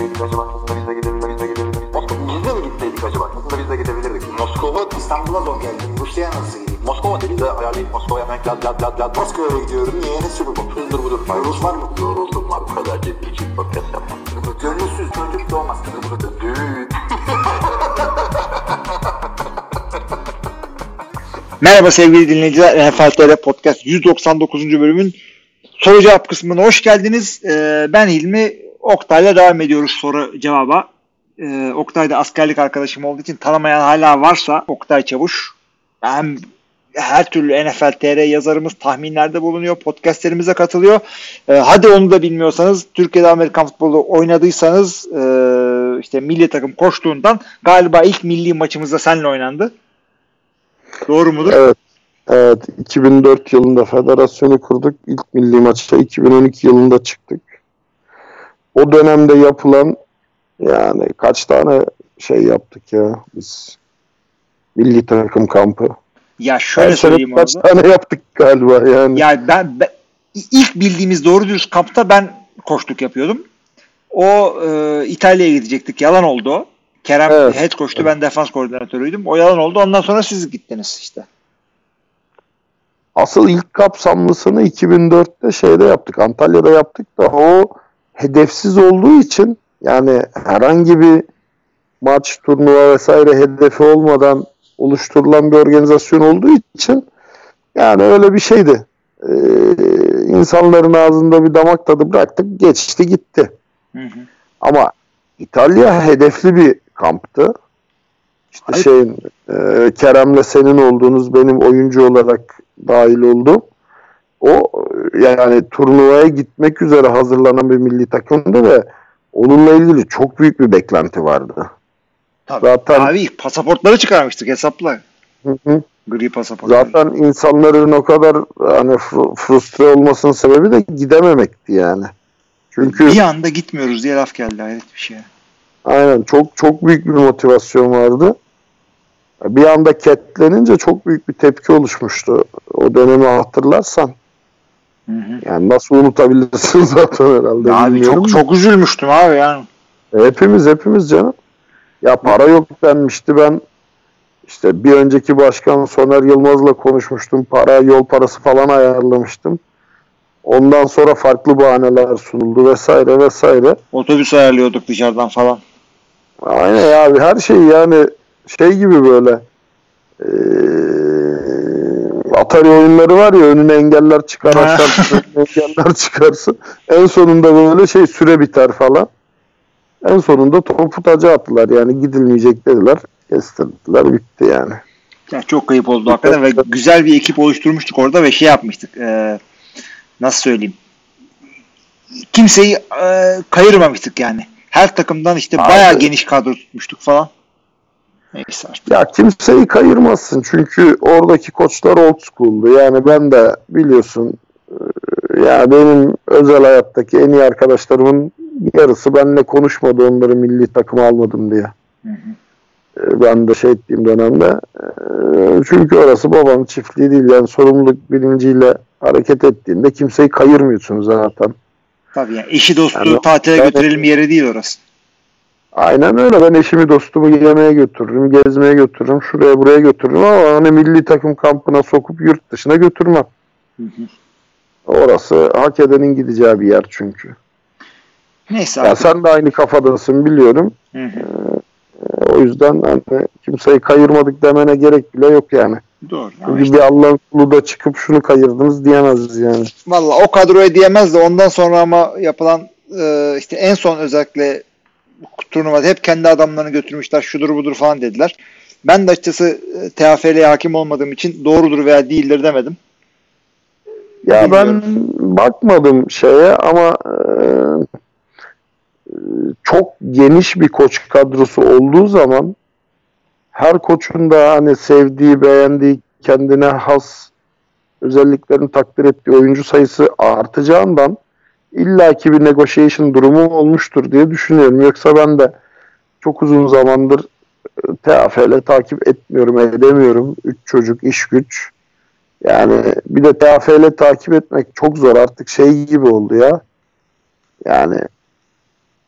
gitseydik acaba? Aslında biz de gidebilirdik. Biz de gidebilirdik. Moskova, biz de mi gitseydik acaba? Aslında biz de gidebilirdik. Moskova, İstanbul'a zor geldim. Rusya'ya nasıl gideyim? Moskova dedi de ayarlayıp Moskova'ya hemen lad lad lad lad. Moskova'ya gidiyorum. Niye? Ne sürü bu? Hızdır budur. Rus var mı? Yoruldum var. Bu kadar ciddi için podcast yapmam. Gönülsüz çocuk doğmaz. Düğün. Merhaba sevgili dinleyiciler. NFL TR Podcast 199. bölümün soru cevap kısmına hoş geldiniz. Ee, ben İlmi. Oktay'la devam ediyoruz soru cevaba. Ee, Oktay da askerlik arkadaşım olduğu için tanımayan hala varsa Oktay Çavuş. Hem her türlü NFL TR yazarımız tahminlerde bulunuyor. Podcastlerimize katılıyor. Ee, hadi onu da bilmiyorsanız Türkiye'de Amerikan futbolu oynadıysanız e, işte milli takım koştuğundan galiba ilk milli maçımızda seninle oynandı. Doğru mudur? Evet. Evet. 2004 yılında federasyonu kurduk. İlk milli maçta 2012 yılında çıktık. O dönemde yapılan yani kaç tane şey yaptık ya biz. Milli takım kampı. Ya şöyle Her söyleyeyim kaç orada. tane yaptık galiba yani. Ya ben, ben ilk bildiğimiz doğru dürüst kampta ben koştuk yapıyordum. O e, İtalya'ya gidecektik. Yalan oldu o. Kerem Evet. head koştu. Ben defans koordinatörüydüm. O yalan oldu. Ondan sonra siz gittiniz işte. Asıl ilk kapsamlısını 2004'te şeyde yaptık. Antalya'da yaptık da o hedefsiz olduğu için yani herhangi bir maç, turnuva vesaire hedefi olmadan oluşturulan bir organizasyon olduğu için yani öyle bir şeydi. Ee, insanların ağzında bir damak tadı bıraktık. Geçti gitti. Hı hı. Ama İtalya hedefli bir kamptı. İşte Hayır. şeyin e, Kerem'le senin olduğunuz benim oyuncu olarak dahil oldum. O yani turnuvaya gitmek üzere hazırlanan bir milli takımdı ve onunla ilgili çok büyük bir beklenti vardı. Tabii. Zaten- Abi pasaportları çıkarmıştık hesapla. Hı hı. Gri pasaport. Zaten insanların o kadar hani fr- frustre olmasının sebebi de gidememekti yani. Çünkü bir anda gitmiyoruz diye laf geldi. Hayret bir şey. Aynen çok çok büyük bir motivasyon vardı. Bir anda ketlenince çok büyük bir tepki oluşmuştu. O dönemi hatırlarsan. Hı hı. Yani nasıl unutabilirsin zaten herhalde. Abi çok çok üzülmüştüm abi yani. Hepimiz hepimiz canım. Ya para yok denmişti ben işte bir önceki başkan Soner Yılmaz'la konuşmuştum. Para yol parası falan ayarlamıştım. Ondan sonra farklı bahaneler sunuldu vesaire vesaire. Otobüs ayarlıyorduk dışarıdan falan. Aynen abi her şey yani şey gibi böyle eee, Atari oyunları var ya önüne engeller çıkar aşağı engeller çıkarsın. En sonunda böyle şey süre biter falan. En sonunda topu taca attılar yani gidilmeyecek dediler. Kestirdiler bitti yani. Ya çok kayıp oldu hakikaten ve güzel bir ekip oluşturmuştuk orada ve şey yapmıştık. e, nasıl söyleyeyim? Kimseyi e, kayırmamıştık yani. Her takımdan işte Abi. bayağı geniş kadro tutmuştuk falan. Neyse artık. Ya kimseyi kayırmazsın çünkü oradaki koçlar old school'du. Yani ben de biliyorsun e, ya benim özel hayattaki en iyi arkadaşlarımın yarısı benimle konuşmadı onları milli takıma almadım diye. Hı hı. E, Ben de şey ettiğim dönemde. E, Çünkü orası babanın çiftliği değil. Yani sorumluluk bilinciyle hareket ettiğinde kimseyi kayırmıyorsun zaten. Tabii yani eşi dostu Yani- tatile götürelim yeri değil orası. Aynen öyle. Ben eşimi dostumu yemeğe götürürüm, gezmeye götürürüm, şuraya buraya götürürüm ama hani milli takım kampına sokup yurt dışına götürmem. Hı hı. Orası hak edenin gideceği bir yer çünkü. Neyse Ya sen de aynı kafadasın biliyorum. Hı hı. O yüzden hani kimseyi kayırmadık demene gerek bile yok yani. Doğru. Çünkü işte, bir Allah'ın kulu da çıkıp şunu kayırdınız diyemez yani. Valla o kadroya diyemez de ondan sonra ama yapılan e, işte en son özellikle turnuvada hep kendi adamlarını götürmüşler şudur budur falan dediler. Ben de açıkçası e, TFL'ye hakim olmadığım için doğrudur veya değildir demedim. Ya ben Bilmiyorum. bakmadım şeye ama e, çok geniş bir koç kadrosu olduğu zaman her koçun da hani sevdiği, beğendiği, kendine has özelliklerini takdir ettiği oyuncu sayısı artacağından illaki bir negotiation durumu olmuştur diye düşünüyorum. Yoksa ben de çok uzun zamandır e, TFL takip etmiyorum, edemiyorum. Üç çocuk, iş güç. Yani bir de TFL takip etmek çok zor artık şey gibi oldu ya. Yani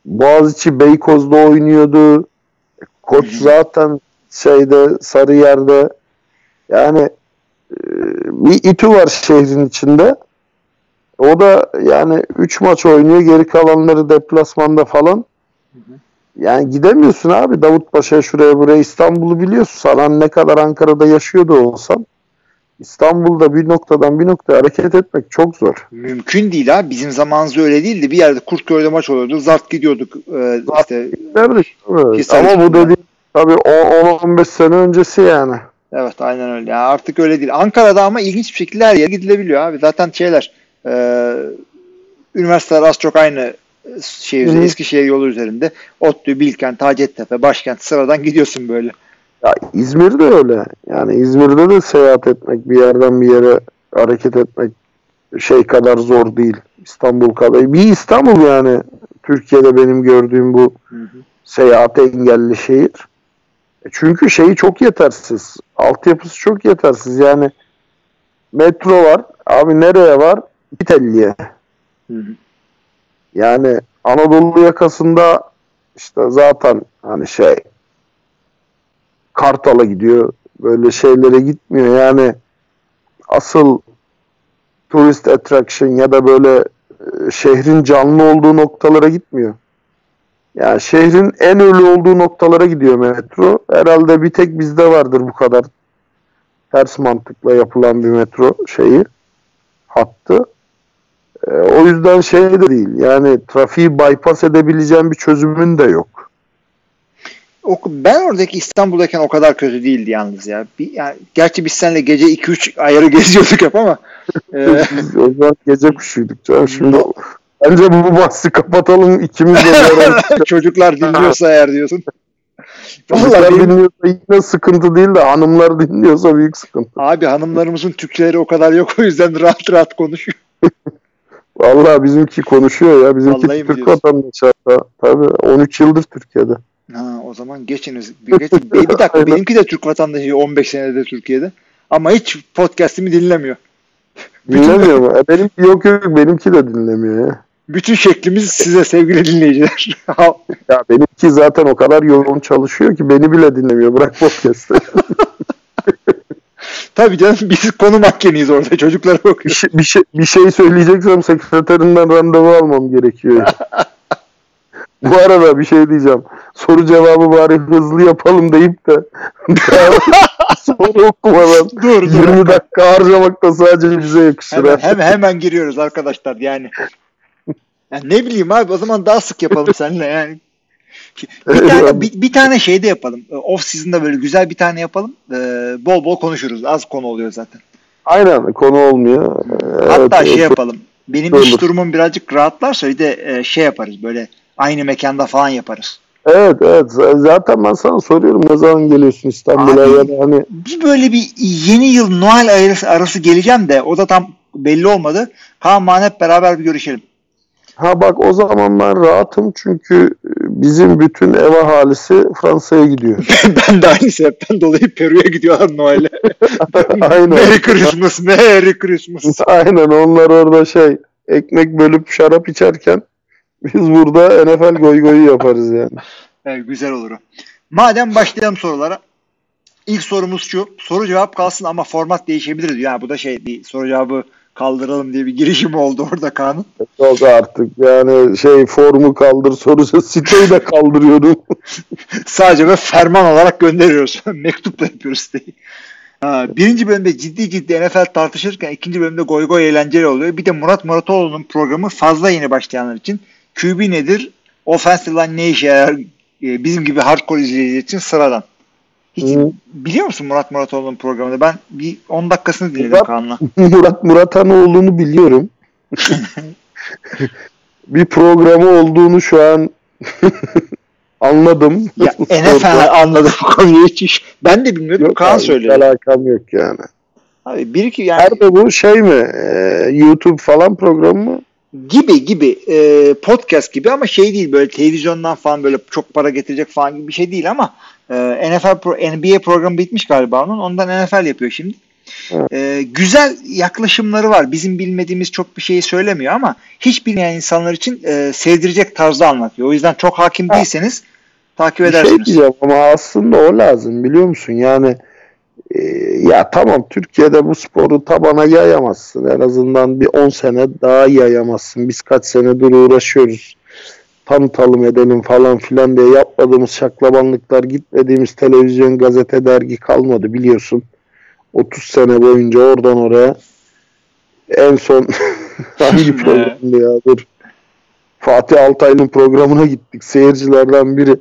Boğaziçi Beykoz'da oynuyordu. Koç zaten şeyde Sarıyer'de yani e, bir İTÜ var şehrin içinde. O da yani 3 maç oynuyor. Geri kalanları deplasmanda falan. Yani gidemiyorsun abi Davutpaşa şuraya buraya İstanbul'u biliyorsun. Sana ne kadar Ankara'da yaşıyordu olsan İstanbul'da bir noktadan bir noktaya hareket etmek çok zor. Mümkün değil abi. Bizim zamanımızda öyle değildi. Bir yerde Kurtköy'de maç oluyordu. Zart gidiyorduk. Ee, işte, Ama bu dediğim tabii 10-15 sene öncesi yani. evet aynen öyle. Yani artık öyle değil. Ankara'da ama ilginç bir şekilde her yere gidilebiliyor abi. Zaten şeyler e, üniversiteler az çok aynı şey hı. Eskişehir yolu üzerinde. ODTÜ, Bilkent, Hacettepe, Başkent sıradan gidiyorsun böyle. Ya İzmir'de öyle. Yani İzmir'de de seyahat etmek, bir yerden bir yere hareket etmek şey kadar zor değil. İstanbul kadar. Bir İstanbul yani Türkiye'de benim gördüğüm bu Hı hı. seyahat engelli şehir. E Çünkü şeyi çok yetersiz. Altyapısı çok yetersiz. Yani metro var. Abi nereye var? İtalya. Yani Anadolu yakasında işte zaten hani şey Kartal'a gidiyor. Böyle şeylere gitmiyor. Yani asıl turist attraction ya da böyle e, şehrin canlı olduğu noktalara gitmiyor. Yani şehrin en ölü olduğu noktalara gidiyor metro. Herhalde bir tek bizde vardır bu kadar ters mantıkla yapılan bir metro şeyi hattı. O yüzden şey de değil. Yani trafiği bypass edebileceğim bir çözümün de yok. O, ben oradaki İstanbul'dayken o kadar kötü değildi yalnız ya. Bir, yani, gerçi biz seninle gece 2-3 ayarı geziyorduk hep ama e, o zaman gece kuşuyduk canım. Şimdi bence bu bahsi kapatalım. ikimiz de çocuklar dinliyorsa eğer diyorsun. Çocuklar Vallahi benim, dinliyorsa yine sıkıntı değil de hanımlar dinliyorsa büyük sıkıntı. abi hanımlarımızın Türkçeleri o kadar yok o yüzden rahat rahat konuşuyor. Vallahi bizimki konuşuyor ya. Bizimki Vallahi Türk diyorsun? vatandaşı hatta. Tabii 13 yıldır Türkiye'de. Ha, o zaman geçiniz. Bir, geçin. bir, bir dakika benimki de Türk vatandaşı 15 senedir Türkiye'de. Ama hiç podcast'imi dinlemiyor. Dinlemiyor mu? E, benimki yok yok benimki de dinlemiyor ya. Bütün şeklimiz size sevgili dinleyiciler. Ya benimki zaten o kadar yoğun çalışıyor ki beni bile dinlemiyor. Bırak podcast'ı. Tabii canım biz konu mahkeniyiz orada. Çocuklara bir, bakıyor. şey, bir, şey, bir şey söyleyeceksem sekreterinden randevu almam gerekiyor. Bu arada bir şey diyeceğim. Soru cevabı bari hızlı yapalım deyip de soru okumadan Dur dur. 20 dakika harcamak da sadece bize yakışır. Hemen, hemen, hemen giriyoruz arkadaşlar yani. Yani ne bileyim abi o zaman daha sık yapalım seninle yani. Bir tane, bir, bir tane şey de yapalım. Off season'da böyle güzel bir tane yapalım. Ee, bol bol konuşuruz. Az konu oluyor zaten. Aynen konu olmuyor. Hatta Evet, şey o- yapalım. Benim Olur. iş durumum birazcık rahatlarsa bir de e, şey yaparız böyle aynı mekanda falan yaparız. Evet evet zaten ben sana soruyorum ne zaman geliyorsun İstanbul'a Abi- ya da hani Bir böyle bir yeni yıl Noel arası, arası geleceğim de o da tam belli olmadı. Kaan hep beraber bir görüşelim. ha bak o zaman ben rahatım çünkü bizim bütün ev ahalisi Fransa'ya gidiyor. ben de aynı sebepten dolayı Peru'ya gidiyorlar Noel'e. Aynen. Merry Christmas, Merry Christmas. Aynen onlar orada şey ekmek bölüp şarap içerken biz burada NFL goy goyu yaparız yani. Evet, güzel olur o. Madem başlayalım sorulara. İlk sorumuz şu. Soru cevap kalsın ama format değişebilir diyor. Yani bu da şey bir soru cevabı kaldıralım diye bir girişim oldu orada Kaan'ın. Yok artık yani şey formu kaldır sorusu siteyi de kaldırıyorum. Sadece böyle ferman olarak gönderiyoruz. Mektupla yapıyoruz siteyi. Ha, birinci bölümde ciddi ciddi NFL tartışırken ikinci bölümde goy goy eğlenceli oluyor. Bir de Murat Muratoğlu'nun programı fazla yeni başlayanlar için QB nedir? Offensive line ne işe yarar? Ee, Bizim gibi hardcore izleyiciler için sıradan. Hiç Hı. biliyor musun Murat Muratoğlu'nun programını? Ben bir 10 dakikasını dinledim Murat- Kaan'la. Murat Muratanoğlu'nu biliyorum. bir programı olduğunu şu an anladım. Ya NFL anladım konuyu hiç. Ben de bilmiyordum. Yok Kaan abi, söyledi. Alakam yok yani. Abi bir iki yani Nerede bu şey mi? Ee, YouTube falan programı mı? gibi gibi e, podcast gibi ama şey değil böyle televizyondan falan böyle çok para getirecek falan gibi bir şey değil ama e, NFL pro, NBA programı bitmiş galiba onun ondan NFL yapıyor şimdi. Ee, güzel yaklaşımları var. Bizim bilmediğimiz çok bir şeyi söylemiyor ama hiç bilmeyen insanlar için e, sevdirecek tarzda anlatıyor. O yüzden çok hakim değilseniz takip Bir edersiniz. şey diyeceğim ama aslında o lazım biliyor musun? Yani e, ya tamam Türkiye'de bu sporu tabana yayamazsın. En azından bir 10 sene daha yayamazsın. Biz kaç senedir uğraşıyoruz. Tanıtalım edelim falan filan diye yapmadığımız şaklabanlıklar gitmediğimiz televizyon, gazete, dergi kalmadı biliyorsun. 30 sene boyunca oradan oraya en son hangi programdı ya dur. Fatih Altaylı'nın programına gittik. Seyircilerden biri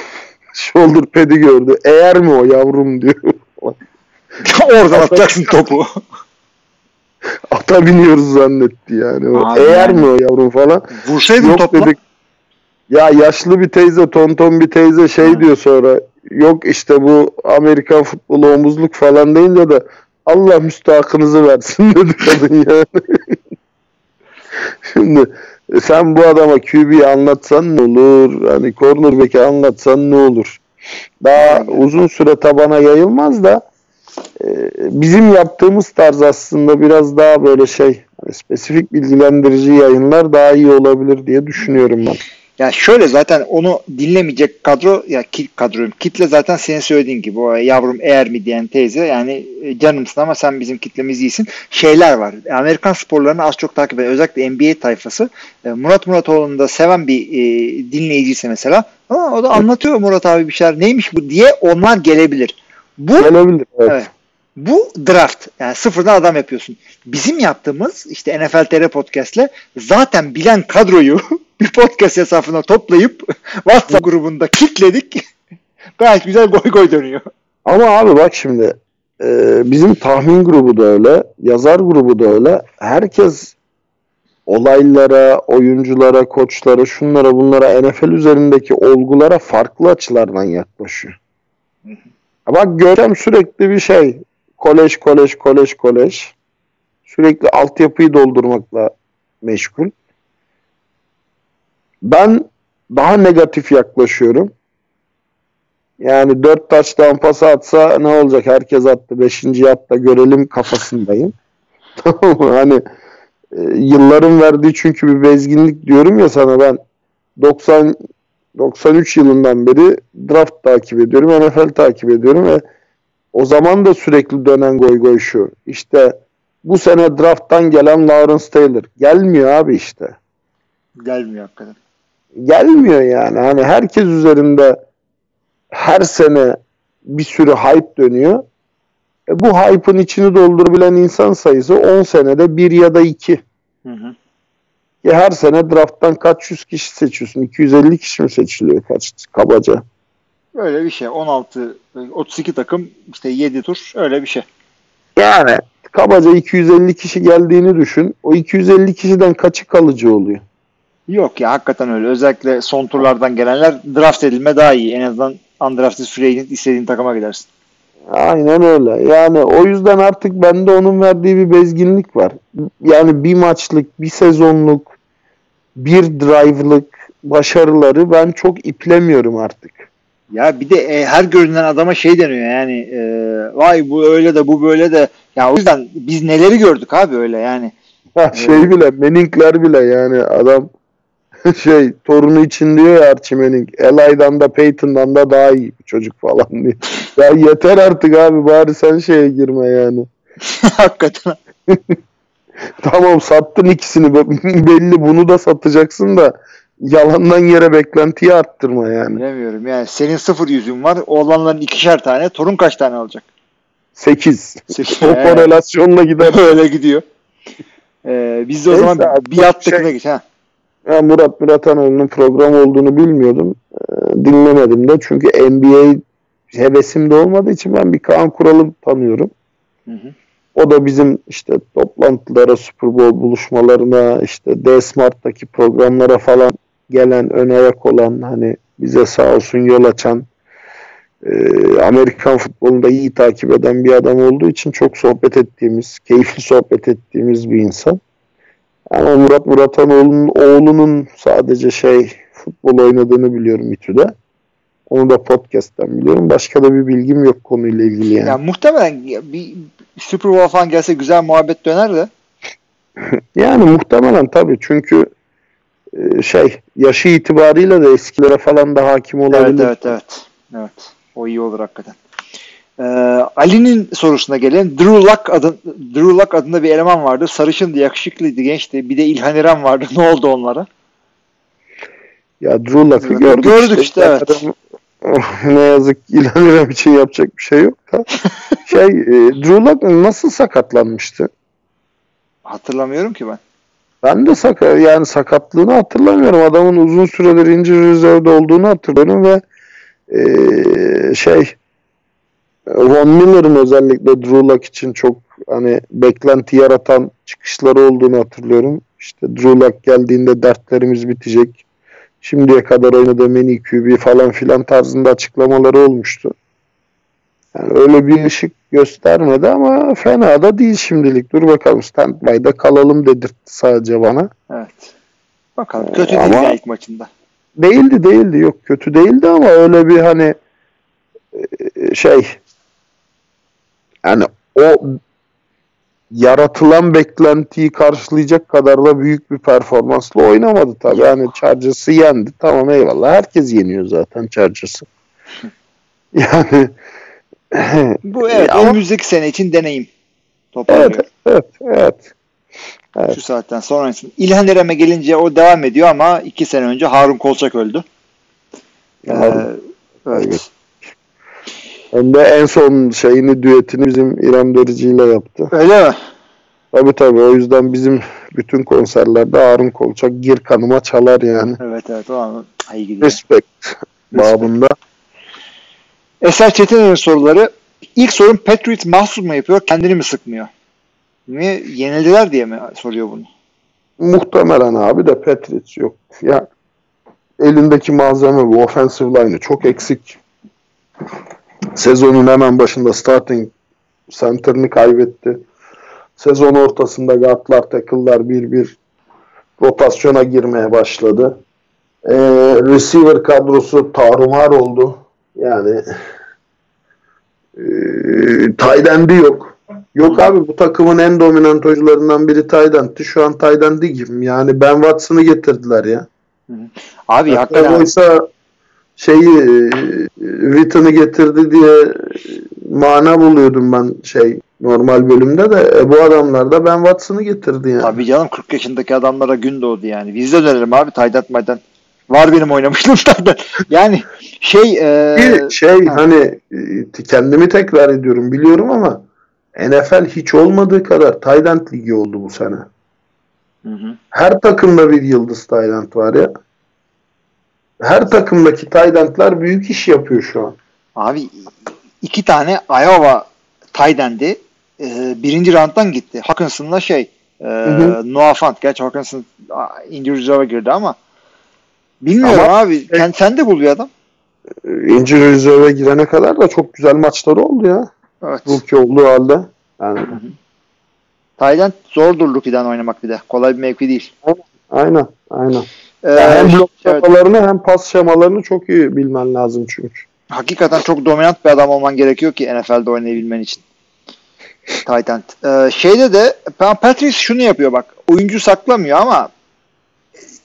shoulder pad'i gördü. Eğer mi o yavrum diyor. Oradan atacaksın topu. Ata biniyoruz zannetti yani. O, Abi Eğer yani. mi o yavrum falan. Vursaydın Yok topla. dedik. Ya yaşlı bir teyze, tonton bir teyze şey Ha. diyor sonra. Yok işte bu Amerikan futbolu omuzluk falan deyince de Allah müstahakınızı versin dedi kadın yani. Şimdi e, sen bu adama QB'yi anlatsan ne olur? Hani cornerback'i anlatsan ne olur? Daha uzun süre tabana yayılmaz da e, bizim yaptığımız tarz aslında biraz daha böyle şey hani spesifik bilgilendirici yayınlar daha iyi olabilir diye düşünüyorum ben. Ya şöyle zaten onu dinlemeyecek kadro ya ki, kadro kitle zaten senin söylediğin gibi o yavrum eğer mi diyen teyze yani e, canımsın ama sen bizim kitlemiz iyisin. Şeyler var. Amerikan sporlarını az çok takip eden özellikle NBA tayfası. E, Murat Muratoğlu'nu da seven bir e, dinleyiciyse mesela ama o da anlatıyor Murat abi bir şeyler neymiş bu diye onlar gelebilir. Bu Gelebilir. Evet. Evet. Bu draft. Yani sıfırdan adam yapıyorsun. Bizim yaptığımız işte NFL TR Podcast'le zaten bilen kadroyu bir podcast hesabına toplayıp WhatsApp grubunda kitledik. Gayet güzel goy goy dönüyor. Ama abi bak şimdi e, bizim tahmin grubu da öyle, yazar grubu da öyle. Herkes olaylara, oyunculara, koçlara, şunlara bunlara NFL üzerindeki olgulara farklı açılardan yaklaşıyor. Bak Görkem sürekli bir şey. Kolej, kolej, kolej, kolej. Sürekli altyapıyı doldurmakla meşgul. Ben daha negatif yaklaşıyorum. Yani dört taştan pas atsa ne olacak? Herkes attı. Beşinci atta görelim kafasındayım. Tamam mı? Hani e, yılların verdiği çünkü bir bezginlik diyorum ya sana ben 90 93 yılından beri draft takip ediyorum. NFL takip ediyorum ve o zaman da sürekli dönen goy goy şu. İşte bu sene drafttan gelen Lawrence Taylor. Gelmiyor abi işte. Gelmiyor hakikaten. Gelmiyor yani. Hani herkes üzerinde her sene bir sürü hype dönüyor. E bu hype'ın içini doldurabilen insan sayısı 10 senede bir ya da iki. Hı hı. Ya her sene drafttan kaç yüz kişi seçiyorsun? 250 kişi mi seçiliyor kaç kabaca? Öyle bir şey. 16 32 takım işte 7 tur öyle bir şey. Yani kabaca 250 kişi geldiğini düşün. O 250 kişiden kaçı kalıcı oluyor? Yok ya hakikaten öyle. Özellikle son turlardan gelenler draft edilme daha iyi. En azından undrafted free agent istediğin takıma gidersin. Aynen öyle. Yani o yüzden artık bende onun verdiği bir bezginlik var. Yani bir maçlık, bir sezonluk, bir drive'lık başarıları ben çok iplemiyorum artık. Ya bir de e, her görünen adama şey deniyor yani e, vay bu öyle de bu böyle de ya o yüzden biz neleri gördük abi öyle yani. Ha, şey bile, Manning'ler bile yani adam şey torunu için diyor ya Archie Manning. Eli'dan da Peyton'dan da daha iyi bir çocuk falan diye. Ya yeter artık abi bari sen şeye girme yani. hakikaten. Tamam sattın ikisini belli bunu da satacaksın da yalandan yere beklentiyi arttırma yani. Bilemiyorum yani senin sıfır yüzün var oğlanların ikişer tane torun kaç tane alacak? 8. Sekiz. O korelasyonla gider. öyle gidiyor. E, biz de o Neyse zaman abi, biat şey- geç ha. Ya Murat Muratanoğlu'nun program olduğunu bilmiyordum. Ee, dinlemedim de çünkü NBA hevesim de olmadığı için ben bir Kaan Kural'ı tanıyorum. Hı hı. O da bizim işte toplantılara, Super Bowl buluşmalarına, işte D-Smart'taki programlara falan gelen, ön ayak olan, hani bize sağ olsun yol açan, e, Amerikan futbolunu da iyi takip eden bir adam olduğu için çok sohbet ettiğimiz, keyifli sohbet ettiğimiz bir insan. Ama Murat Muratanoğlu'nun oğlunun sadece şey futbol oynadığını biliyorum İTÜ'de. Onu da podcast'ten biliyorum. Başka da bir bilgim yok konuyla ilgili yani. Ya muhtemelen bir Super Bowl falan gelse güzel muhabbet döner de. Yani muhtemelen tabii çünkü e, şey yaşı itibariyle de eskilere falan da hakim Evet olabilir. evet evet. Evet. O iyi olur hakikaten. Ee, Ali'nin sorusuna gelelim. Drew Luck, adın, Drew Luck adında bir eleman vardı. Sarışındı, yakışıklıydı, gençti. Bir de İlhan İrem vardı. Ne oldu onlara? Ya Drew Luck'ı gördük, gördük işte, evet. Adam- ne yazık ki İlhan İrem için yapacak bir şey yok da. şey e, Drew Luck nasıl sakatlanmıştı? Hatırlamıyorum ki ben. Ben de sakat yani sakatlığını hatırlamıyorum. Adamın uzun süredir injury reserve'de olduğunu hatırlıyorum ve eee, şey Von Miller'ın özellikle Drew Luck için çok hani beklenti yaratan çıkışları olduğunu hatırlıyorum. İşte Drew Luck geldiğinde dertlerimiz bitecek. Şimdiye kadar oynadığım en iyi QB falan filan tarzında açıklamaları olmuştu. Yani öyle bir ışık göstermedi ama fena da değil şimdilik. Dur bakalım standby'da kalalım dedirtti sadece bana. Evet. Bakalım. Kötü değil Ama- ya ilk maçında. Değildi değildi yok kötü değildi ama öyle bir hani e, şey yani o yaratılan beklentiyi karşılayacak kadar da büyük bir performansla oynamadı tabii. Yani Chargers'ı yendi. Tamam eyvallah. Herkes yeniyor zaten Chargers'ı. Yani Bu evet Ama- önümüzdeki sene için deneyim. Toparlıyor. evet evet evet. evet. Şu saatten sonrasında. İlhan İrem'e gelince o devam ediyor ama iki sene önce Harun Kolçak öldü. Ee, Harun- evet. Evet. De en son şeyini düetini bizim İrem Derici ile yaptı. Öyle mi? Tabii tabii o yüzden bizim bütün konserlerde Harun Kolçak gir kanıma çalar yani. Evet evet. O an iyi gidiyor. Respect babında. Eser Çetiner'in soruları. İlk sorun Patriots mahsus mu yapıyor? Kendini mi sıkmıyor? Mi? Yenildiler diye mi soruyor bunu? Muhtemelen abi de Patriots yok. Ya elindeki malzeme bu offensive line'ı çok eksik. Sezonun hemen başında starting center'ını kaybetti. Sezon ortasında guardlar, tackle'lar bir bir rotasyona girmeye başladı. Ee, receiver kadrosu tarumar oldu. Yani e, tight end'i yok. Yok abi bu takımın en dominant oyuncularından biri tight end'ti. Şu an tight end'i gibi. Yani Ben Watson'ı getirdiler ya. Abi hakikaten oysa şeyi e, Witten'ı getirdi diye mana buluyordum ben şey normal bölümde de e, bu adamlar da Ben Watson'ı getirdi yani. Tabii canım 40 yaşındaki adamlara gün doğdu yani. Biz de dönelim abi Taydat maydan. Var benim oynamışlığım Taydat. Yani şey e, Bir şey ha. hani e, kendimi tekrar ediyorum biliyorum ama NFL hiç olmadığı kadar end ligi oldu bu sene. Hı hı. Her takımda bir yıldız end var ya. Her takımdaki end'ler büyük iş yapıyor şu an. Abi iki tane Iowa Tayden'di. E, birinci rounddan gitti. Hawkinson'la şey e, hı. Noah Fant. Gerçi Hawkinson injury reserve'a girdi ama bilmiyorum Ama- abi. Sen, sen de buluyor adam. E, Injury reserve'e girene kadar da çok güzel maçları oldu ya. Evet. Rookie olduğu halde. Yani Tayden zordur rookie'den oynamak bir de. Kolay bir mevki değil. aynen aynen. E, Yani hem blok evet. şemalarını hem pas şemalarını çok iyi bilmen lazım çünkü. hakikaten çok dominant bir adam olman gerekiyor ki NFL'de oynayabilmen için. Tight end. Ee, şeyde de Pa- Patrice şunu yapıyor bak. Oyuncu saklamıyor ama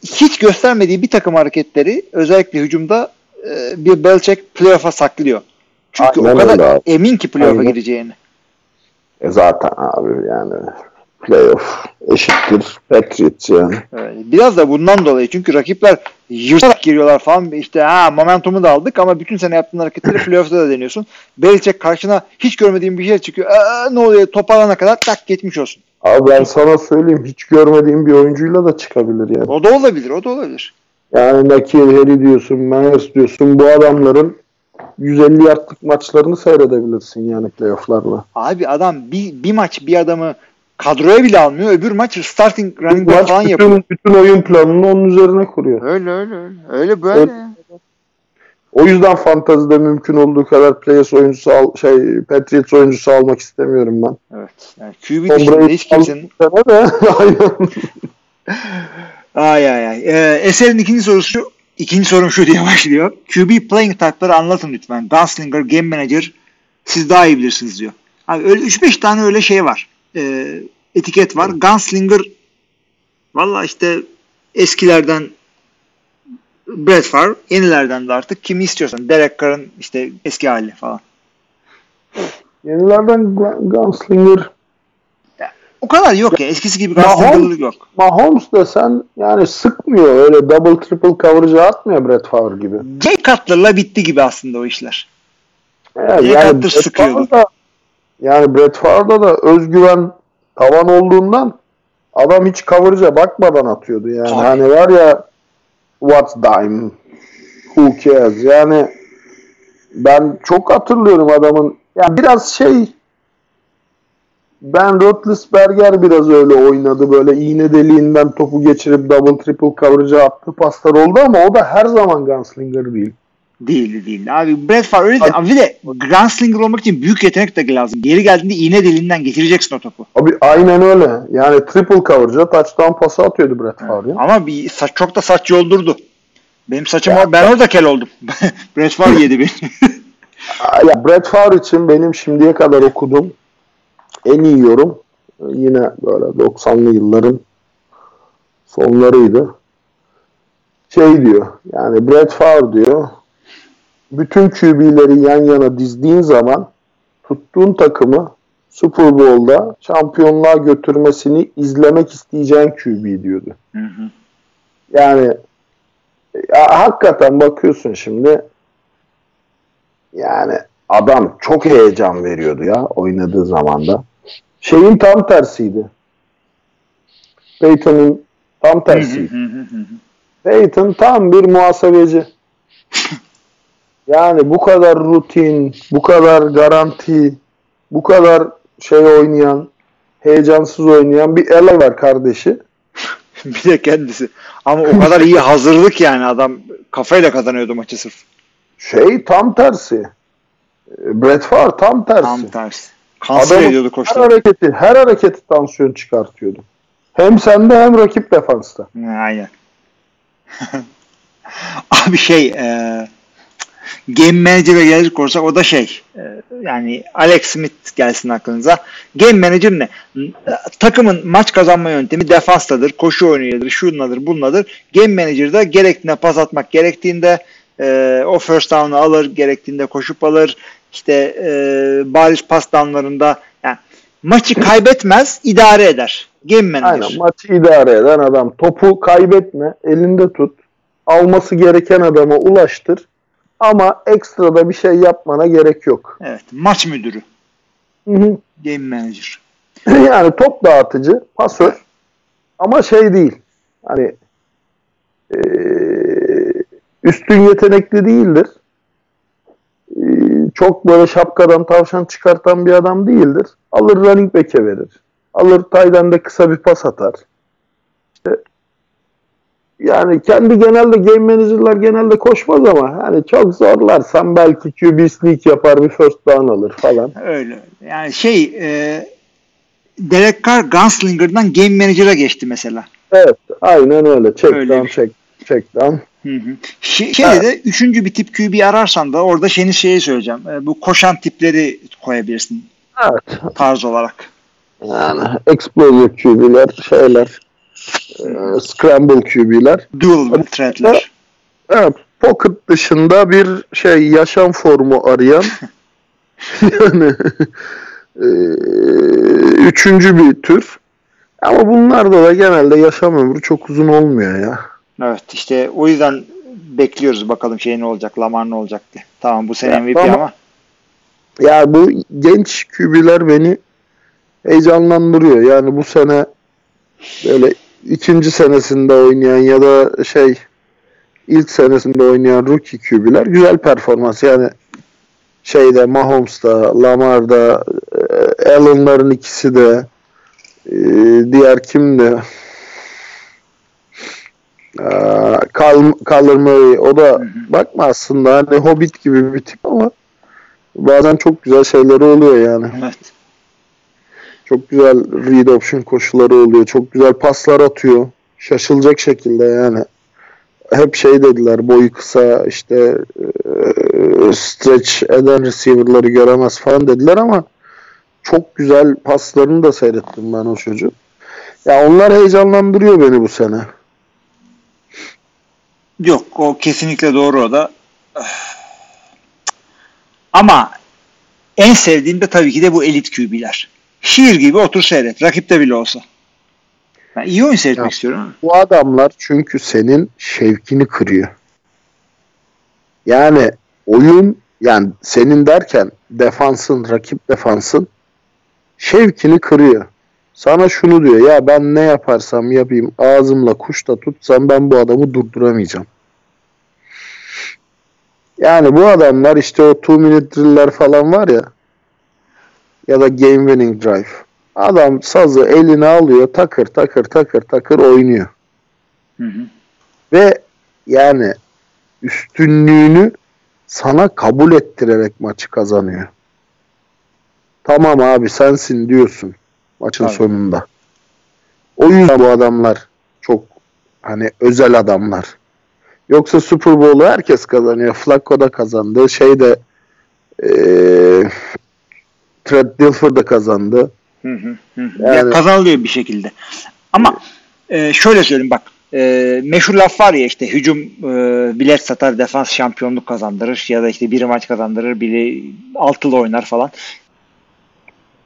hiç göstermediği bir takım hareketleri özellikle hücumda e, bir Belichick playoff'a saklıyor. Çünkü Aynen o kadar emin ki playoff'a gireceğini. E zaten abi yani playoff eşittir Patriots yani. Ee, Biraz da bundan dolayı çünkü rakipler yırtarak giriyorlar falan işte ha momentumu da aldık ama bütün sene yaptığın hareketleri playoff'ta da deniyorsun. Belichick karşına hiç görmediğin bir şey çıkıyor. Aa, ne oluyor toparlana kadar tak geçmiş olsun. Abi ben sana söyleyeyim hiç görmediğim bir oyuncuyla da çıkabilir yani. O da olabilir o da olabilir. Yani Nakir Harry diyorsun, Myers diyorsun bu adamların 150 yardlık maçlarını seyredebilirsin yani playofflarla. Abi adam bir, bir maç bir adamı kadroya bile almıyor. Öbür maç starting running back falan yapıyor. bütün, bütün oyun planını onun üzerine kuruyor. Öyle öyle öyle. Öyle böyle. Öyle. O yüzden fantazide mümkün olduğu kadar Players oyuncusu al, şey Patriots oyuncusu almak istemiyorum ben. Evet. Yani QB dışında hiç kimsenin. Ay ay ay. Ee, eserin ikinci sorusu şu. İkinci sorum şu diye başlıyor. QB playing type'ları anlatın lütfen. Gunslinger, Game Manager siz daha iyi bilirsiniz diyor. Abi öyle 3-5 tane öyle şey var. E, etiket var. Gunslinger valla işte eskilerden Brett Favre, yenilerden de artık kimi istiyorsan. Derek Carr'ın işte eski hali falan. Yenilerden Gunslinger o kadar yok ya. Eskisi gibi Gunslinger'lık yok. Mahomes desen yani sıkmıyor. Öyle double triple coverage atmıyor Brett Favre gibi. Jay Cutler'la bitti gibi aslında o işler. Evet, Jay yani Cutler sıkıyordu. Da, yani Brett Favre'da da özgüven tavan olduğundan adam hiç coverage'a bakmadan atıyordu yani. Tabii. Hani var ya what's dime who cares yani ben çok hatırlıyorum adamın yani biraz şey ben Roethlisberger biraz öyle oynadı. Böyle iğne deliğinden topu geçirip double triple coverage'a attı paslar oldu ama o da her zaman gunslinger değil. Değil değil. Abi Brett Favre öyle Abi, bir de gunslinger olmak için büyük yetenek de lazım. Geri geldiğinde iğne deliğinden getireceksin o topu. Abi aynen öyle. Yani triple coverage'a touchdown pası atıyordu Brett Favre. Ama bir saç, çok da saç yoldurdu. Benim saçım ya, ben orada kel oldum. Brett Favre yedi beni. ya Brett Favre için benim şimdiye kadar okuduğum en iyi yorum yine böyle 90'lı yılların sonlarıydı. Şey diyor yani Brett Favre diyor bütün QB'leri yan yana dizdiğin zaman tuttuğun takımı Super Bowl'da şampiyonluğa götürmesini izlemek isteyeceğin QB diyordu. Hı hı. Yani ya, hakikaten bakıyorsun şimdi yani adam çok heyecan veriyordu ya oynadığı zamanda. Şeyin tam tersiydi. Peyton'un tam tersiydi. Peyton tam bir muhasebeci. Yani bu kadar rutin, bu kadar garanti, bu kadar şey oynayan, heyecansız oynayan bir ele var kardeşi. bir de kendisi. Ama o kadar iyi hazırlık yani adam kafayla kazanıyordu maçı sırf. Şey tam tersi. Favre tam tersi. Tam tersi. Kanser ediyordu koştu. Her hareketi, her hareketi tansiyon çıkartıyordu. Hem sende hem rakip defansta. Aynen. Abi şey e, game manager'e gelecek olursak o da şey e, yani Alex Smith gelsin aklınıza. Game manager ne? Takımın maç kazanma yöntemi defanstadır, koşu oynuyordur, şunladır, bunladır. Game manager'da gerektiğinde pas atmak gerektiğinde e, o first down'u alır, gerektiğinde koşup alır. İşte e, bariz pas down'larında yani maçı kaybetmez, idare eder. Game manager. Aynen maçı idare eden adam. Topu kaybetme, elinde tut. Alması gereken adama ulaştır. Ama ekstra da bir şey yapmana gerek yok. Evet. Maç müdürü. Hı hı. Game manager. yani top dağıtıcı, pasör. Ama şey değil. Hani e, üstün yetenekli değildir. E, çok böyle şapkadan tavşan çıkartan bir adam değildir. Alır running back'e verir. Alır tight kısa bir pas atar. İşte yani kendi genelde game manager'lar genelde koşmaz ama hani çok zorlarsan belki QB sneak yapar bir first down alır falan. Öyle. Yani şey e, Derek Carr Gunslinger'dan game manager'a geçti mesela. Evet. Aynen öyle. Check öyle down, check, check down. Hı hı. Şey, şeyde evet. de üçüncü bir tip QB ararsan da orada şeyini şeyi söyleyeceğim. E, bu koşan tipleri koyabilirsin. Evet. Tarz olarak. Yani explosive QB'ler şeyler e, scramble QB'ler. Dual threatler. Evet. Pocket dışında bir şey yaşam formu arayan yani e, üçüncü bir tür. Ama bunlarda da genelde yaşam ömrü çok uzun olmuyor ya. Evet işte o yüzden bekliyoruz bakalım şey ne olacak, Lamar ne olacak diye. Tamam bu sene MVP ama, ama. Ya bu genç kübüler beni heyecanlandırıyor. Yani bu sene böyle ikinci senesinde oynayan ya da şey ilk senesinde oynayan rookie kübüler güzel performans. Yani şeyde Mahomes'da, Lamar'da, e, Allen'ların ikisi de e, diğer kimdi? Kyler Murray o da bakma aslında hani Hobbit gibi bir tip ama bazen çok güzel şeyleri oluyor yani. Evet. Çok güzel read option koşuları oluyor. Çok güzel paslar atıyor. Şaşılacak şekilde yani. Hep şey dediler boyu kısa işte stretch eden receiver'ları göremez falan dediler ama çok güzel paslarını da seyrettim ben o çocuğu. Ya onlar heyecanlandırıyor beni bu sene. Yok o kesinlikle doğru o da. Ama en sevdiğim de tabii ki de bu elit QB'ler. Şiir gibi otur seyret. Rakipte bile olsa. Ben iyi oyun seyretmek Ya. istiyorum. Bu adamlar çünkü senin şevkini kırıyor. Yani oyun yani senin derken defansın, rakip defansın şevkini kırıyor. Sana şunu diyor ya ben ne yaparsam yapayım ağzımla kuş da tutsam ben bu adamı durduramayacağım. Yani bu adamlar işte o two minute drill'ler falan var ya ya da game winning drive. Adam sazı eline alıyor takır takır takır takır oynuyor. Hı hı. Ve yani üstünlüğünü sana kabul ettirerek maçı kazanıyor. Tamam abi sensin diyorsun maçın Tabii. sonunda. O yüzden bu adamlar çok hani özel adamlar. Yoksa Super Bowl'u herkes kazanıyor. Flacco da kazandı. Şey de eee Trent Dilfer da kazandı. Hı hı, hı. Yani- Ya kazanılıyor bir şekilde. Ama e, şöyle söyleyeyim bak. E, meşhur laf var ya işte hücum e, bilet satar, defans şampiyonluk kazandırır ya da işte biri maç kazandırır, biri altılı oynar falan.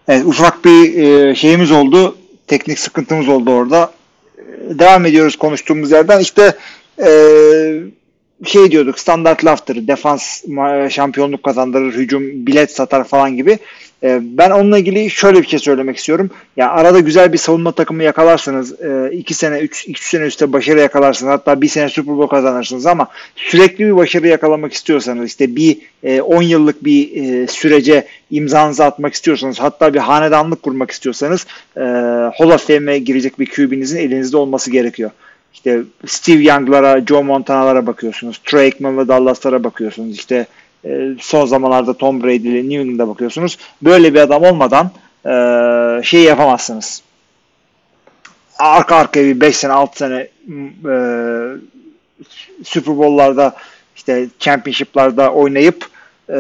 Evet, ufak bir e, şeyimiz oldu. Teknik sıkıntımız oldu orada. E, devam ediyoruz konuştuğumuz yerden. İşte e, şey diyorduk standart laftır. Defans şampiyonluk kazandırır, hücum bilet satar falan gibi. E, ben onunla ilgili şöyle bir şey söylemek istiyorum. Ya arada güzel bir savunma takımı yakalarsanız, e, iki sene, üç, iki sene üstte başarı yakalarsınız. Hatta bir sene Super Bowl kazanırsınız ama sürekli bir başarı yakalamak istiyorsanız, işte bir e, 10 yıllık bir e, sürece imzanızı atmak istiyorsanız, hatta bir hanedanlık kurmak istiyorsanız e, Hall of Fame'e girecek bir QB'nizin elinizde olması gerekiyor. İşte Steve Young'lara, Joe Montana'lara bakıyorsunuz. Troy Aikman'la Dallas'lara bakıyorsunuz. İşte e, son zamanlarda Tom Brady'li New England'a bakıyorsunuz. Böyle bir adam olmadan şey yapamazsınız. Arka arkaya bir 5 sene 6 sene e, Super Bowl'larda işte championship'larda oynayıp e,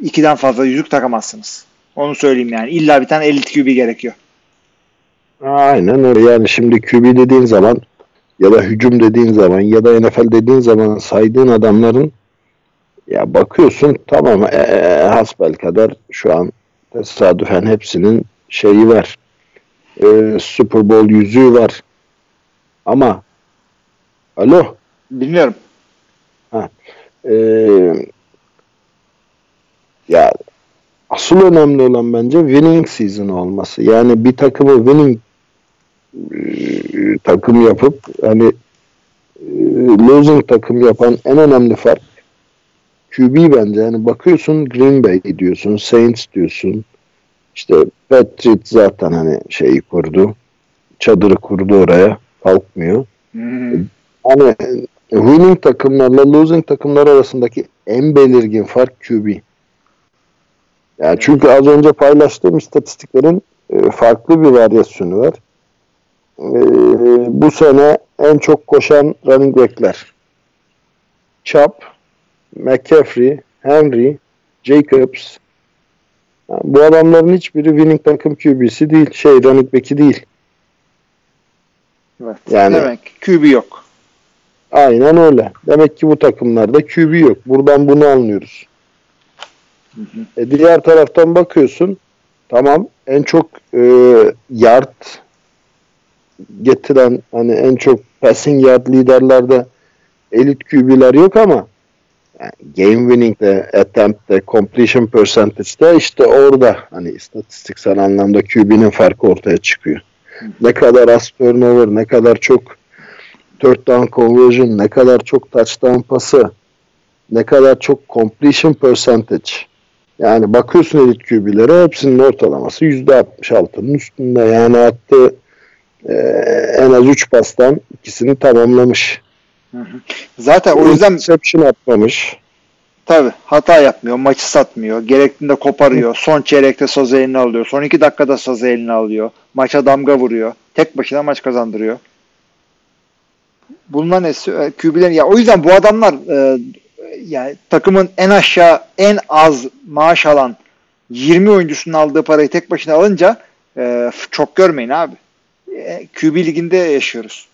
ikiden fazla yüzük takamazsınız. Onu söyleyeyim yani. İlla bir tane elit QB gerekiyor. Aynen öyle. Yani şimdi QB dediğin zaman ya da hücum dediğin zaman ya da NFL dediğin zaman saydığın adamların ya bakıyorsun tamam ee, hasbel kadar şu an tesadüfen hepsinin şeyi var. Ee, Super Bowl yüzüğü var. Ama alo Bilmiyorum. ee, ya asıl önemli olan bence winning season olması. Yani bir takımı winning e, takım yapıp hani e, losing takım yapan en önemli fark QB bence. Yani bakıyorsun Green Bay diyorsun, Saints diyorsun. İşte Patriot zaten hani şeyi kurdu. Çadırı kurdu oraya. Kalkmıyor. Hmm. Hani winning takımlarla losing takımlar arasındaki en belirgin fark QB. Yani çünkü az önce paylaştığım istatistiklerin e, farklı bir varyasyonu var. E, bu sene en çok koşan running backler. Chubb, McCaffrey, Henry, Jacobs. Yani bu adamların hiçbiri winning takım QB'si değil, şey running back'i değil. Evet. Yani- Demek QB yok. Aynen öyle. Demek ki bu takımlarda QB yok. Buradan bunu anlıyoruz. E diğer taraftan bakıyorsun tamam en çok e, yard getiren hani en çok passing yard liderlerde elit QB'ler yok ama yani game winning'de, attempt'te, completion percentage'de işte orada hani istatistiksel anlamda QB'nin farkı ortaya çıkıyor. Ne kadar az turnover, ne kadar çok third down conversion, ne kadar çok touchdown pası, ne kadar çok completion percentage. Yani bakıyorsun elit QB'lere hepsinin ortalaması %66'nın üstünde. Yani attı e, en az 3 pastan ikisini tamamlamış. Zaten o yüzden Interception atmamış. tabii hata yapmıyor. Maçı satmıyor. Gerektiğinde koparıyor. Son çeyrekte sazı eline alıyor. Son iki dakikada sazı eline alıyor. Maça damga vuruyor. Tek başına maç kazandırıyor. Bunlar ne? QB'lerin ya o yüzden bu adamlar e, yani takımın en aşağı en az maaş alan 20 oyuncusunun aldığı parayı tek başına alınca e, çok görmeyin abi. E, QB liginde yaşıyoruz.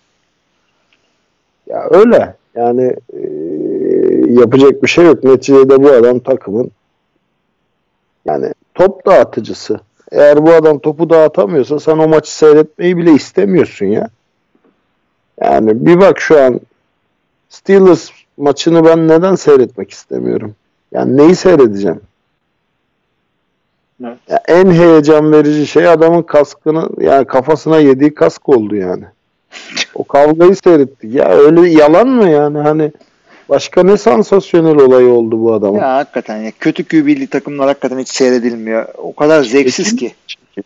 Ya öyle. Yani e, yapacak bir şey yok. Neticede bu adam takımın yani top dağıtıcısı. Eğer bu adam topu dağıtamıyorsa sen o maçı seyretmeyi bile istemiyorsun ya. Yani bir bak şu an Steelers maçını ben neden seyretmek istemiyorum? Yani neyi seyredeceğim? Evet. Ya en heyecan verici şey adamın kaskını yani kafasına yediği kask oldu yani. O kavgayı seyrettik. Ya öyle yalan mı yani hani başka ne sansasyonel olay oldu bu adamın? Ya hakikaten ya kötü QB'li takımlar hakikaten hiç seyredilmiyor. O kadar zevksiz ki.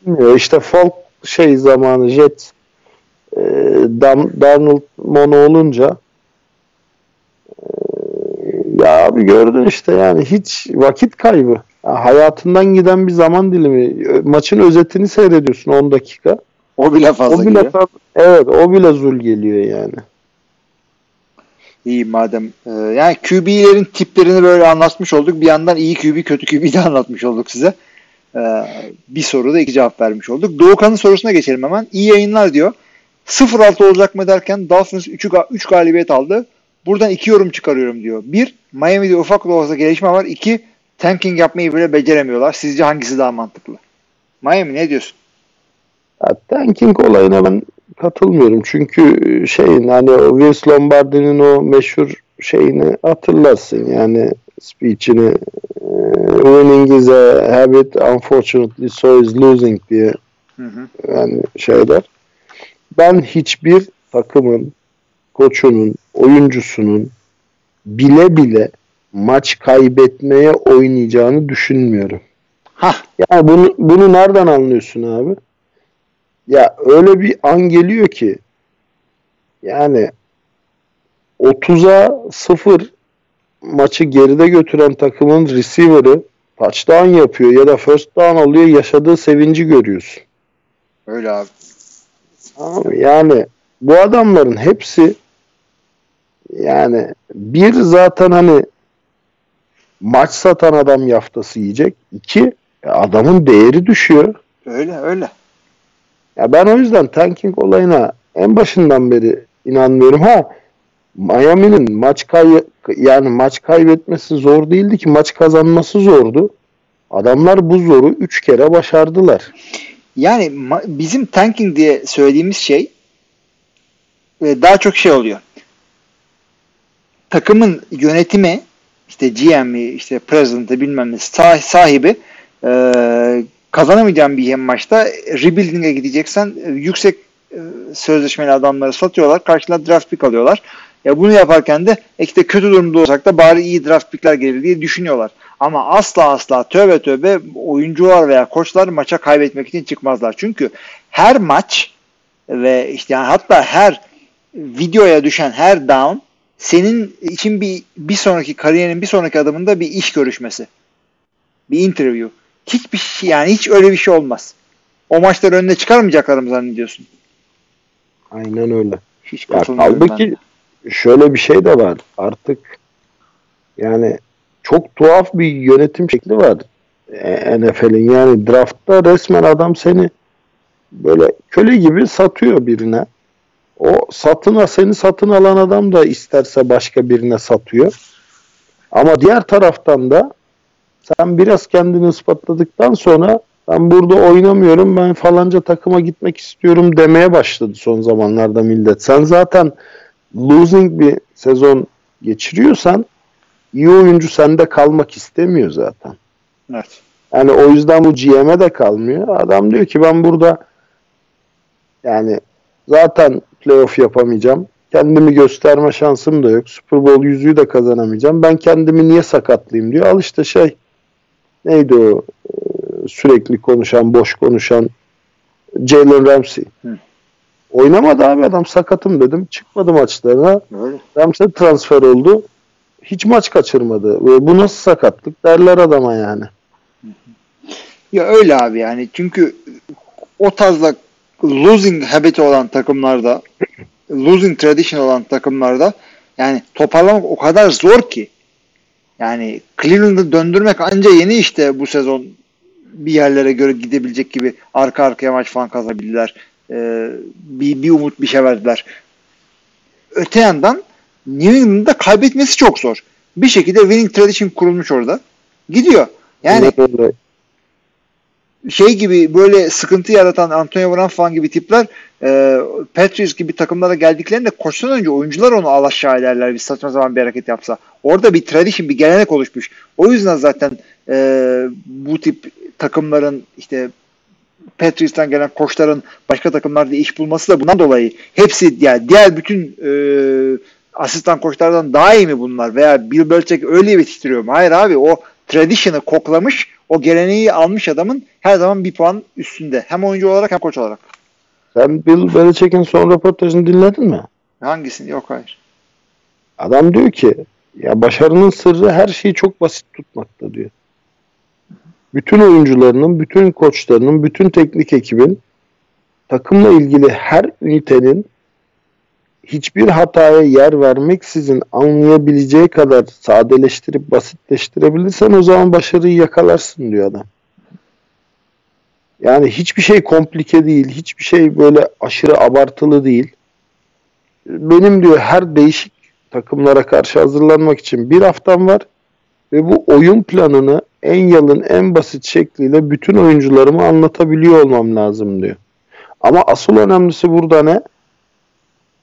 Bilmiyor. İşte Falk şey zamanı Jet e, Dan, Darnold mono olunca e, ya abi gördün işte yani hiç vakit kaybı. Ya hayatından giden bir zaman dilimi. Maçın özetini seyrediyorsun 10 dakika. O bile fazla o bile geliyor. tab- evet o bile zul geliyor yani. İyi madem. Ee, yani QB'lerin tiplerini böyle anlatmış olduk. Bir yandan iyi QB, kötü QB de anlatmış olduk size. Ee, bir soruda iki cevap vermiş olduk. Doğukan'ın sorusuna geçelim hemen. İyi yayınlar diyor. 0-6 olacak mı derken Dolphins 3, 3 galibiyet aldı. Buradan iki yorum çıkarıyorum diyor. Bir, Miami'de ufak da olsa gelişme var. İki, tanking yapmayı bile beceremiyorlar. Sizce hangisi daha mantıklı? Miami ne diyorsun? Ya, tanking olayına ben katılmıyorum. Çünkü şeyin hani o Vince Lombardi'nin o meşhur şeyini hatırlarsın yani speech'ini e, winning is a habit unfortunately so is losing diye Hı hı. yani şeyler. Ben hiçbir takımın koçunun, oyuncusunun bile bile maç kaybetmeye oynayacağını düşünmüyorum. Hah. Ya bunu bunu nereden anlıyorsun abi? Ya öyle bir an geliyor ki yani 30'a 0 maçı geride götüren takımın receiver'ı touchdown yapıyor ya da first down alıyor yaşadığı sevinci görüyorsun. Öyle abi. Tamam? Yani bu adamların hepsi yani bir zaten hani maç satan adam yaftası yiyecek. İki adamın değeri düşüyor. Öyle öyle. Ya ben o yüzden tanking olayına en başından beri inanmıyorum. Ha Miami'nin maç kay yani maç kaybetmesi zor değildi ki maç kazanması zordu. Adamlar bu zoru 3 kere başardılar. Yani bizim tanking diye söylediğimiz şey e, daha çok şey oluyor. Takımın yönetimi işte GM'i işte president'ı bilmem ne sah- sahibi e, kazanamayacağın bir maçta rebuilding'e gideceksen e, yüksek e, sözleşmeli adamları satıyorlar. Karşılar draft pick alıyorlar. Ya bunu yaparken de e, işte kötü durumda olsak da bari iyi draft pickler gelir diye düşünüyorlar. Ama asla asla tövbe tövbe oyuncular veya koçlar maça kaybetmek için çıkmazlar. Çünkü her maç ve işte yani hatta her videoya düşen her down senin için bir bir sonraki kariyerin bir sonraki adımında bir iş görüşmesi. Bir interview. Hiçbir şey yani hiç öyle bir şey olmaz. O maçları önüne çıkarmayacaklar mı zannediyorsun? Aynen öyle. Hiç Ya şöyle bir şey de var. Artık yani çok tuhaf bir yönetim şekli var e, NFL'in. Yani draftta resmen adam seni böyle köle gibi satıyor birine. O satına seni satın alan adam da isterse başka birine satıyor. Ama diğer taraftan da sen biraz kendini ispatladıktan sonra ben burada oynamıyorum ben falanca takıma gitmek istiyorum demeye başladı son zamanlarda millet. Sen zaten losing bir sezon geçiriyorsan iyi oyuncu sende kalmak istemiyor zaten. Evet. Yani o yüzden bu GM'e de kalmıyor. Adam diyor ki ben burada yani zaten playoff yapamayacağım. Kendimi gösterme şansım da yok. Super Bowl yüzüğü de kazanamayacağım. Ben kendimi niye sakatlayayım diyor. Al işte şey neydi o e, sürekli konuşan, boş konuşan Jalen Ramsey. Hı. Oynamadı abi adam sakatım dedim. Çıkmadı maçlarına. Öyle. Ramsey transfer oldu. Hiç maç kaçırmadı. Ve bu nasıl sakatlık derler adama yani. Ya öyle abi yani çünkü o tarzda losing habit'i olan takımlarda losing tradition olan takımlarda yani toparlamak o kadar zor ki yani Cleveland'ı döndürmek anca yeni işte bu sezon bir yerlere göre gidebilecek gibi arka arkaya maç falan kazanabildiler. Ee, bir, bir umut bir şey verdiler. Öte yandan New England'da kaybetmesi çok zor. Bir şekilde winning tradition kurulmuş orada. Gidiyor. Yani şey gibi böyle sıkıntı yaratan Antonio Brown falan gibi tipler e, Patriots gibi takımlara geldiklerinde koştan önce oyuncular onu alaşağı ederler bir saçma zaman bir hareket yapsa. Orada bir tradition, bir gelenek oluşmuş. O yüzden zaten e, bu tip takımların işte Patriots'tan gelen koçların başka takımlarda iş bulması da bundan dolayı hepsi yani diğer bütün e, asistan koçlardan daha iyi mi bunlar veya Bill Belichick öyle yetiştiriyor mu? Hayır abi o tradition'ı koklamış o geleneği almış adamın her zaman bir puan üstünde. Hem oyuncu olarak hem koç olarak. Sen Bill Belichick'in son röportajını dinledin mi? Hangisini? Yok hayır. Adam diyor ki ya başarının sırrı her şeyi çok basit tutmakta diyor. Bütün oyuncularının, bütün koçlarının, bütün teknik ekibin takımla ilgili her ünitenin hiçbir hataya yer vermeksizin anlayabileceği kadar sadeleştirip basitleştirebilirsen o zaman başarıyı yakalarsın diyor adam. Yani hiçbir şey komplike değil, hiçbir şey böyle aşırı abartılı değil. Benim diyor her değişik takımlara karşı hazırlanmak için bir haftam var ve bu oyun planını en yalın, en basit şekliyle bütün oyuncularıma anlatabiliyor olmam lazım diyor. Ama asıl önemlisi burada ne?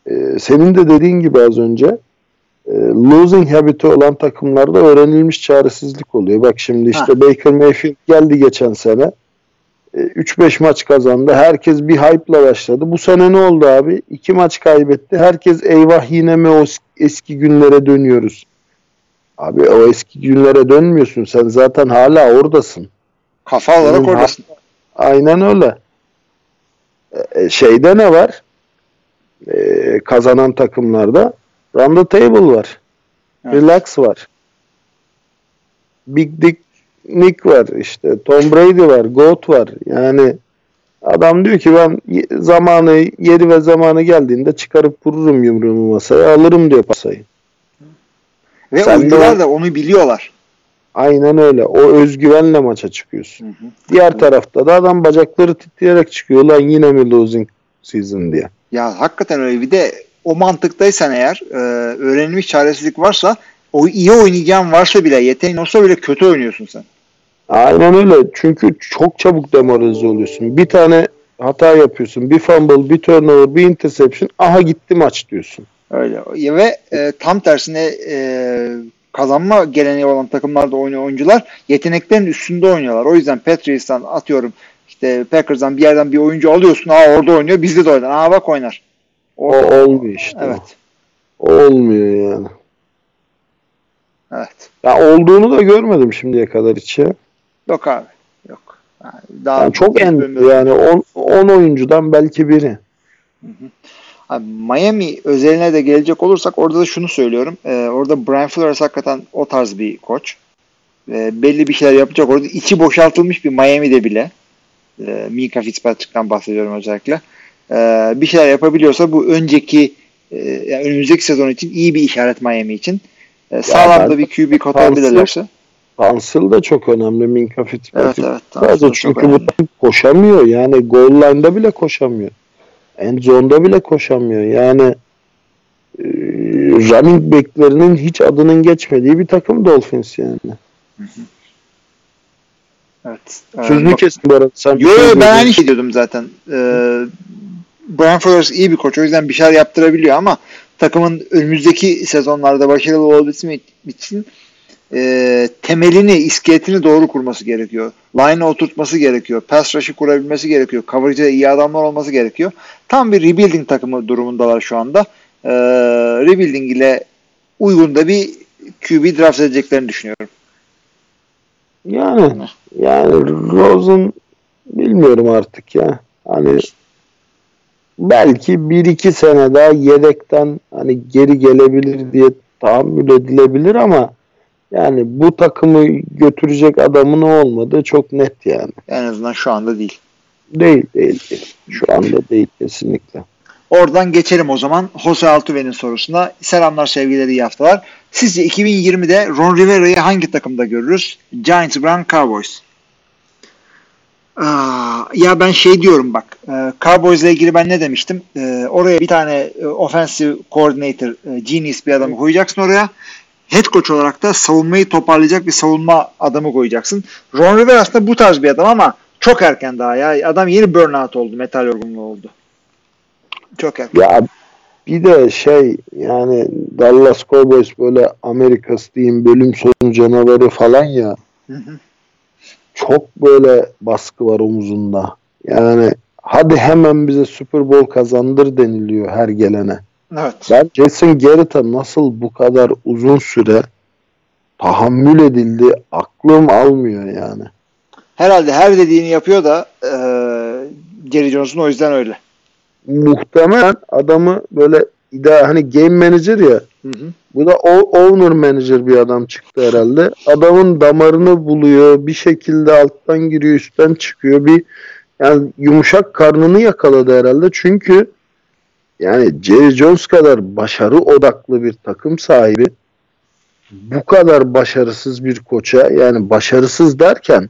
Ee, senin de dediğin gibi az önce e, losing habit'i olan takımlarda öğrenilmiş çaresizlik oluyor. Bak şimdi işte Baker Mayfield geldi geçen sene. E, 3-5 maç kazandı. Herkes bir hype'la başladı. Bu sene ne oldu abi? 2 maç kaybetti. Herkes eyvah yine mi o eski günlere dönüyoruz? Abi o eski günlere dönmüyorsun. Sen zaten hala oradasın. Kafa olarak Senin oradasın. Aynen öyle. E, e, şeyde ne var? E, kazanan takımlarda Run the Table var. Evet. Relax var. Big Dick Nick var işte. Tom Brady var. Goat var. Yani adam diyor ki ben zamanı yeri ve zamanı geldiğinde çıkarıp vururum yumruğumu masaya alırım diyor pasayı. Ve Sen de oyuncular o- da onu biliyorlar. Aynen öyle. O özgüvenle maça çıkıyorsun. Hı hı. Diğer tarafta da adam bacakları titreyerek çıkıyor. Lan yine mi losing season diye. Ya hakikaten öyle. Bir de o mantıktaysan eğer e, öğrenilmiş çaresizlik varsa o iyi oynayacağın varsa bile yeteneğin olsa bile kötü oynuyorsun sen. Aynen öyle. Çünkü çok çabuk demoralize oluyorsun. Bir tane hata yapıyorsun. Bir fumble, bir turnover, bir interception. Aha gitti maç diyorsun. Öyle. Ve e, tam tersine e, kazanma geleneği olan takımlarda oynayan oyuncular yeteneklerin üstünde oynuyorlar. O yüzden Patriots'tan atıyorum işte Packers'dan bir yerden bir oyuncu alıyorsun. Aa orada oynuyor. Bizde de oynar. Aa bak oynar. O olmuyor işte. Evet. O olmuyor yani. Evet. Ya olduğunu da görmedim şimdiye kadar hiç ya. Yok abi. Yok. Yani daha Yani çok en yani 10 oyuncudan belki biri. Abi Miami özeline de gelecek olursak orada da şunu söylüyorum. Ee, orada Brian Flores hakikaten o tarz bir koç. Ee, belli bir şeyler yapacak orada. içi boşaltılmış bir Miami'de bile. Ee, Mika Fitzpatrick'ten bahsediyorum özellikle. Ee, bir şeyler yapabiliyorsa bu önceki e, yani önümüzdeki sezon için iyi bir işaret Miami için. Ee, sağlam da bir QB kotarabilirlerse. Hansel da çok önemli Minka Evet Fitzpatrick. evet. Sadece çünkü bu koşamıyor. Yani goal line'da bile koşamıyor. End zone'da bile koşamıyor. Yani e, running back'lerinin hiç adının geçmediği bir takım Dolphins yani. Evet. Ee, Sözünü bak- kestim bu arada. Sen Yo şey yo ben aynı şey diyordum zaten. Ee, Brian Flores iyi bir koç. O yüzden bir şeyler yaptırabiliyor ama takımın önümüzdeki sezonlarda başarılı olabilmesi için e, temelini, iskeletini doğru kurması gerekiyor. Line'ı oturtması gerekiyor. Pass rush'ı kurabilmesi gerekiyor. Coverage'de iyi adamlar olması gerekiyor. Tam bir rebuilding takımı durumundalar şu anda. Ee, rebuilding ile uygun da bir QB draft edeceklerini düşünüyorum. Yani yani Rosen bilmiyorum artık ya. Hani belki bir iki sene daha yedekten hani geri gelebilir diye tahammül edilebilir ama yani bu takımı götürecek adamın olmadığı çok net yani. En azından şu anda değil. Değil değil değil. Şu anda değil kesinlikle. Oradan geçelim o zaman Jose Altuve'nin sorusuna. Selamlar sevgiler iyi haftalar. Sizce 2020'de Ron Rivera'yı hangi takımda görürüz? Giants, Brown, Cowboys. ya ben şey diyorum bak. E, Cowboys'la ilgili ben ne demiştim? E, oraya bir tane e, offensive coordinator, e, genius bir adamı koyacaksın oraya. Head coach olarak da savunmayı toparlayacak bir savunma adamı koyacaksın. Ron Rivera aslında bu tarz bir adam ama çok erken daha ya. Adam yeni burnout oldu. Metal yorgunluğu oldu. Çok erken. Ya bir de şey yani Dallas Cowboys böyle Amerikası diyeyim bölüm sonu canavarı falan ya. Hı hı. Çok böyle baskı var omuzunda. Yani hadi hemen bize Super Bowl kazandır deniliyor her gelene. Evet. Ben Jason Garrett'a nasıl bu kadar uzun süre tahammül edildi aklım almıyor yani. Herhalde her dediğini yapıyor da e, Jerry Jones'un o yüzden öyle. Muhtemelen adamı böyle ida hani game manager ya Hı hı. bu da o- owner manager bir adam çıktı herhalde. Adamın damarını buluyor bir şekilde alttan giriyor üstten çıkıyor bir yani yumuşak karnını yakaladı herhalde çünkü yani Jerry Jones kadar başarı odaklı bir takım sahibi bu kadar başarısız bir koça yani başarısız derken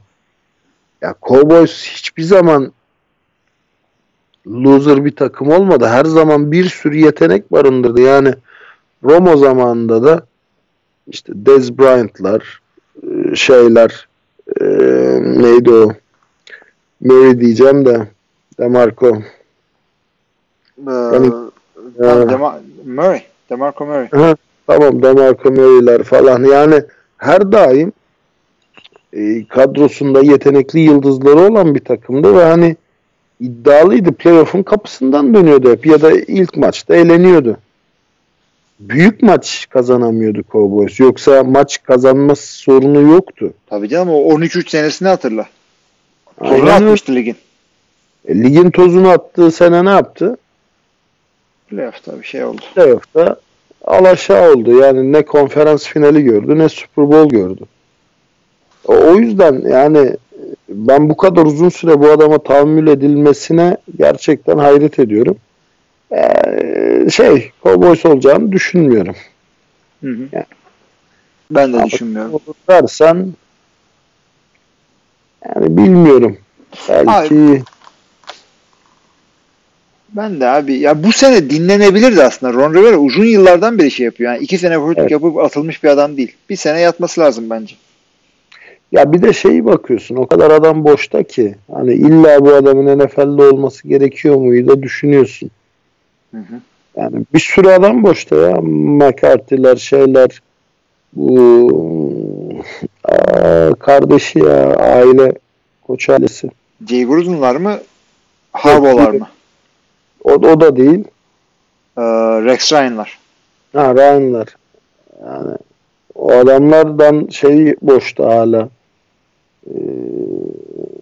ya Cowboys hiçbir zaman loser bir takım olmadı. Her zaman bir sürü yetenek barındırdı. Yani Romo zamanında da işte Dez Bryant'lar e, şeyler e, neydi o Murray diyeceğim de Demarco Yani- ben Dema- Murray. DeMarco Murray. Ha, tamam Demarco Murray'ler falan yani her daim e, kadrosunda yetenekli yıldızları olan bir takımdı ve hani iddialıydı. Playoff'un kapısından dönüyordu hep ya da ilk maçta eğleniyordu. Büyük maç kazanamıyordu Cowboys. Yoksa maç kazanma sorunu yoktu. Tabii canım o 13-3 senesini hatırla. Tozunu Aynen atmıştı ligin. E, Ligin tozunu attığı sene ne yaptı? Playoff'ta bir şey oldu. Playoff'ta alaşağı oldu. Yani ne konferans finali gördü ne Super Bowl gördü. O yüzden yani ben bu kadar uzun süre bu adama tahammül edilmesine gerçekten hayret ediyorum. Ee, şey Cowboys olacağını düşünmüyorum. Hı hı. Yani. Ben de Ama düşünmüyorum. Olur dersen yani bilmiyorum. Belki Ben de abi ya bu sene dinlenebilirdi aslında. Ron Rivera uzun yıllardan beri şey yapıyor. Yani iki sene koçluk Evet. yapıp atılmış bir adam değil. Bir sene yatması lazım bence. Ya bir de şeyi bakıyorsun o kadar adam boşta ki hani illa bu adamın NFL'de olması gerekiyor muydu da düşünüyorsun. Hı hı. Yani bir sürü adam boşta ya. McCarthy'ler şeyler bu aa, kardeşi ya aile koç ailesi. Jay Gruden'lar mı? Harbaugh'lar mı? O, o da değil. Ee, Rex Ryan'lar. Ha Ryan'lar. Yani o adamlardan şey boşta hala. Ee,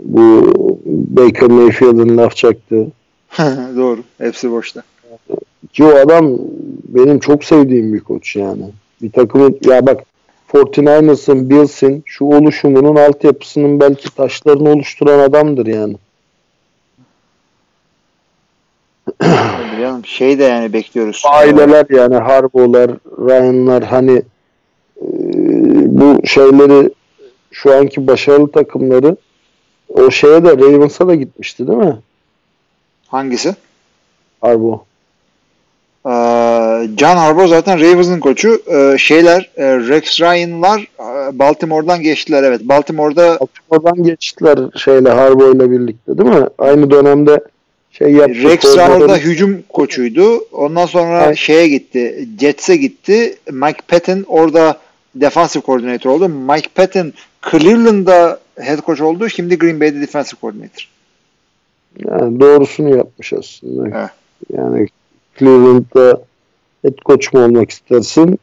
bu Baker Mayfield'ın laf çaktığı. Doğru. Hepsi boşta. Ki o adam benim çok sevdiğim bir koç yani. Bir takımın ya bak 49ers'ın, Bills'in şu oluşumunun altyapısının belki taşlarını oluşturan adamdır yani. Canım. Şey de yani bekliyoruz. Aileler yani Harbo'lar, Ryan'lar hani e, bu şeyleri şu anki başarılı takımları o şeye de Ravens'a da gitmişti değil mi? Hangisi? Harbo. Ee, John Harbaugh zaten Ravens'ın koçu. Ee, şeyler e, Rex Ryan'lar e, Baltimore'dan geçtiler. Evet. Baltimore'da Baltimore'dan geçtiler şeyle Harbo ile birlikte değil mi? Aynı dönemde şey yaptı. Rex koordinatörü- Ryan'da hücum koçuydu. Ondan sonra Evet. şeye gitti. Jets'e gitti. Mike Patton orada defensive coordinator oldu. Mike Patton Cleveland'da head coach oldu. Şimdi Green Bay'de defensive coordinator. Yani doğrusunu yapmış aslında. Evet. Yani Cleveland'da head coach mu olmak istersin?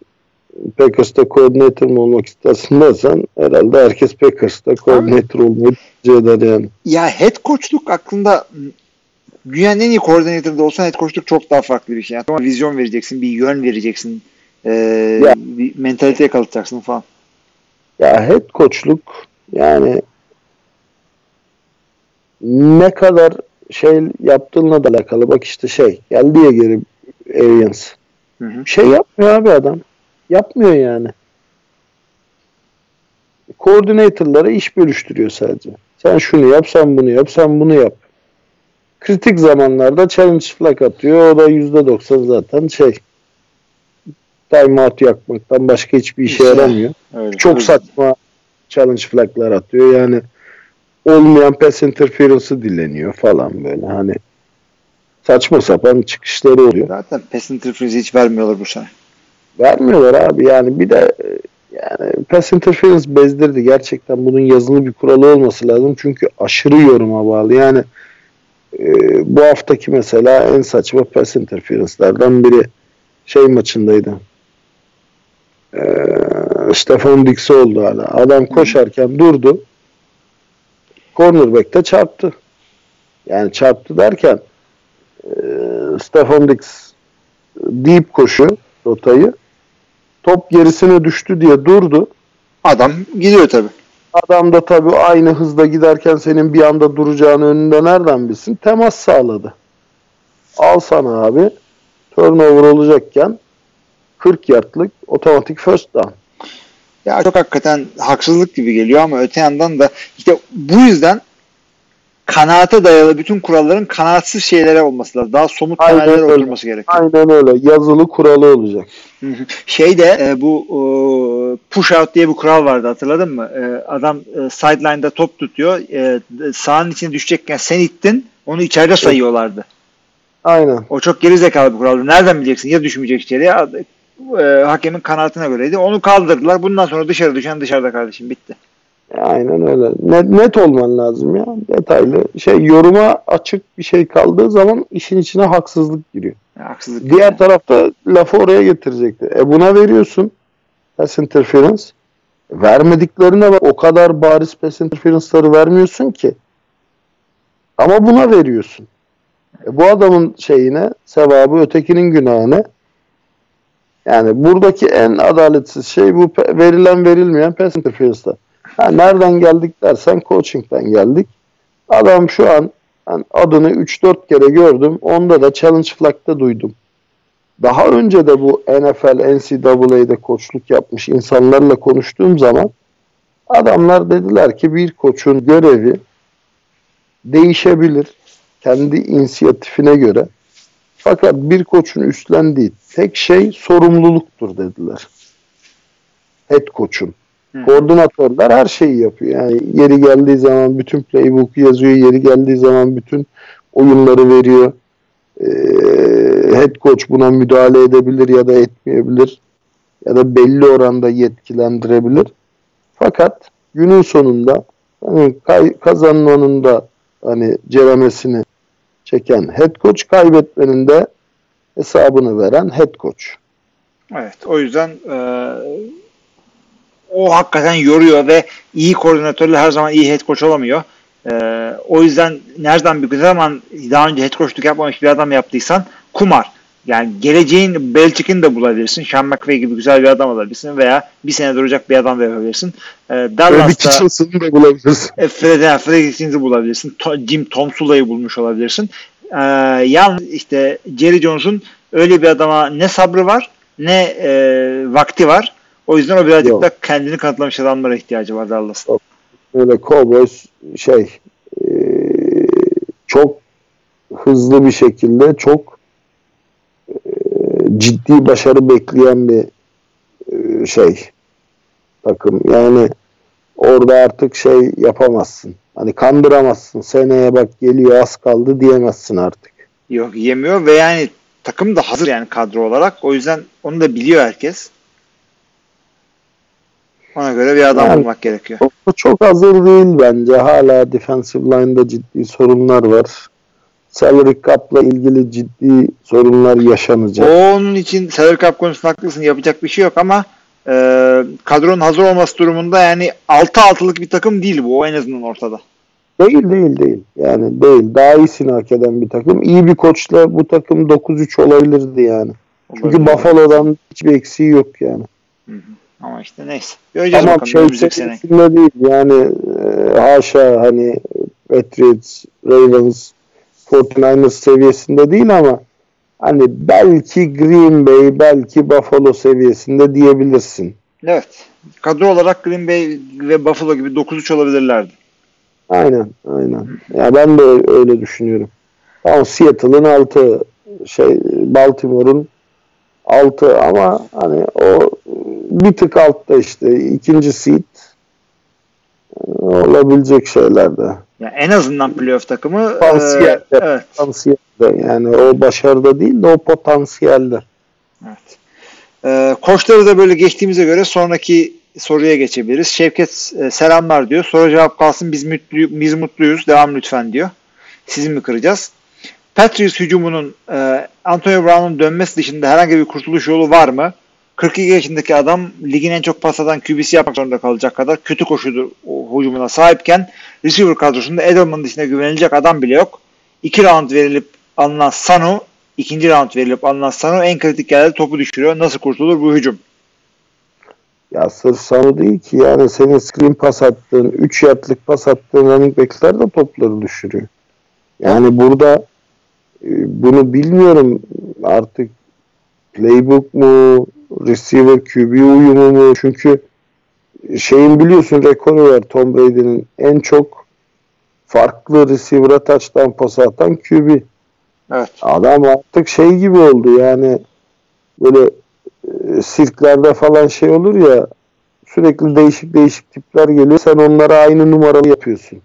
Packers'ta coordinator mu olmak istersin dersen herhalde herkes Packers'ta coordinator olmayı tercih eder yani. Ya head coachluk aklında dünyanın en iyi koordinatörde olsan head coachluk çok daha farklı bir şey. Yani vizyon vereceksin, bir yön vereceksin, ee, Ya. bir mentalite yakalatacaksın falan. Ya head coachluk yani ne kadar şey yaptığınla da alakalı. Bak işte şey geldi ya geri Arians. Hı hı. Şey yapmıyor abi adam. Yapmıyor yani. Koordinatörlara iş bölüştürüyor sadece. Sen şunu yap, sen bunu yap, sen bunu yap. Kritik zamanlarda challenge flag atıyor. O da %90 zaten şey timeout yakmaktan başka hiçbir işe yaramıyor. Öyle. Çok Öyle. saçma challenge flaglar atıyor. Yani olmayan pass interference'ı dileniyor falan böyle hani saçma sapan çıkışları oluyor. Zaten pass interference hiç vermiyorlar bu sene. Vermiyorlar abi yani bir de yani pass interference bezdirdi. Gerçekten bunun yazılı bir kuralı olması lazım. Çünkü aşırı yoruma bağlı. Yani e, bu haftaki mesela en saçma pass interference'lardan biri şey maçındaydı. E, Stefan Dix oldu hala. Adam koşarken durdu. Cornerback'te çarptı. Yani çarptı derken e, Stefan Dix deep koşu rotayı top gerisine düştü diye durdu. Adam gidiyor tabii. Adam da tabii aynı hızda giderken senin bir anda duracağını önünde nereden bilsin? Temas sağladı. Al sana abi turnover olacakken 40 yardlık otomatik first down. Ya çok hakikaten haksızlık gibi geliyor ama öte yandan da işte bu yüzden kanaate dayalı bütün kuralların kanaatsiz şeylere olması lazım. Daha somut Aynen temellere öyle. oturması gerekiyor. Aynen öyle. Yazılı kuralı olacak. Şeyde e, bu e, push out diye bir kural vardı hatırladın mı? E, adam e, sideline'da top tutuyor. E, sahanın içine düşecekken sen ittin. Onu içeride sayıyorlardı. Aynen. O çok geri zekalı bir kuraldı. Nereden bileceksin? Ya düşmeyecek içeriye. E, hakemin kanaatine göreydi. Onu kaldırdılar. Bundan sonra dışarı düşen dışarıda kardeşim. Bitti. Aynen öyle. Net, net olman lazım ya. Detaylı. Şey yoruma açık bir şey kaldığı zaman işin içine haksızlık giriyor. Haksızlık. Diğer tarafta lafı oraya getirecekti. E buna veriyorsun pass interference. Vermediklerine bak o kadar bariz pass interference'ları vermiyorsun ki. Ama buna veriyorsun. E bu adamın şeyine sevabı ötekinin günahına. Yani buradaki en adaletsiz şey bu verilen verilmeyen pass interference'lar. Ha, nereden geldik dersen coaching'den geldik. Adam şu an ben adını 3-4 kere gördüm. Onda da challenge flag'da duydum. Daha önce de bu NFL, NCAA'de koçluk yapmış insanlarla konuştuğum zaman adamlar dediler ki bir koçun görevi değişebilir kendi inisiyatifine göre. Fakat bir koçun üstlendiği tek şey sorumluluktur dediler. Head koçun. Hı. Koordinatörler her şeyi yapıyor. Yani yeri geldiği zaman bütün playbook'u yazıyor. Yeri geldiği zaman bütün oyunları veriyor. Ee, head coach buna müdahale edebilir ya da etmeyebilir. Ya da belli oranda yetkilendirebilir. Fakat günün sonunda hani kazanmanın da hani ceremesini çeken head coach kaybetmenin de hesabını veren head coach. Evet. O yüzden e, o hakikaten yoruyor ve iyi koordinatörler her zaman iyi head coach olamıyor. E, o yüzden nereden bir zaman daha önce head coachluk yapmamış bir adam yaptıysan kumar. Yani geleceğin Belichick'ini de bulabilirsin. Sean McVay gibi güzel bir adam alabilirsin veya bir sene duracak bir adam da yapabilirsin. E, Freddy Dallas'ta Kitchenson'ı da bulabilirsin. e, Fred, Fred bulabilirsin. To- Jim Tom Sula'yı bulmuş olabilirsin. E, yalnız işte Jerry Jones'un öyle bir adama ne sabrı var ne e, vakti var. O yüzden o birazcık Yok. da kendini kanıtlamış adamlara ihtiyacı var Dallas'ın. Öyle Cowboys şey e, çok hızlı bir şekilde çok e, ciddi başarı bekleyen bir e, şey takım. Yani orada artık şey yapamazsın. Hani kandıramazsın. Seneye bak geliyor az kaldı diyemezsin artık. Yok yemiyor ve yani takım da hazır yani kadro olarak. O yüzden onu da biliyor herkes. Ona göre bir adam Yani- bulmak gerekiyor. O çok hazır değil bence. Hala defensive line'da ciddi sorunlar var. Salary cap'la ilgili ciddi sorunlar yaşanacak. Onun için salary cap konusunda haklısın. Yapacak bir şey yok ama e, kadronun hazır olması durumunda yani 6-6'lık bir takım değil bu. O en azından ortada. Değil değil değil. Yani değil. Daha iyisini hak eden bir takım. İyi bir koçla bu takım 9-3 olabilirdi yani. Çünkü Olabilir. Buffalo'dan hiçbir eksiği yok yani. Ama işte neyse. Göreceğiz Tamam bakalım şey önümüzdeki sene. seviyesinde değil. Yani e, haşa hani Patriots, Ravens, 49ers seviyesinde değil ama hani belki Green Bay, belki Buffalo seviyesinde diyebilirsin. Evet. Kadro olarak Green Bay ve Buffalo gibi 9-3 olabilirlerdi. Aynen, aynen. Ya ben de öyle düşünüyorum. Tamam Seattle'ın 6 şey Baltimore'un 6 ama hani o bir tık altta işte ikinci seed olabilecek şeyler de. Yani en azından playoff takımı Potansiyelde. e, evet. Potansiyelde yani o başarıda değil de o potansiyelde. Evet. Ee, koçları da böyle geçtiğimize göre sonraki soruya geçebiliriz. Şevket e, selamlar diyor. Soru cevap kalsın biz mutluyuz, biz mutluyuz. Devam lütfen diyor. Sizin mi kıracağız? Patriots hücumunun e, Antonio Brown'un dönmesi dışında herhangi bir kurtuluş yolu var mı? 42 yaşındaki adam ligin en çok pas atan QB'si yapmak zorunda kalacak kadar kötü koşudur hücumuna sahipken receiver kadrosunda Edelman dışında güvenilecek adam bile yok. 2 round verilip alınan Sanu ikinci round verilip alınan Sanu en kritik yerlerde topu düşürüyor. Nasıl kurtulur bu hücum? Ya sırf Sanu değil ki yani senin screen pas attığın 3 yardlık pas attığın running backler de topları düşürüyor. Yani burada bunu bilmiyorum artık playbook mu receiver QB uyumu mu çünkü şeyin biliyorsun rekoru var Tom Brady'nin en çok farklı receiver'a touchdown pası atan QB. Evet. Adam artık şey gibi oldu yani böyle e, sirklerde falan şey olur ya sürekli değişik değişik tipler geliyor. Sen onlara aynı numaralı yapıyorsun.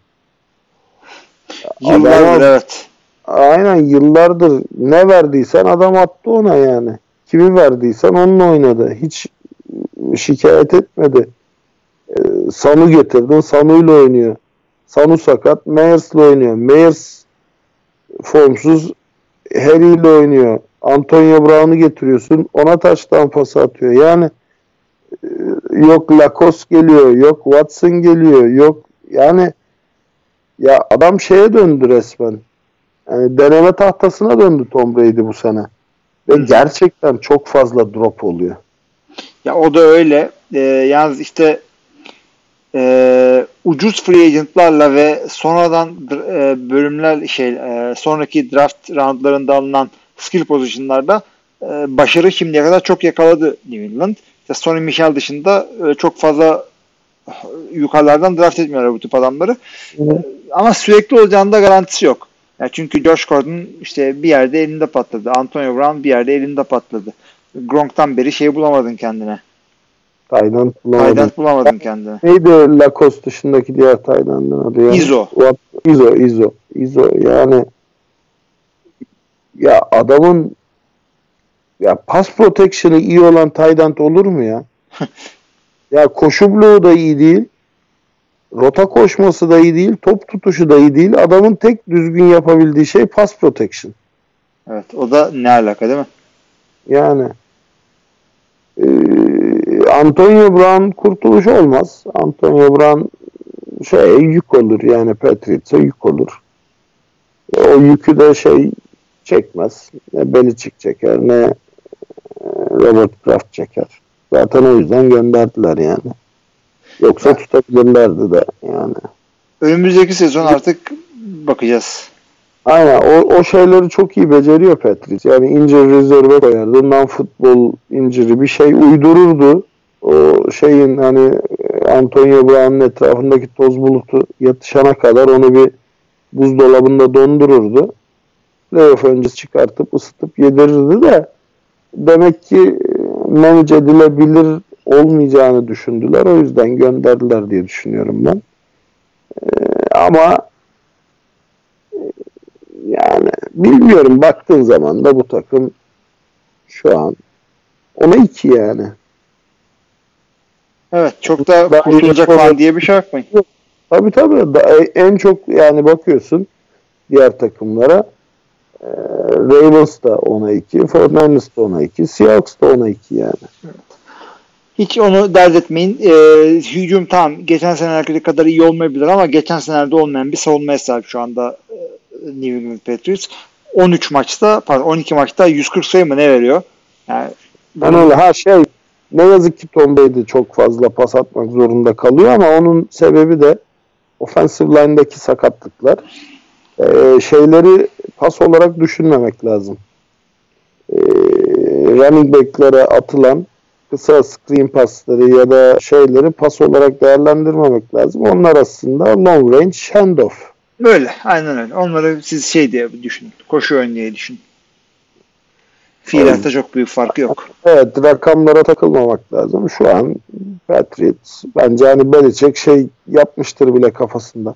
Adama- evet. Aynen yıllardır ne verdiysen adam attı ona yani. Kimi verdiysen onunla oynadı. Hiç şikayet etmedi. Ee, Sanu getirdin. Sanu'yla oynuyor. Sanu sakat. Meyers'la oynuyor. Meyers formsuz Harry ile oynuyor. Antonio Brown'u getiriyorsun. Ona taştan pası atıyor. Yani e, yok Lacoste geliyor. Yok Watson geliyor. Yok yani ya adam şeye döndü resmen. Yani deneme tahtasına döndü Tom Brady bu sene. Ve Hı. gerçekten çok fazla drop oluyor. Ya o da öyle. Ee, yalnız işte e, ucuz free agentlarla ve sonradan e, bölümler şey e, sonraki draft roundlarında alınan skill pozisyonlarda e, başarı şimdiye kadar çok yakaladı New England. İşte Sonny Michel dışında e, çok fazla yukarılardan draft etmiyorlar bu tip adamları. Hı. Ama sürekli olacağının da garantisi yok. Yani çünkü Josh Gordon işte bir yerde elinde patladı. Antonio Brown bir yerde elinde patladı. Gronk'tan beri şey bulamadın kendine. Tayland bulamadı. Tayland bulamadın kendine. Neydi o Lacoste dışındaki diğer Tayland'ın adı ya? Izzo. What? Izzo, Izzo. Izzo yani ya adamın ya pass protection'ı iyi olan Tayland olur mu ya? ya koşu bloğu da iyi değil. Rota koşması da iyi değil. Top tutuşu da iyi değil. Adamın tek düzgün yapabildiği şey pass protection. Evet o da ne alaka değil mi? Yani eee, Antonio Brown kurtuluş olmaz. Antonio Brown şey yük olur yani Patriots'a yük olur. E, O yükü de şey çekmez. Ne Belichick çeker ne e, Robert Kraft çeker. Zaten o yüzden gönderdiler yani. Yoksa tutabilirlerdi de yani. Önümüzdeki sezon artık bakacağız. Aynen o, o şeyleri çok iyi beceriyor Patrice. Yani injury reserve koyardı. Non-futbol injury bir şey uydururdu. O şeyin hani Antonio Brown'un etrafındaki toz bulutu yatışana kadar onu bir buzdolabında dondururdu. Playoff öncesi çıkartıp ısıtıp yedirirdi de demek ki manage edilebilir olmayacağını düşündüler. O yüzden gönderdiler diye düşünüyorum ben. Ee, ama yani bilmiyorum baktığın zaman da bu takım şu an ona iki yani. Evet çok da kurtulacak falan diye bir şey bakmayın. Tabii tabii Da- e, en çok yani bakıyorsun diğer takımlara e, Ravens da ona iki, 49ers da ona iki, Seahawks da ona iki yani. Hiç onu dert etmeyin. Ee, hücum tamam geçen senelerdeki kadar iyi olmayabilir ama geçen senelerde olmayan bir savunmaya sahip şu anda e, New England Patriots. 13 maçta pardon 12 maçta 140 sayı mı ne veriyor? Yani Ben öyle ha şey ne yazık ki Tom Brady çok fazla pas atmak zorunda kalıyor ama onun sebebi de offensive line'daki sakatlıklar. Ee, şeyleri pas olarak düşünmemek lazım. Ee, running back'lere atılan kısa screen pasları ya da şeyleri pas olarak değerlendirmemek lazım. Onlar aslında long range handoff. Öyle. Aynen öyle. Onları siz şey diye düşünün. Koşu oyun diye düşünün. Fiilatta çok büyük farkı yok. Evet rakamlara takılmamak lazım. Şu an Patriots bence hani Belichick şey yapmıştır bile kafasında.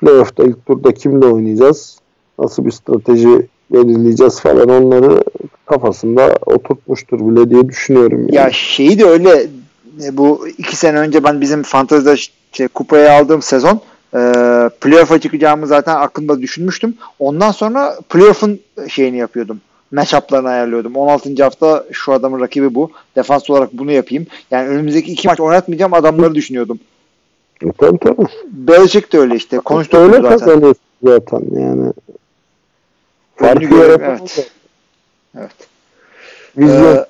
Playoff'ta ilk turda kimle oynayacağız? Nasıl bir strateji belirleyeceğiz falan onları kafasında oturtmuştur bile diye düşünüyorum. Yani. Ya şeyi de öyle e, bu iki sene önce ben bizim fantezide şey, kupayı aldığım sezon e, playoff'a çıkacağımı zaten aklımda düşünmüştüm. Ondan sonra playoff'un şeyini yapıyordum. Matchup'larını ayarlıyordum. 16. hafta şu adamın rakibi bu. Defans olarak bunu yapayım. Yani önümüzdeki iki maç oynatmayacağım adamları düşünüyordum. E, tabii tabii. Belichick de öyle işte. Konuştuk Öyle zaten. zaten yani. Farkı Önünü görüyor, yaratan evet. Evet. Vizyon. Ee,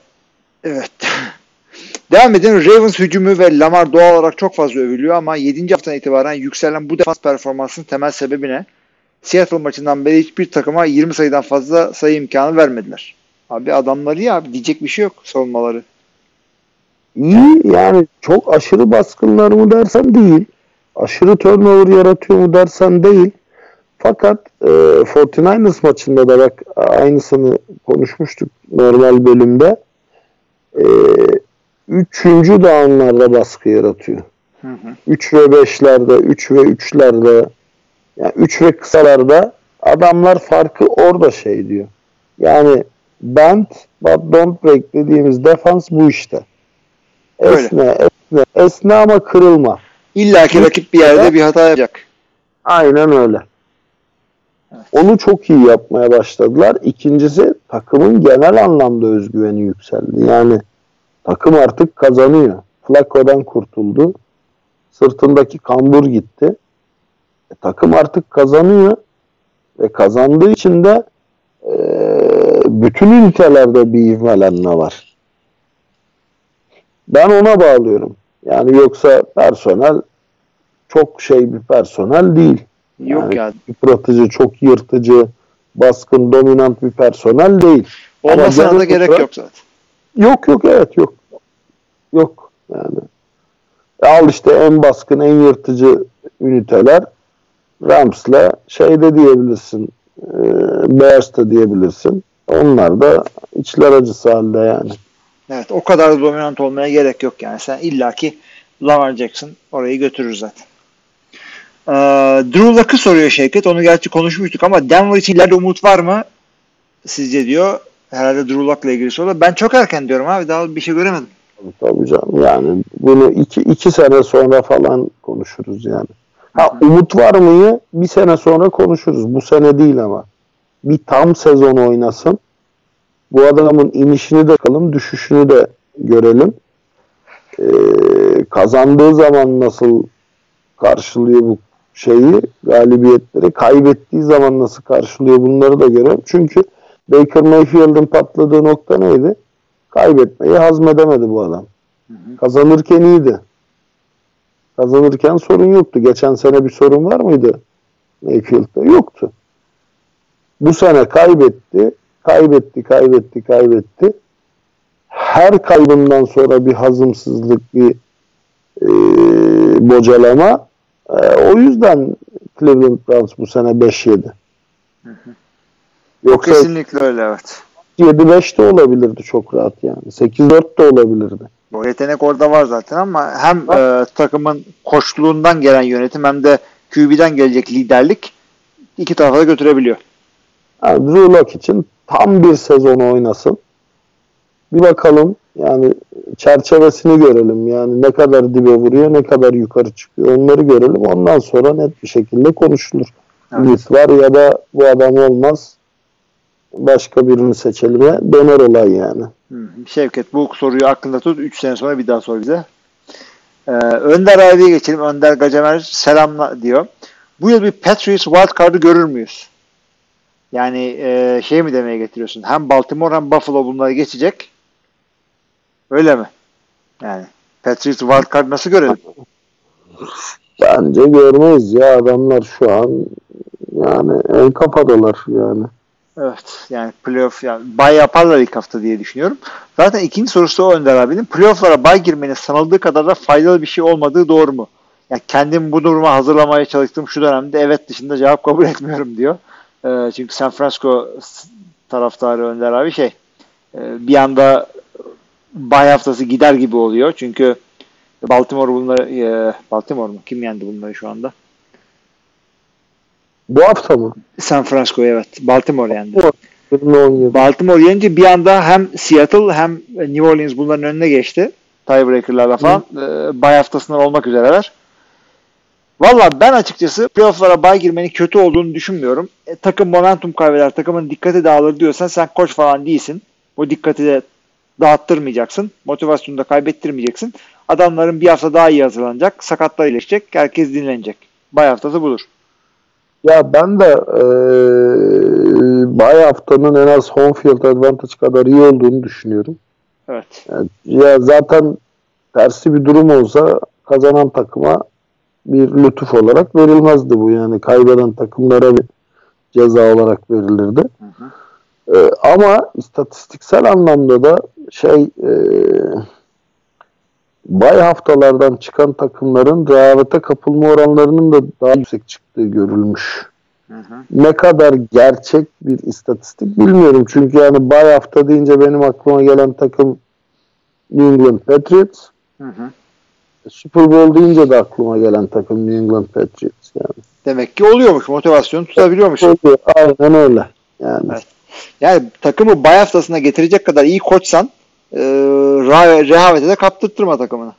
evet. Devam edelim. Ravens hücumu ve Lamar doğal olarak çok fazla övülüyor ama 7. haftadan itibaren yükselen bu defans performansının temel sebebi ne? Seattle maçından beri hiçbir takıma 20 sayıdan fazla sayı imkanı vermediler. Abi adamları ya abi diyecek bir şey yok savunmaları. İyi yani çok aşırı baskınlar mı dersen değil. Aşırı turnover yaratıyor mu dersen değil. Fakat e, 49ers maçında da bak aynısını konuşmuştuk normal bölümde. E, üçüncü downlarda baskı yaratıyor. Hı hı. 3 ve 5'lerde, 3 ve 3'lerde, yani 3 ve kısalarda adamlar farkı orada şey diyor. Yani bend but don't break dediğimiz defans bu işte. Öyle. Esne, esne, esne ama kırılma. İlla ki rakip bir yerde bir hata yapacak. Aynen öyle. Onu çok iyi yapmaya başladılar. İkincisi takımın genel anlamda özgüveni yükseldi. Yani takım artık kazanıyor. Flacco'dan kurtuldu. Sırtındaki kambur gitti. E, takım artık kazanıyor. Ve kazandığı için de e, bütün ünitelerde bir ivmelenme var. Ben ona bağlıyorum. Yani yoksa personel çok şey bir personel değil. Yok Yani ya. yıpratıcı, çok yırtıcı, baskın, dominant bir personel değil. Olmasına da gerek yanı yok zaten. Yok yok evet yok. Yok yani. Al işte en baskın, en yırtıcı üniteler Rams'la şey de diyebilirsin. E, Bears diyebilirsin. Onlar da içler acısı halde yani. Evet o kadar da dominant olmaya gerek yok yani. Sen illaki Lamar Jackson orayı götürür zaten. Ee, Drew Luck'ı soruyor Şevket. Onu gerçi konuşmuştuk ama Denver için ileride umut var mı? Sizce diyor. Herhalde Drew Luck'la ilgili soru. Ben çok erken diyorum abi. Daha bir şey göremedim. Tabii canım yani bunu iki, iki sene sonra falan konuşuruz yani. Ha umut var mıyı bir sene sonra konuşuruz. Bu sene değil ama. Bir tam sezon oynasın. Bu adamın inişini de bakalım, düşüşünü de görelim. Ee, kazandığı zaman nasıl karşılıyor bu şeyi, galibiyetleri, kaybettiği zaman nasıl karşılıyor bunları da görelim. Çünkü Baker Mayfield'ın patladığı nokta neydi? Kaybetmeyi hazmedemedi bu adam. Kazanırken iyiydi. Kazanırken sorun yoktu. Geçen sene bir sorun var mıydı Mayfield'da? Yoktu. Bu sene kaybetti. Kaybetti, kaybetti, kaybetti. Her kaybından sonra bir hazımsızlık, bir e, bocalama. E, o yüzden Cleveland Browns bu sene 5-7. Yoksa Kesinlikle öyle evet. 7-5 de olabilirdi çok rahat yani. 8-4 de olabilirdi. Bu yetenek orada var zaten ama hem e, takımın koçluğundan gelen yönetim hem de QB'den gelecek liderlik iki tarafa da götürebiliyor. Yani Drew Lock için tam bir sezon oynasın. Bir bakalım yani çerçevesini görelim. Yani ne kadar dibe vuruyor, ne kadar yukarı çıkıyor onları görelim. Ondan sonra net bir şekilde konuşulur. Evet. Ümit var ya da bu adam olmaz. Başka birini seçelim ya döner olay yani. Şevket bu soruyu aklında tut. 3 sene sonra bir daha sor bize. Ee, Önder abiye geçelim. Önder Gacemer selamla diyor. Bu yıl bir Patriots wildcard'ı görür müyüz? Yani e, şey mi demeye getiriyorsun? Hem Baltimore hem Buffalo bunları geçecek. Öyle mi? Yani Patriots wildcard nasıl görelim? Bence görmeyiz ya adamlar şu an yani en kafadalar yani. Evet yani playoff yani bay yaparlar ilk hafta diye düşünüyorum. Zaten ikinci sorusu o Önder abinin. Playoff'lara bay girmenin sanıldığı kadar da faydalı bir şey olmadığı doğru mu? ya kendim bu duruma hazırlamaya çalıştığım şu dönemde evet dışında cevap kabul etmiyorum diyor. E, çünkü San Francisco taraftarı Önder abi şey e, bir anda bay haftası gider gibi oluyor. Çünkü Baltimore bunları e, Baltimore mu? Kim yendi bunları şu anda? Bu hafta mı? San Francisco evet. Baltimore yendi. 2017. Baltimore yenince bir anda hem Seattle hem New Orleans bunların önüne geçti. Tiebreaker'larla falan. E, bay haftasından olmak üzereler. Valla ben açıkçası playoff'lara bay girmenin kötü olduğunu düşünmüyorum. E, takım momentum kaybeder, takımın dikkati dağılır diyorsan sen koç falan değilsin. Bu dikkati de dağıttırmayacaksın. Motivasyonu da kaybettirmeyeceksin. Adamların bir hafta daha iyi hazırlanacak. Sakatlar iyileşecek. Herkes dinlenecek. Bay haftası budur. Ya ben de e, bay haftanın en az home field advantage kadar iyi olduğunu düşünüyorum. Evet. Yani, ya zaten tersi bir durum olsa kazanan takıma bir lütuf olarak verilmezdi bu yani kaybeden takımlara bir ceza olarak verilirdi. Hı hı. Ee, ama istatistiksel anlamda da şey e, bay haftalardan çıkan takımların rehavete kapılma oranlarının da daha yüksek çıktığı görülmüş. Hı hı. Ne kadar gerçek bir istatistik bilmiyorum. Çünkü yani bay hafta deyince benim aklıma gelen takım New England Patriots. Hı hı. Super Bowl deyince de aklıma gelen takım New England Patriots yani. Demek ki oluyormuş. Motivasyonu tutabiliyormuş. Oluyor, Aynen öyle. Yani Evet. Yani takımı bay haftasına getirecek kadar iyi koçsan e, rehavete de kaptırtırma takımını.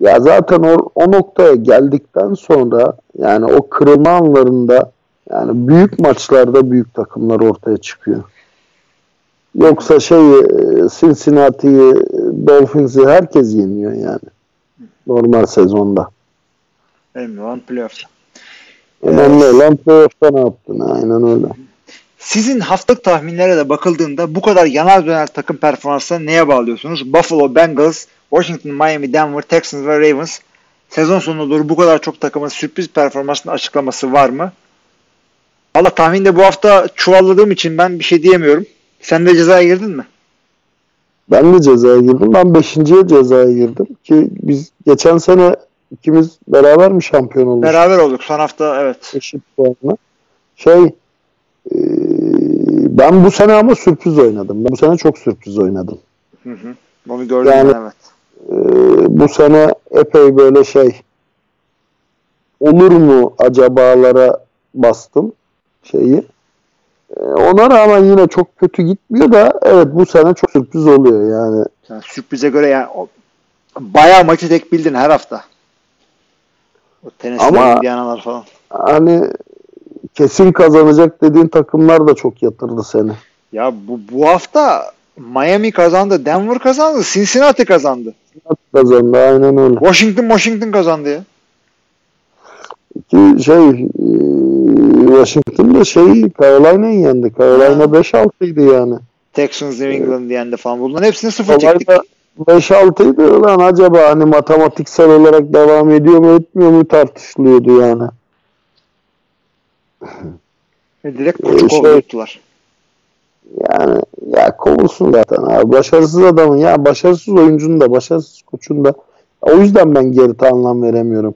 Ya zaten o, o noktaya geldikten sonra yani o kırılma anlarında yani büyük maçlarda büyük takımlar ortaya çıkıyor. Yoksa şey e, Cincinnati'yi, Dolphins'i herkes yeniyor yani. Normal sezonda. Önemli olan playoff'ta. Önemli olan playoff'ta ne yaptın? Aynen öyle. Sizin haftalık tahminlere de bakıldığında bu kadar yanar döner takım performanslarını neye bağlıyorsunuz? Buffalo, Bengals, Washington, Miami, Denver, Texans ve Ravens sezon sonuna doğru bu kadar çok takımın sürpriz performansını açıklaması var mı? Valla tahminde bu hafta çuvalladığım için ben bir şey diyemiyorum. Sen de cezaya girdin mi? Ben de cezaya girdim. Ben beşinciye cezaya girdim. Ki biz geçen sene ikimiz beraber mi şampiyon olduk? Beraber olduk. Son hafta evet. Eşit puanla. Şey ben bu sene ama sürpriz oynadım. Ben bu sene çok sürpriz oynadım. Hı hı. Onu gördüm Yani- evet. E, bu sene epey böyle şey olur mu acabalara bastım şeyi. E, ona rağmen yine çok kötü gitmiyor da evet bu sene çok sürpriz oluyor yani. Sen sürprize göre yani o, bayağı maçı tek bildin her hafta. O Tennessee'ler, Ama- Indianalar falan. Hani kesin kazanacak dediğin takımlar da çok yatırdı seni. Ya bu, bu hafta Miami kazandı, Denver kazandı, Cincinnati kazandı. Kazandı aynen öyle. Washington Washington kazandı ya. Ki şey e, Washington'da şey Carolina'yı yendi. Carolina Ha. 5-6 idi yani. Texans New England yendi falan. Bunların hepsini sıfır çektik. Carolina 5-6 idi. Ulan acaba hani matematiksel olarak devam ediyor mu etmiyor mu tartışılıyordu yani. Ve Direkt Ee, koçu şey- kovdurttular. Yani ya kovulsun zaten abi. Başarısız adamın ya başarısız oyuncunun da başarısız koçun da. O yüzden ben Gerrit'e anlam veremiyorum.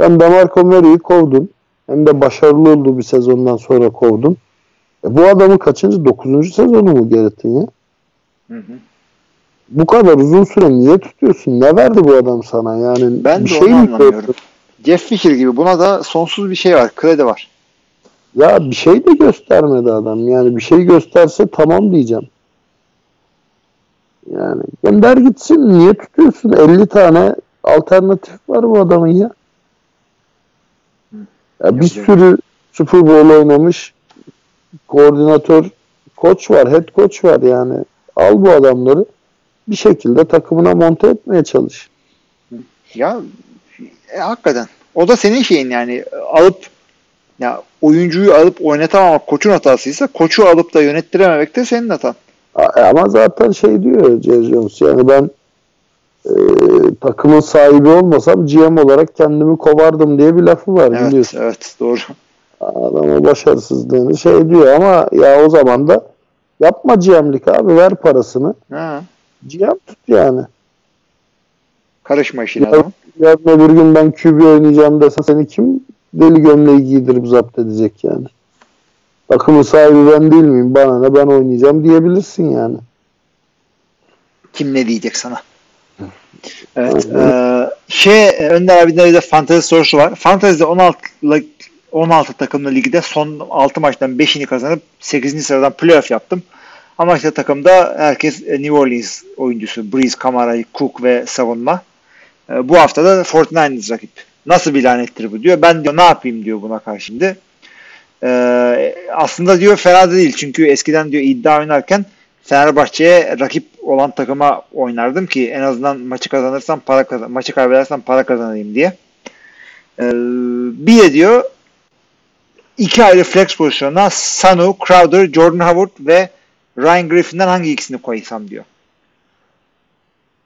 Sen DeMarco Murray'i kovdun. Hem de başarılı olduğu bir sezondan sonra kovdun. E bu adamın kaçıncı? Dokuzuncu sezonu mu Gerrit'in ya? Hı hı. Bu kadar uzun süre niye tutuyorsun? Ne verdi bu adam sana? Yani Ben bir de şey onu mi anlamıyorum. Jeff Fisher gibi buna da sonsuz bir şey var. Kredi var. Ya bir şey de göstermedi adam. Yani bir şey gösterse tamam diyeceğim. Yani gönder gitsin. Niye tutuyorsun? 50 tane alternatif var bu adamın ya. Ya bir sürü Super Bowl oynamış koordinatör koç var, head coach var yani. Al bu adamları bir şekilde takımına monte etmeye çalış. Ya e, hakikaten. O da senin şeyin yani alıp ya oyuncuyu alıp oynatamamak koçun hatasıysa koçu alıp da yönettirememek de senin hatan. A- Ama zaten şey diyor Jerry Jones yani ben e, takımın sahibi olmasam GM olarak kendimi kovardım diye bir lafı var Evet, biliyorsun. evet doğru. Adam o başarısızlığını şey diyor ama ya o zaman da yapma GM'lik abi ver parasını. Ha. GM tut yani. Karışma işine Ya- adamın. Yarın öbür gün ben QB oynayacağım desen seni kim deli gömleği giydirip zapt edecek yani. Takımın sahibi ben değil miyim? Bana ne ben oynayacağım diyebilirsin yani. Kim ne diyecek sana? Evet. eee, şey Önder abiden de fantezi sorusu var. Fantezi'de 16 lı- 16 takımlı ligde son 6 maçtan 5'ini kazanıp 8. sıradan playoff yaptım. Ama işte takımda herkes e, New Orleans oyuncusu. Breeze, Kamara, Cook ve savunma. E, bu hafta da 49ers rakip. Nasıl bir lanettir bu diyor. Ben diyor ne yapayım diyor buna karşı şimdi. E, aslında diyor fena değil. Çünkü eskiden diyor iddia oynarken Fenerbahçe'ye rakip olan takıma oynardım ki en azından maçı kazanırsam para kazan maçı kaybedersem para kazanayım diye. Ee, bir de diyor iki ayrı flex pozisyonuna Sanu, Crowder, Jordan Howard ve Ryan Griffin'den hangi ikisini koysam diyor.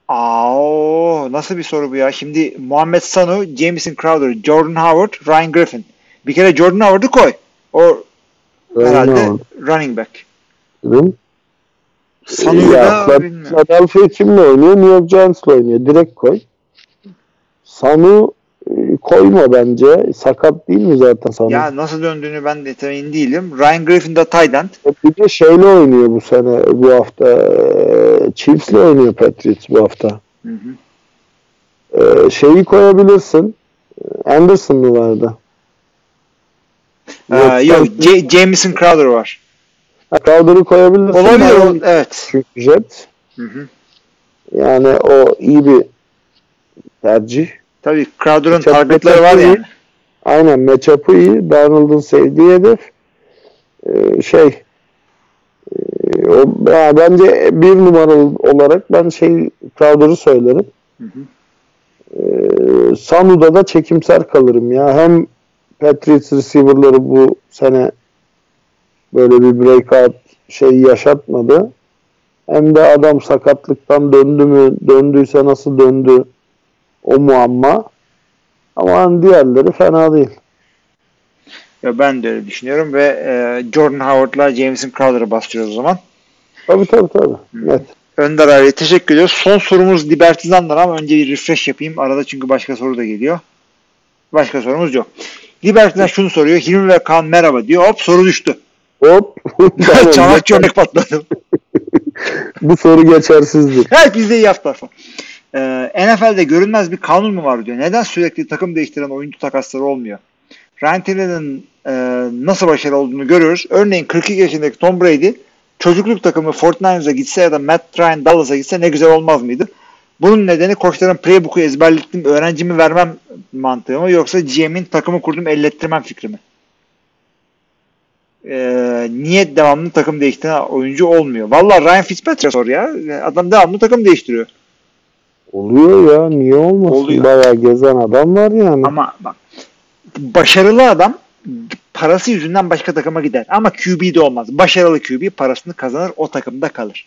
Aa, nasıl bir soru bu ya? Şimdi Muhammed Sanu, Jameson Crowder, Jordan Howard, Ryan Griffin. Bir kere Jordan Howard'ı koy. O herhalde Aynen. running back. Dedim. Sanu'yu Ya, da bilmiyorum. Philadelphia kimle oynuyor? New York Giants'la oynuyor. Direkt koy. Sanu koyma bence. Sakat değil mi zaten Sanu? Ya nasıl döndüğünü ben de emin değilim. Ryan Griffin de end. Bir de şeyle oynuyor bu sene bu hafta. e, Chiefs'le oynuyor Patriots bu hafta. Hı hı. E, şeyi koyabilirsin. Anderson mı vardı? Ee, yok, J- Jameson Crowder var. Crowder'ı koyabilirsin. Olabilir. Evet. Çünkü Jet. Hı hı. Yani o iyi bir tercih. Tabii Crowder'ın targetları var yani. Aynen matchup'ı iyi. Donald'ın sevdiği hedef. Ee, şey e, o, ya bence bir numaralı olarak ben şey Crowder'ı söylerim. Hı hı. Ee, Sanu'da da çekimser kalırım ya. Hem Patriots receiver'ları bu sene böyle bir breakout şey yaşatmadı. Hem de adam sakatlıktan döndü mü, döndüyse nasıl döndü o muamma. Ama diğerleri fena değil. Ya ben de öyle düşünüyorum ve e, Jordan Howard'la Jameson Crowder'ı bastırıyoruz o zaman. Tabii tabii tabii. Net. Önder abiye teşekkür ediyoruz. Son sorumuz Libertizan'dan ama önce bir refresh yapayım. Arada çünkü başka soru da geliyor. Başka sorumuz yok. Libertizan şunu soruyor. Hilmi ve Kaan merhaba diyor. Hop soru düştü. Hop. Tamam, Çanak geçer- çömlek patladı. Bu soru geçersizdir. Evet bizde iyi hafta. Ee, NFL'de görünmez bir kanun mu var diyor. Neden sürekli takım değiştiren oyuncu takasları olmuyor? Ryan Tannehill'in e, nasıl başarılı olduğunu görüyoruz. Örneğin 42 yaşındaki Tom Brady çocukluk takımı 49ers'a gitse ya da Matt Ryan Dallas'a gitse ne güzel olmaz mıydı? Bunun nedeni koçların playbook'u ezberlettim, öğrencimi vermem mantığı mı yoksa GM'in takımı kurdum ellettirmem fikri mi? Ee, niye devamlı takım değiştiren oyuncu olmuyor? Vallahi Ryan Fitzpatrick sor ya. Adam devamlı takım değiştiriyor. Oluyor ya. Niye olmasın? Oluyor. Bayağı gezen adam var yani. Ama bak başarılı adam parası yüzünden başka takıma gider. Ama QB de olmaz. Başarılı QB parasını kazanır o takımda kalır.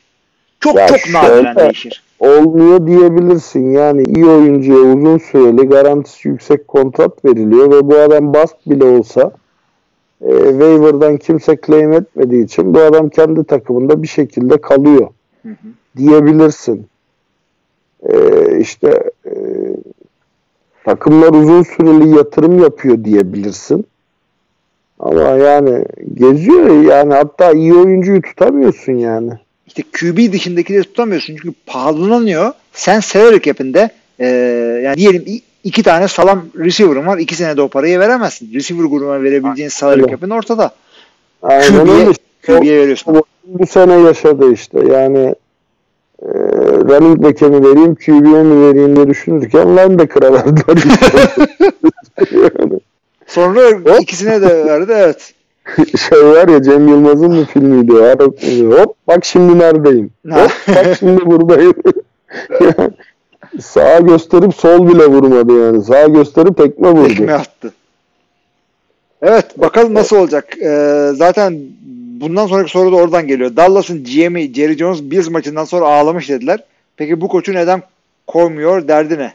Çok Ya çok nadiren değişir. olmuyor diyebilirsin. Yani iyi oyuncuya uzun süreli garantisi yüksek kontrat veriliyor ve bu adam bast bile olsa e, waiver'dan kimse claim etmediği için bu adam kendi takımında bir şekilde kalıyor Hı hı. diyebilirsin. E, işte e, takımlar uzun süreli yatırım yapıyor diyebilirsin. Ama yani geziyor yani hatta iyi oyuncuyu tutamıyorsun yani. İşte QB dışındakileri tutamıyorsun çünkü pahalanıyor. Sen salary cap'inde e, yani diyelim iki tane salam receiver'ın var. iki senede o parayı veremezsin. Receiver grubuna verebileceğin salary cap'in ortada. Aynen QB'ye öyle. QB'ye veriyorsun. bu, bu sene yaşadı işte. Yani e, running back'e mi vereyim, QB'ye mi vereyim diye düşünürken linebacker'a verdiler. Sonra ikisine de verdi evet. şey var ya Cem Yılmaz'ın mı filmiydi filmi. Hop bak şimdi neredeyim. Hop bak şimdi buradayım. Sağa gösterip sol bile vurmadı yani. Sağa gösterip tekme vurdu. Tekme attı. Evet bakalım nasıl olacak. Ee, zaten bundan sonraki soru da oradan geliyor. Dallas'ın GM'i Jerry Jones Bills maçından sonra ağlamış dediler. Peki bu koçu neden koymuyor derdi ne?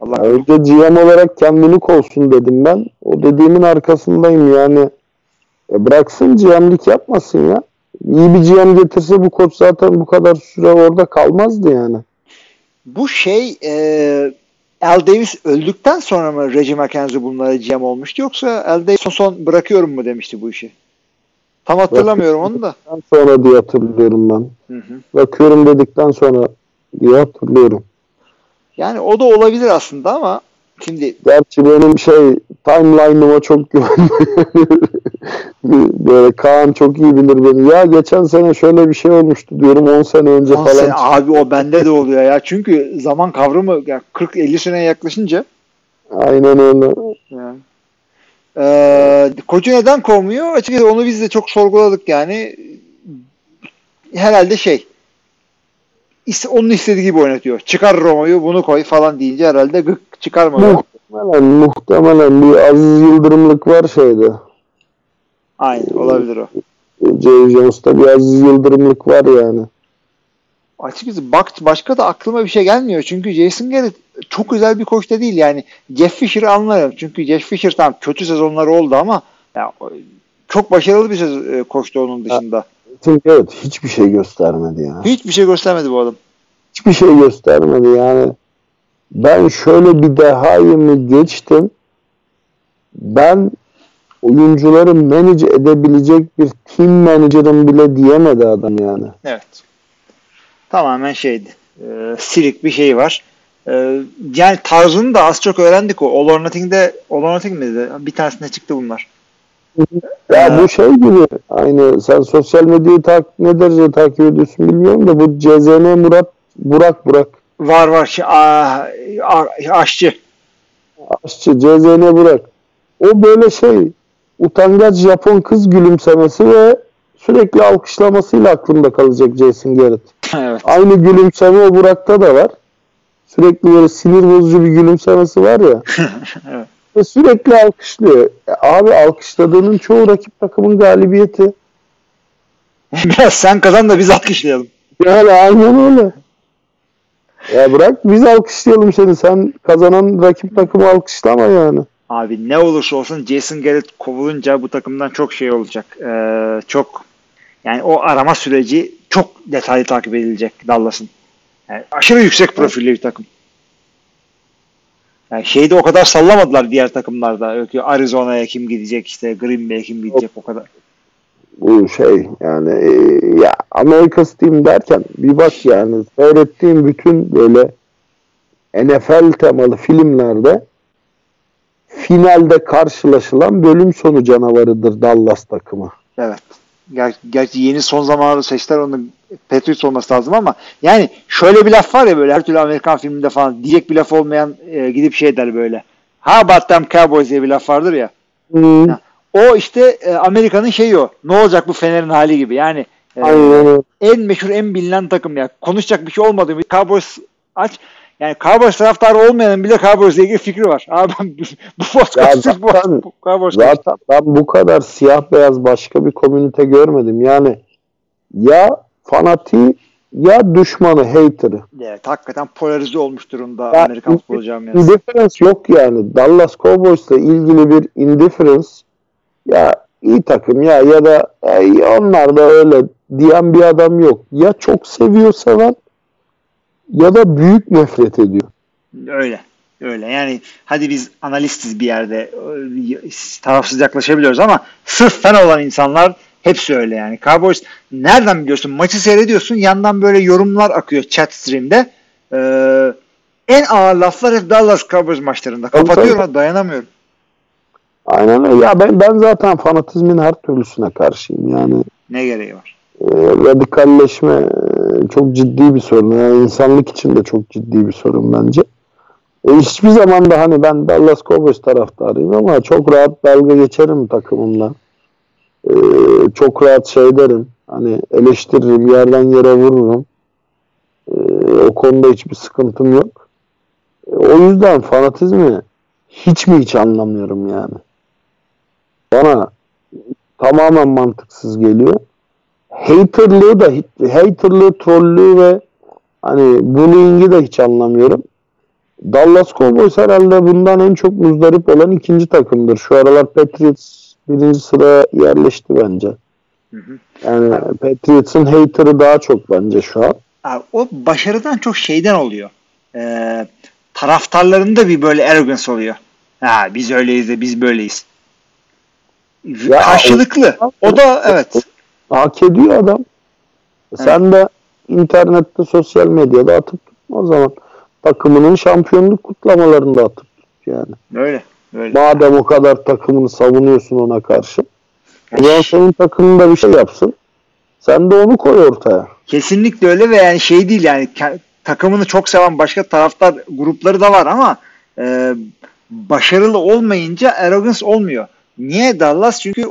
Allah Ya Önce GM olarak kendini kovsun dedim ben. O dediğimin arkasındayım yani. E bıraksın GM'lik yapmasın ya. İyi bir GM getirse bu koç zaten bu kadar süre orada kalmazdı yani. Bu şey e, Al Davis öldükten sonra mı Reggie McKenzie bunlara GM olmuştu yoksa Al Davis son, son bırakıyorum mu demişti bu işi? Tam hatırlamıyorum onu da. Sonra diye hatırlıyorum ben. Hı hı. Bırakıyorum dedikten sonra diye hatırlıyorum. Yani o da olabilir aslında ama şimdi Gerçi benim şey timeline'ıma çok güvenmiyorum. Böyle Kaan çok iyi bilir beni. Ya geçen sene şöyle bir şey olmuştu diyorum 10 sene önce on falan. sene- abi o bende de oluyor ya. Çünkü zaman kavramı ya 40-50 seneye yaklaşınca Aynen öyle. yani. Ee, koçu neden kovmuyor? Açıkçası onu biz de çok sorguladık yani. Herhalde şey onun istediği gibi oynatıyor. Çıkar Romo'yu bunu koy falan deyince herhalde gık çıkarmadı. Muhtemelen, muhtemelen bir Aziz Yıldırımlık var şeyde. Aynen olabilir o. Jay Jones'ta bir Aziz Yıldırımlık var yani. Açıkçası bak başka da aklıma bir şey gelmiyor. Çünkü Jason Garrett çok güzel bir koç da değil yani. Jeff Fisher'ı anlarım. Çünkü Jeff Fisher tam kötü sezonları oldu ama ya, çok başarılı bir sezon, e, koçtu onun dışında. Evet hiçbir şey göstermedi ya. Hiçbir şey göstermedi bu adam. Hiçbir şey göstermedi yani. Ben şöyle bir dehayımı geçtim. Ben oyuncuları manage edebilecek bir team manager'ım bile diyemedi adam yani. Evet. Tamamen şeydi. E, silik bir şey var. E, yani tarzını da az çok öğrendik o. All or Nothing'de All or Nothing miydi? Bir tanesinde çıktı bunlar. Ya Ha. bu şey gibi aynı sen sosyal medyayı tak ne derece takip ediyorsun bilmiyorum da bu CZN Murat Burak Burak Var var. Şey, aa, a- aşçı. aşçı CZN Burak. O böyle şey utangaç Japon kız gülümsemesi ve sürekli alkışlamasıyla aklımda kalacak Jason Garrett. Evet. Aynı gülümseme o Burak'ta da var. Sürekli böyle sinir bozucu bir gülümsemesi var ya. Evet. Ve sürekli alkışlıyor. E, abi alkışladığının çoğu rakip takımın galibiyeti. Biraz sen kazan da biz alkışlayalım. Yani aynen öyle. Ya bırak biz alkışlayalım seni. Sen kazanan rakip takımı alkışlama yani. Abi ne olursa olsun Jason Garrett kovulunca bu takımdan çok şey olacak. Ee, çok yani o arama süreci çok detaylı takip edilecek Dallas'ın. Yani aşırı yüksek profilli bir takım. Yani şeyde o kadar sallamadılar diğer takımlarda. Arizona'ya kim gidecek işte Green Bay'e kim gidecek o kadar. Bu şey yani e, ya America's Team derken bir bak yani seyrettiğim bütün böyle NFL temalı filmlerde finalde karşılaşılan bölüm sonu canavarıdır Dallas takımı. Evet. Ger- gerçi yeni son zamanlarda seçtiler onu Patriots olması lazım ama yani şöyle bir laf var ya böyle her türlü Amerikan filminde falan diyecek bir laf olmayan e, gidip şey der böyle. How about them Cowboys diye bir laf vardır ya. Hmm, Ya, O işte e, Amerika'nın şeyi o. Ne olacak bu Fener'in hali gibi. Yani e, aynen en meşhur en bilinen takım ya. Konuşacak bir şey olmadı mı? Cowboys aç. Yani Cowboys taraftarı olmayanın bile Cowboys'la ilgili fikri var. Abi ben bu, bu podcast bu, zaten- bu Cowboys Zaten ben bu kadar siyah beyaz başka bir komünite görmedim. Yani ya fanatiği ya düşmanı, hater'ı. Evet, hakikaten polarize olmuş durumda Ya, Amerikan futbol camiası. Indifference yok yani. Dallas Cowboys'la ilgili bir indifference ya iyi takım ya ya da "Ey, onlar da öyle diyen bir adam yok. Ya çok seviyor seven ya da büyük nefret ediyor. Öyle. Öyle. Yani hadi biz analistiz bir yerde tarafsız yaklaşabiliyoruz ama sırf fen olan insanlar hepsi öyle yani. Cowboys nereden biliyorsun? Maçı seyrediyorsun yandan böyle yorumlar akıyor chat stream'de. Ee, en ağır laflar hep Dallas Cowboys maçlarında. Tabii, Kapatıyorum dayanamıyorum. Aynen öyle. Ya ben, ben zaten fanatizmin her türlüsüne karşıyım. Yani Ne gereği var? e, radikalleşme çok ciddi bir sorun. Yani insanlık için de çok ciddi bir sorun bence. E, hiçbir zaman da hani ben Dallas Cowboys taraftarıyım ama çok rahat dalga geçerim takımımla. E, çok rahat şey derim. Hani eleştiririm, yerden yere vururum. E, o konuda hiçbir sıkıntım yok. E, o yüzden fanatizmi hiç mi hiç anlamıyorum yani. Bana tamamen mantıksız geliyor. Haterlığı da haterlığı, trollüğü ve hani bullying'i de hiç anlamıyorum. Dallas Cowboys herhalde bundan en çok muzdarip olan ikinci takımdır. Şu aralar Patriots birinci sıraya yerleşti bence. Hı hı. Yani Patriots'ın hater'ı daha çok bence şu an. Abi, o başarıdan çok şeyden oluyor. e, taraftarlarında bir böyle arrogance oluyor. Ha biz öyleyiz de biz böyleyiz. Ya, Karşılıklı. O, o da evet. Hak ediyor adam. Sen de internette, sosyal medyada atıp tutma o zaman. Takımının şampiyonluk kutlamalarında atıp tut yani. Öyle. Öyle. Madem o kadar takımını savunuyorsun ona karşı. O zaman senin takımında bir şey yapsın. Sen de onu koy ortaya. Kesinlikle öyle ve yani şey değil yani takımını çok seven başka taraftar grupları da var ama e, başarılı olmayınca arrogance olmuyor. Niye Dallas? Çünkü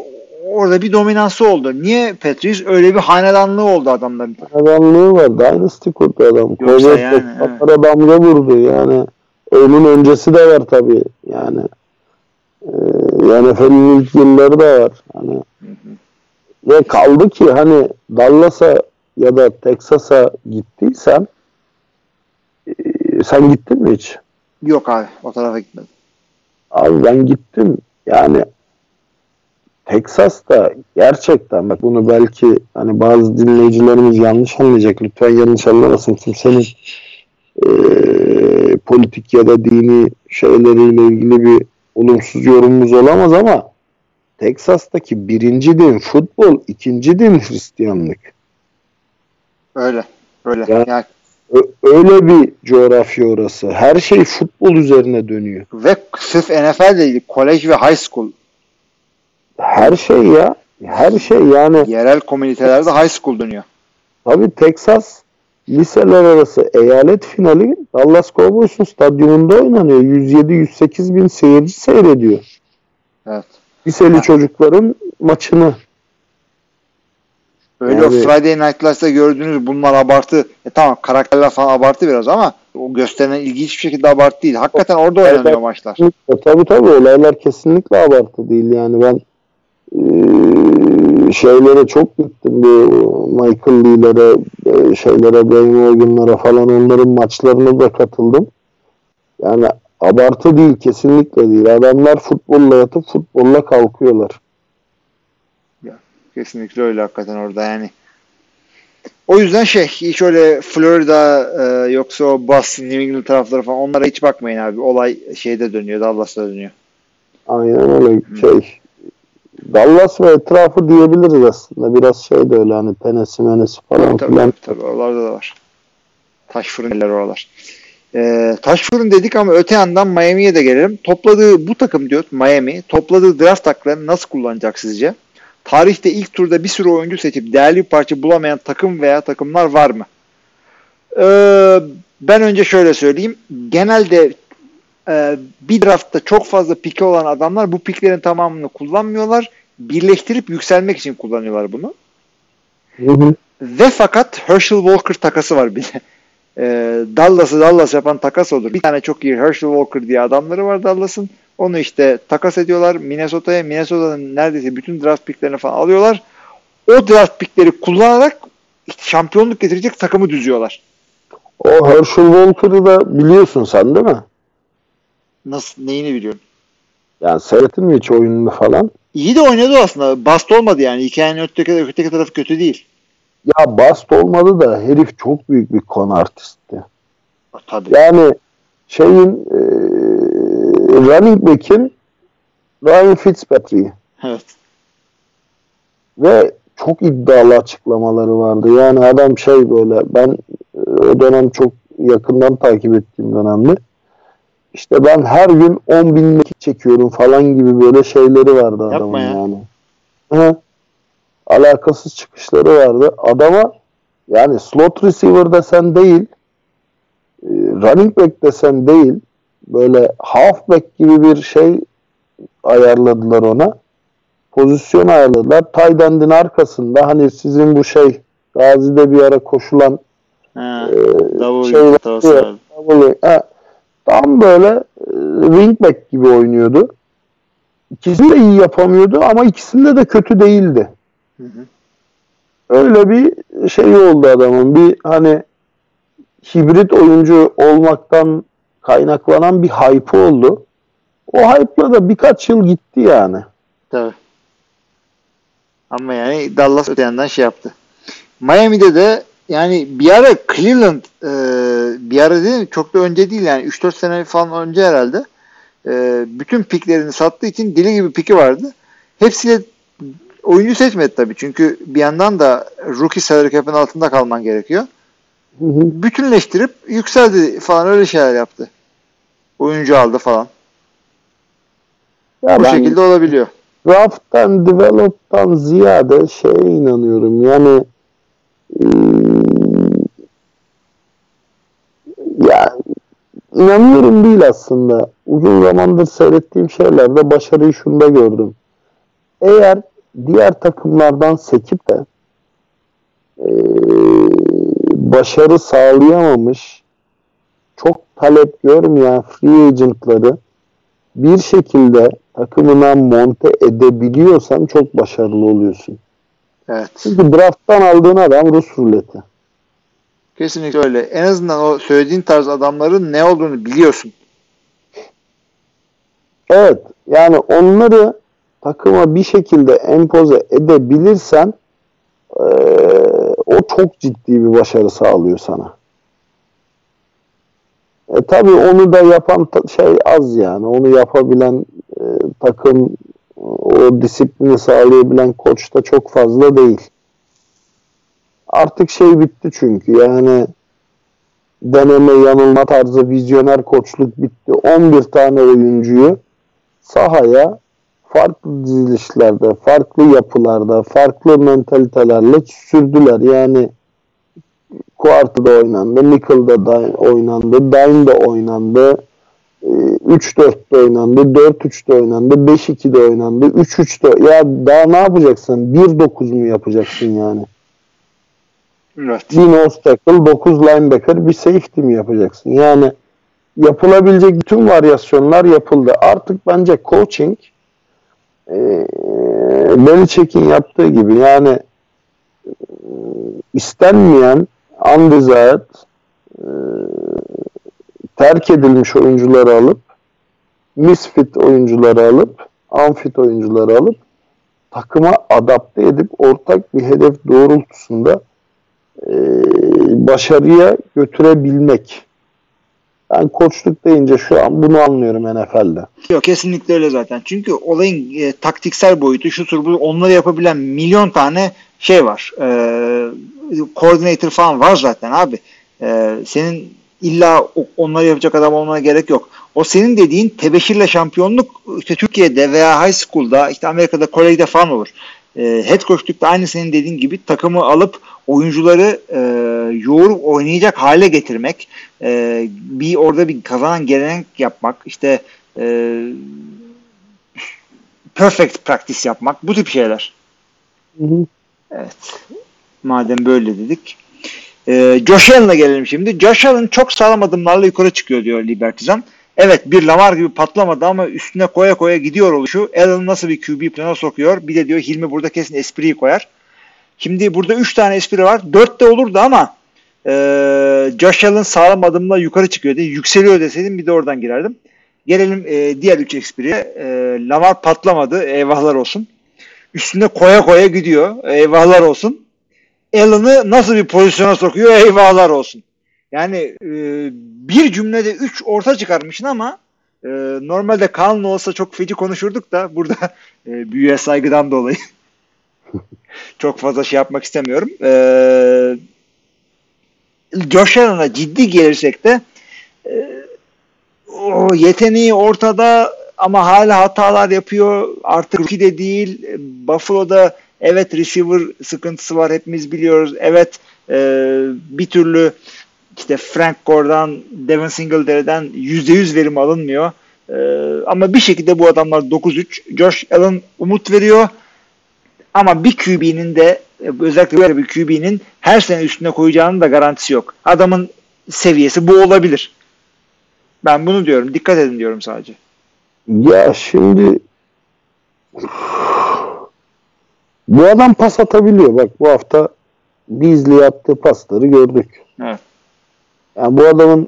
orada bir dominansı oldu. Niye Patriots? Öyle bir hanedanlığı oldu adamların. Adamlığı var. Dynasty kurdu adam. Yoksa yani, yani, damga vurdu yani. Onun öncesi de var tabii. Yani e, NFL'in ilk yılları da var. Hani ve kaldı ki hani Dallas'a ya da Texas'a gittiysen e, sen gittin mi hiç? Yok abi o tarafa gitmedim. Abi ben gittim. Yani Texas'ta gerçekten bak bunu belki hani bazı dinleyicilerimiz yanlış anlayacak. Lütfen yanlış anlamasın. Kimsenin e, politik ya da dini şeyleriyle ilgili bir olumsuz yorumumuz olamaz ama Texas'taki birinci din futbol, ikinci din Hristiyanlık. Öyle. Öyle. Ya- Yani, öyle bir coğrafya orası. Her şey futbol üzerine dönüyor. ve sırf NFL değil, kolej ve high school Her şey ya. Her şey yani yerel komünitelerde high school dönüyor. Tabii Texas liseler arası eyalet finali Dallas Cowboys'un stadyumunda oynanıyor. 107-108 bin seyirci seyrediyor. Evet. Liseli Ha. çocukların maçını. Öyle Yani- o Friday Night Lights'ta gördüğünüz bunlar abartı. E tamam karakterler falan abartı biraz ama o gösterilen ilgi hiçbir şekilde abartı değil. Hakikaten orada oynanıyor maçlar. Tabii tabii olaylar kesinlikle abartı değil. Yani ben şeylere çok gittim bu Michael Lee'lere eee, şeylere Brian Morgan'lara falan onların maçlarına da katıldım. Yani abartı değil kesinlikle değil. Adamlar futbolla yatıp futbolla kalkıyorlar. Kesinlikle öyle hakikaten orada yani. O yüzden şey hiç öyle Florida e, yoksa o Boston, New England tarafları falan onlara hiç bakmayın abi. Olay şeyde dönüyor, Dallas'ta dönüyor. Aynen öyle şey. Dallas ve etrafı diyebiliriz aslında. Biraz şey de öyle hani Tennessee, Menesi falan Tabii, filan. tabii, tabii oralarda da var. Taş fırın yerler oralar. Ee, taş fırın dedik ama öte yandan Miami'ye de gelelim. Topladığı bu takım diyor Miami. Topladığı draft haklarını nasıl kullanacak sizce? Tarihte ilk turda bir sürü oyuncu seçip değerli bir parça bulamayan takım veya takımlar var mı? Ee, ben önce şöyle söyleyeyim. Genelde e, bir draftta çok fazla piki olan adamlar bu piklerin tamamını kullanmıyorlar. Birleştirip yükselmek için kullanıyorlar bunu. Hı hı. Ve fakat Herschel Walker takası var bir de. Ee, Dallas'ı Dallas yapan takas olur. Bir tane çok iyi Herschel Walker diye adamları var Dallas'ın. Onu işte takas ediyorlar Minnesota'ya. Minnesota'nın neredeyse bütün draft picklerini falan alıyorlar. O draft pickleri kullanarak şampiyonluk getirecek takımı düzüyorlar. O Herschel Walker'ı da biliyorsun sen değil mi? Nasıl neyini biliyorum. Yani seyrettin mi hiç oyununu falan? İyi de oynadı aslında. Bast olmadı yani. Hikayenin öteki, öteki tarafı kötü değil. Ya bast olmadı da herif çok büyük bir konu artisti. Tabii. Yani şeyin e, running back'in Ryan Fitzpatrick Evet. ve çok iddialı açıklamaları vardı. Yani adam şey böyle ben e, o dönem çok yakından takip ettiğim dönemde işte ben her gün 10 bin mekik çekiyorum falan gibi böyle şeyleri vardı adamın Yapma ya. yani. Hı. Alakasız çıkışları vardı. Adama yani slot receiver desen değil e, running back desen değil böyle halfback gibi bir şey ayarladılar ona pozisyon ayarladılar. End'in arkasında hani sizin bu şey Gazi'de bir ara koşulan Ha, e, şey var ya, tam böyle e, wingback gibi oynuyordu. İkisini de iyi yapamıyordu ama ikisinde de kötü değildi. Hı hı. Öyle bir şey oldu adamın. Bir hani hibrit oyuncu olmaktan kaynaklanan bir hype oldu. O hype'la da birkaç yıl gitti yani. Tabii. Ama yani Dallas öte yandan şey yaptı. Miami'de de yani bir ara Cleveland e, bir ara değil çok da önce değil yani 3-4 sene falan önce herhalde e, bütün piklerini sattığı için deli gibi piki vardı. Hepsiyle oyuncu seçmedi tabii. Çünkü bir yandan da rookie salary cap'in altında kalman gerekiyor. Hı hı. Bütünleştirip yükseldi falan öyle şeyler yaptı. Oyuncu aldı falan. Ya Bu şekilde olabiliyor. draft'tan, develop'tan ziyade şeye inanıyorum. Yani ya inanıyorum değil aslında. Uzun zamandır seyrettiğim şeylerde başarıyı şunda gördüm. Eğer diğer takımlardan sekip de ıı, başarı sağlayamamış çok talep görmeyen free agentları bir şekilde takımına monte edebiliyorsan çok başarılı oluyorsun. Evet. Çünkü drafttan aldığın adam Rus ruleti. Kesinlikle öyle. En azından o söylediğin tarz adamların ne olduğunu biliyorsun. Evet yani onları takıma bir şekilde empoze edebilirsen eee, o çok ciddi bir başarı sağlıyor sana. E tabii onu da yapan şey az yani. Onu yapabilen e, takım o disiplini sağlayabilen koç da çok fazla değil. Artık şey bitti çünkü yani deneme yanılma tarzı vizyoner koçluk bitti. 11 tane oyuncuyu sahaya farklı dizilişlerde, farklı yapılarda, farklı mentalitelerle sürdüler. Yani Quarter'da oynandı, Nickel'da da oynandı, Dime'da oynandı, e, 3-4'te oynandı, 4-3'te oynandı, 5-2'de oynandı, 3-3'te. Ya daha ne yapacaksın? 1-9 mu yapacaksın yani? Evet. Nose tackle, 9 linebacker, bir safety mi yapacaksın? Yani yapılabilecek bütün varyasyonlar yapıldı. Artık bence coaching e, Belichick'in yaptığı gibi yani e, istenmeyen undesired e, terk edilmiş oyuncuları alıp misfit oyuncuları alıp unfit oyuncuları alıp takıma adapte edip ortak bir hedef doğrultusunda e, başarıya götürebilmek. Ben koçluk deyince şu an bunu anlıyorum NFL'de. Yok kesinlikle öyle zaten. Çünkü olayın e, taktiksel boyutu şu tür bu onları yapabilen milyon tane şey var. E, coordinator falan var zaten abi. E, senin illa onları yapacak adam olmana gerek yok. O senin dediğin tebeşirle şampiyonluk işte Türkiye'de veya high school'da işte Amerika'da kolejde falan olur. E, head coachlukta aynı senin dediğin gibi takımı alıp oyuncuları e, yoğurup oynayacak hale getirmek e, bir orada bir kazanan gelenek yapmak işte e, perfect practice yapmak bu tip şeyler. Hı hı. Evet. Madem böyle dedik. Ee, Josh Allen'a gelelim şimdi. Josh Allen çok sağlam adımlarla yukarı çıkıyor diyor Libertizan. Evet bir Lamar gibi patlamadı ama üstüne koya koya gidiyor oluşu. Allen nasıl bir QB plana sokuyor. Bir de diyor Hilmi burada kesin espriyi koyar. Şimdi burada 3 tane espri var. 4 de olurdu ama e, Josh Allen sağlam adımla yukarı çıkıyor diye yükseliyor deseydim bir de oradan girerdim. Gelelim e, diğer 3 espriye. E, Lamar patlamadı. Eyvahlar olsun. Üstüne koya koya gidiyor. Eyvahlar olsun. Allen'ı nasıl bir pozisyona sokuyor? Eyvahlar olsun. Yani e, bir cümlede 3 orta çıkarmışsın ama e, normalde Kaan'la olsa çok feci konuşurduk da burada e, büyüye saygıdan dolayı çok fazla şey yapmak istemiyorum. E, Josh Allen'a ciddi gelirsek de e, o yeteneği ortada ama hala hatalar yapıyor. Artık rookie de değil. Buffalo'da evet receiver sıkıntısı var. Hepimiz biliyoruz. Evet e, bir türlü işte Frank Gore'dan, Devin Singletary'den %100 verim alınmıyor. E, ama bir şekilde bu adamlar 9-3. Josh Allen umut veriyor. Ama bir QB'nin de özellikle böyle bir QB'nin her sene üstüne koyacağının da garantisi yok. Adamın seviyesi bu olabilir. Ben bunu diyorum. Dikkat edin diyorum sadece. Ya şimdi bu adam pas atabiliyor. Bak bu hafta Beasley attığı pasları gördük. Evet. Yani bu adamın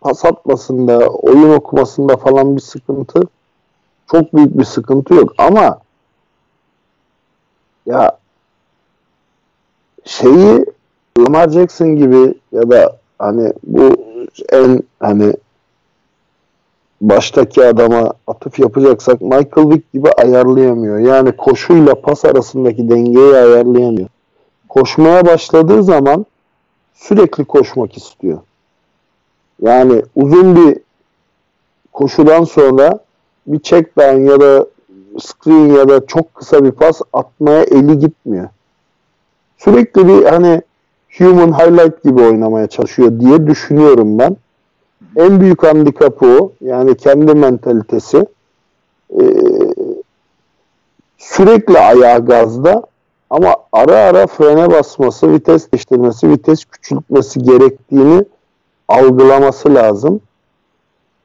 pas atmasında, oyun okumasında falan bir sıkıntı çok büyük bir sıkıntı yok ama ya şeyi Lamar Jackson gibi ya da hani bu en hani baştaki adama atıf yapacaksak Michael Vick gibi ayarlayamıyor. Yani koşuyla pas arasındaki dengeyi ayarlayamıyor. Koşmaya başladığı zaman sürekli koşmak istiyor. Yani uzun bir koşudan sonra bir check down ya da screen ya da çok kısa bir pas atmaya eli gitmiyor. Sürekli bir hani human highlight gibi oynamaya çalışıyor diye düşünüyorum ben. En büyük handikapı o. Yani kendi mentalitesi. Ee, sürekli ayağı gazda ama ara ara frene basması, vites değiştirmesi, vites küçültmesi gerektiğini algılaması lazım.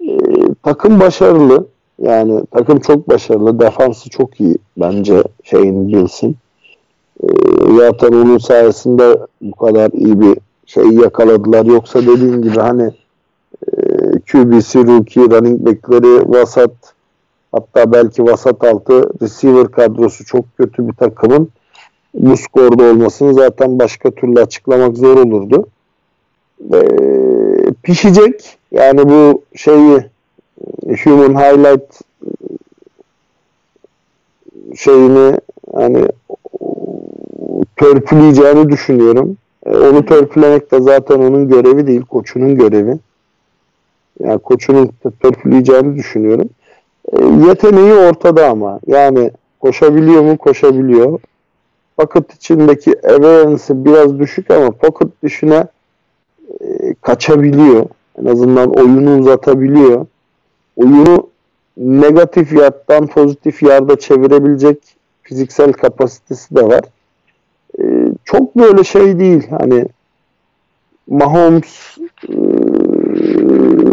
Ee, takım başarılı. Yani takım çok başarılı. Defansı çok iyi bence şeyin bilsin. Ee, zaten onun sayesinde bu kadar iyi bir şey yakaladılar. Yoksa dediğin gibi hani e, QB'si, rookie, running back'leri vasat hatta belki vasat altı receiver kadrosu çok kötü bir takımın bu skorda olmasını zaten başka türlü açıklamak zor olurdu. E, pişecek. Yani bu şeyi human highlight şeyini hani törpüleyeceğini düşünüyorum. E, onu törpülemek de zaten onun görevi değil, koçunun görevi. Yani koçunun törpüleyeceğini düşünüyorum. E, yeteneği ortada ama. Yani koşabiliyor mu? Koşabiliyor. Pocket içindeki awareness'ı biraz düşük ama pocket dışına e, kaçabiliyor. En azından oyunu uzatabiliyor. Oyunu negatif yardtan pozitif yarda çevirebilecek fiziksel kapasitesi de var. Ee, çok böyle şey değil. Hani Mahomes e,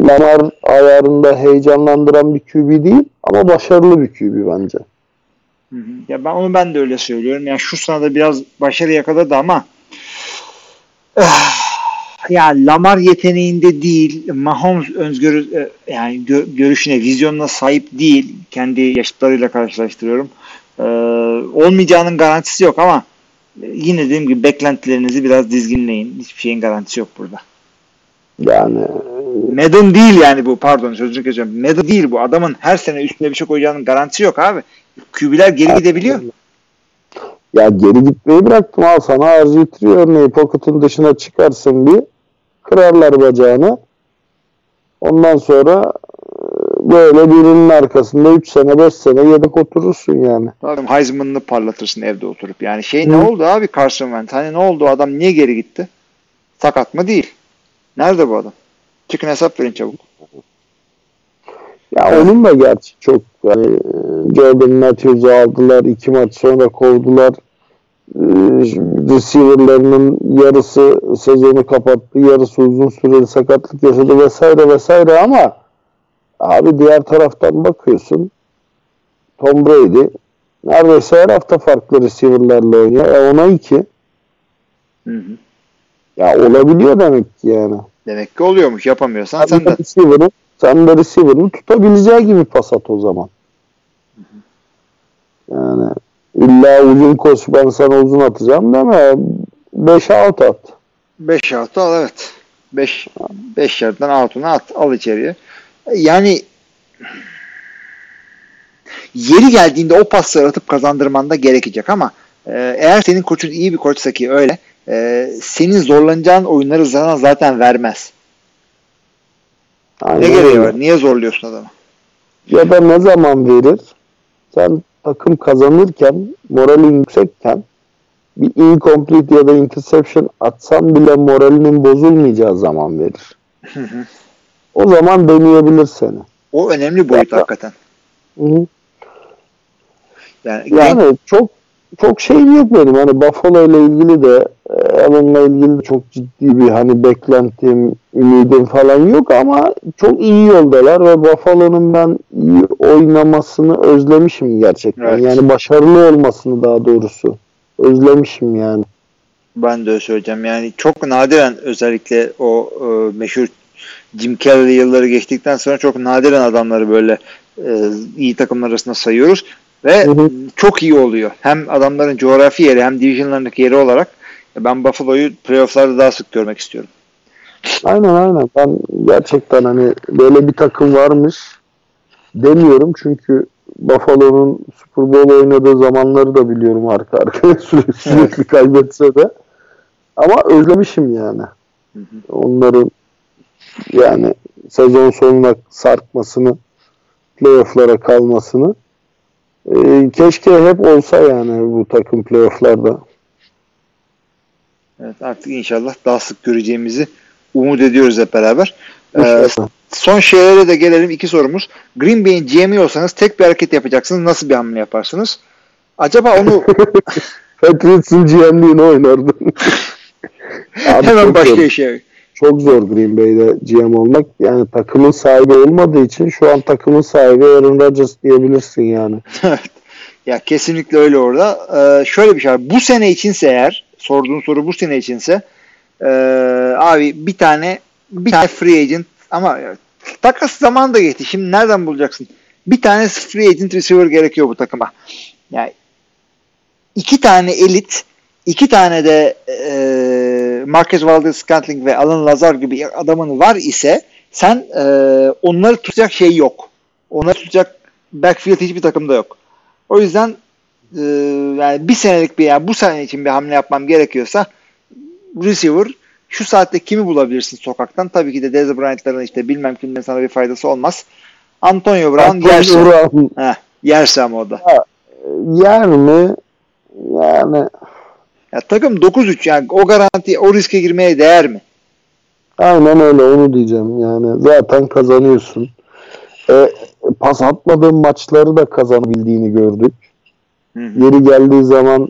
Lamar ayarında heyecanlandıran bir QB değil ama başarılı bir QB bence. Ya ben onu ben de öyle söylüyorum. Yani şu sırada biraz başarı yakaladı ama yani Lamar yeteneğinde değil, Mahomes özgörü yani gö- görüşüne, vizyonuna sahip değil. Kendi yaşıtlarıyla karşılaştırıyorum. Ee, olmayacağının garantisi yok ama yine dediğim gibi beklentilerinizi biraz dizginleyin. Hiçbir şeyin garantisi yok burada. Yani Madden değil yani bu pardon sözünü kesiyorum. Madden değil bu. Adamın her sene üstüne bir şey koyacağının garantisi yok abi. QB'ler geri gidebiliyor. Ya geri gitmeyi bıraktım al sana RG3 örneği pocket'ın dışına çıkarsın bir kırarlar bacağını. Ondan sonra e, böyle birinin arkasında 3 sene 5 sene yedek oturursun yani. Adam Heisman'ını parlatırsın evde oturup. Yani şey ne Hı. oldu abi Carson Wentz? Hani ne oldu adam niye geri gitti? Sakat mı değil. Nerede bu adam? Çıkın hesap verin çabuk. Ya onun da gerçi çok yani e, Jordan Matthews'u aldılar. iki maç sonra kovdular. Ee, receiver'larının yarısı sezonu kapattı. Yarısı uzun süreli sakatlık yaşadı vesaire vesaire ama abi diğer taraftan bakıyorsun Tom Brady neredeyse her hafta farklı receiver'larla oynuyor. E ona iki. Hı hı. Ya olabiliyor demek ki yani. Demek ki oluyormuş. Yapamıyorsan sen Sen de receiver'ı, sen de receiver'ını tutabileceği gibi pas at o zaman. Yani illa uzun koş ben sana uzun atacağım deme. 5'e out at. 5 hafta al evet. 5 5 yerden altına at. Al içeriye. Yani yeri geldiğinde o pasları atıp kazandırman da gerekecek ama e, eğer senin koçun iyi bir koçsa ki öyle e, senin zorlanacağın oyunları sana zaten vermez. Aynen Ne gereği var? Niye zorluyorsun adamı? Ya da ne zaman verir? Sen takım kazanırken, moralin yüksekken bir incomplete ya da interception atsan bile moralinin bozulmayacağı zaman verir. O zaman deneyebilir seni. O önemli boyut Ya- hakikaten. Hı. Yani, Yani çok çok şeyim yok benim. Hani Buffalo ile ilgili de e, Allen'la ilgili çok ciddi bir hani beklentim, ümidim falan yok ama çok iyi yoldalar ve Buffalo'nun ben iyi oynamasını özlemişim gerçekten. Evet. Yani başarılı olmasını daha doğrusu özlemişim yani. Ben de öyle söyleyeceğim. Yani çok nadiren özellikle o e, meşhur Jim Kelly yılları geçtikten sonra çok nadiren adamları böyle e, iyi takımlar arasında sayıyoruz ve Hı hı. çok iyi oluyor. Hem adamların coğrafi yeri hem divisionlarındaki yeri olarak Ben Buffalo'yu playofflarda daha sık görmek istiyorum. Aynen aynen. Ben gerçekten hani böyle bir takım varmış demiyorum çünkü Buffalo'nun Super Bowl oynadığı zamanları da biliyorum arka arkaya sürekli, sürekli kaybetse de. Ama özlemişim yani. Hı hı. Onların yani sezon sonuna sarkmasını, playoff'lara kalmasını. Ee, keşke hep olsa yani bu takım playoff'larda. Evet, artık inşallah daha sık göreceğimizi umut ediyoruz hep beraber. Ee, son şeylere de gelelim. iki sorumuz. Green Bay'in GM'i olsanız tek bir hareket yapacaksınız. Nasıl bir hamle yaparsınız? Acaba onu Patriots'ın GM'liğini oynardın. Abi hemen başka zor. işe Çok zor Green Bay'de GM olmak. Yani takımın sahibi olmadığı için şu an takımın sahibi Aaron Rodgers diyebilirsin yani. Evet. Ya kesinlikle öyle orada. Ee, şöyle bir şey var. Bu sene içinse eğer sorduğun soru bu sene içinse ee, abi bir tane bir tane free agent ama takas zamanı da geçti. Şimdi nereden bulacaksın? Bir tane free agent receiver gerekiyor bu takıma. Yani iki tane elit iki tane de ee, Marcus Valdez-Scantling ve Alan Lazar gibi adamın var ise sen ee, onları tutacak şey yok. Onları tutacak backfield hiçbir takımda yok. O yüzden e, yani bir senelik bir yani bu sene için bir hamle yapmam gerekiyorsa receiver şu saatte kimi bulabilirsin sokaktan? Tabii ki de Dez Bryant'ların işte bilmem kimden sana bir faydası olmaz. Antonio Brown yerse. Brown Heh, yerse ama o da. yer mi? Yani Ya, takım 9-3 yani o garanti o riske girmeye değer mi? aynen öyle onu diyeceğim. Yani zaten kazanıyorsun. E, pas atmadığın maçları da kazanabildiğini gördük. Hı hı. Yeri geldiği zaman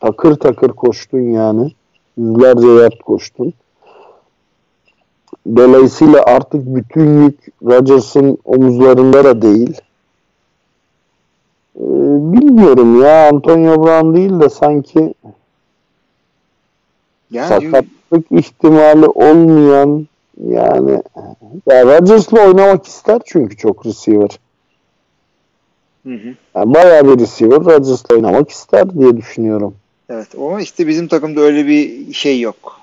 takır takır koştun yani. Yüzlerce yard koştun. Dolayısıyla artık bütün yük Rodgers'ın omuzlarında da değil. Ee, bilmiyorum ya Antonio Brown değil de sanki Yani sakatlık ihtimali olmayan yani ya Rodgers'la oynamak ister çünkü çok receiver. Hı hı. Yani bayağı bir receiver Rodgers'la oynamak ister diye düşünüyorum. Evet ama işte bizim takımda öyle bir şey yok.